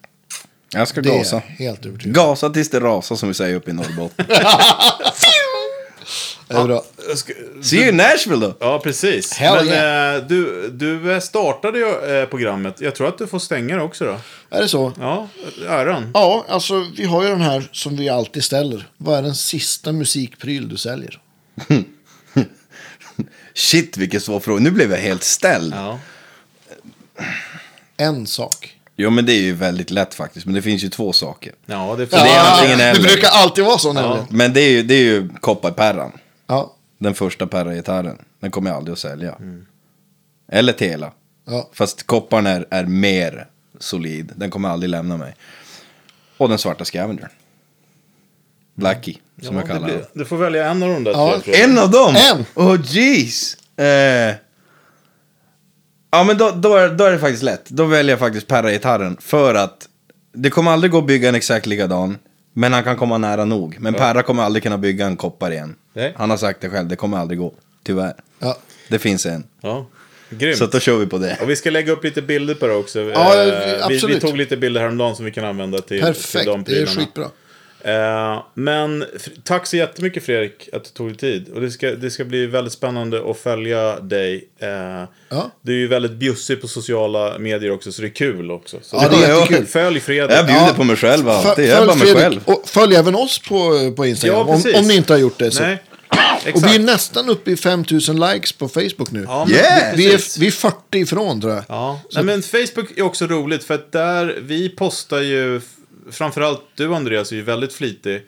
Jag ska Det är gasa. helt övertygad Gasa tills det rasar som vi säger uppe i Norrbotten. <laughs> Bra. Jag ska- See you in Nashville då! Ja, precis. Hell Men yeah. eh, du, du eh, startade ju eh, programmet. Jag tror att du får stänga det också då. Är det så? Ja, äran. Ja, alltså vi har ju den här som vi alltid ställer. Vad är den sista musikpryl du säljer? <laughs> Shit vilken svår fråga. Nu blev jag helt ställd. Ja. En sak. Jo men det är ju väldigt lätt faktiskt. Men det finns ju två saker. Ja, det, det är antingen det eller. brukar alltid vara så nämligen. Men det är ju, det är ju kopparperran. Ja. Den första perra-gitarren. Den kommer jag aldrig att sälja. Eller Tela. Ja. Fast kopparn är, är mer solid. Den kommer aldrig lämna mig. Och den svarta Scavengern. Blackie, som ja, jag kallar den. du får välja en av de där Ja, tre. tror jag. En av dem? En. Oh jeez! Eh. Ja men då, då, är, då är det faktiskt lätt. Då väljer jag faktiskt Perra-gitarren. För att det kommer aldrig gå att bygga en exakt likadan. Men han kan komma nära nog. Men Perra kommer aldrig kunna bygga en koppar igen. Nej. Han har sagt det själv, det kommer aldrig gå. Tyvärr. Ja. Det finns en. Ja. Grymt. Så att då kör vi på det. Och vi ska lägga upp lite bilder på det också. Ja, Eh, vi, vi absolut. tog lite bilder häromdagen som vi kan använda till, till Perfekt, de det är prylarna. skitbra. Eh, men tack så jättemycket Fredrik att du tog dig tid. Och det ska, det ska bli väldigt spännande att följa dig. Eh, Ja. Du är ju väldigt bjussig på sociala medier också, så det är kul också. Så Ja, det är jättekul. Följ Fredrik. Jag bjuder Ja. på mig själv alltid. Jag är bara mig Fredrik själv. och följ även oss på, på Instagram. Ja, om, om ni inte har gjort det. Så. Nej, Och vi är nästan uppe i 5000 likes på Facebook nu. Ja, Yeah! vi, är, vi är 40 ifrån tror jag. Ja, Nej, men Facebook är också roligt för att där, vi postar ju, framförallt du Andreas är ju väldigt flitig.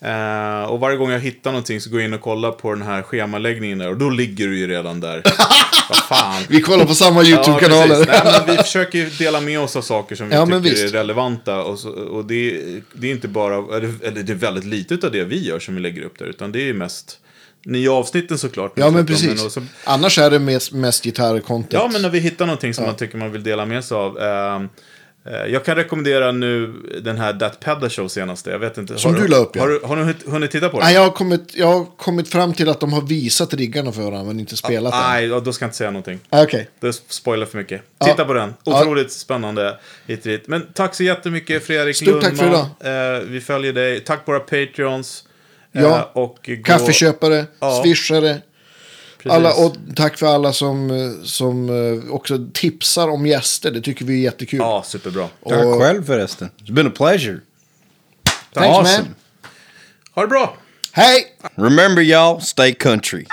Eh, och varje gång jag hittar någonting så går jag in och kollar på den här schemaläggningen där och då ligger du ju redan där. <laughs> Vad fan. Vi kollar på samma Ja, YouTube-kanaler. Nej, men vi försöker ju dela med oss av saker som vi Ja, men tycker visst. är relevanta. Och, så, och det, det är inte bara, eller det är väldigt lite av det vi gör som vi lägger upp där. Utan det är ju mest nya avsnitten såklart. ja, men precis. och så, Annars är det mest, mest gitarr-content. Ja, men när vi hittar någonting som man tycker man vill dela med sig av. eh, jag kan rekommendera nu den här That Pedda Show senaste. Jag vet inte. Som har, du la upp, ja. Har, du- har du hunnit- titta på den? Nej, jag, har kommit, jag har kommit fram till att de har visat riggarna för varandra men inte spelat den. Nej, då ska jag inte säga någonting. Ah, Okej. Det spoilar för mycket. Ja. Titta på den. Otroligt spännande hit och dit. Men tack så jättemycket Fredrik Stort tack för Lundman. Eh, vi följer dig. Tack våra Patreons. Eh, Ja. och gå- Kaffeköpare, Ja. swishare. Precis. Alla, och tack för alla som, eh, som eh, också tipsar om gäster. Det tycker vi är jättekul. Ja, superbra. Tack Och- själv förresten. It's been a pleasure. Thanks awesome. man. Ha det bra! Hej! Remember y'all, stay country.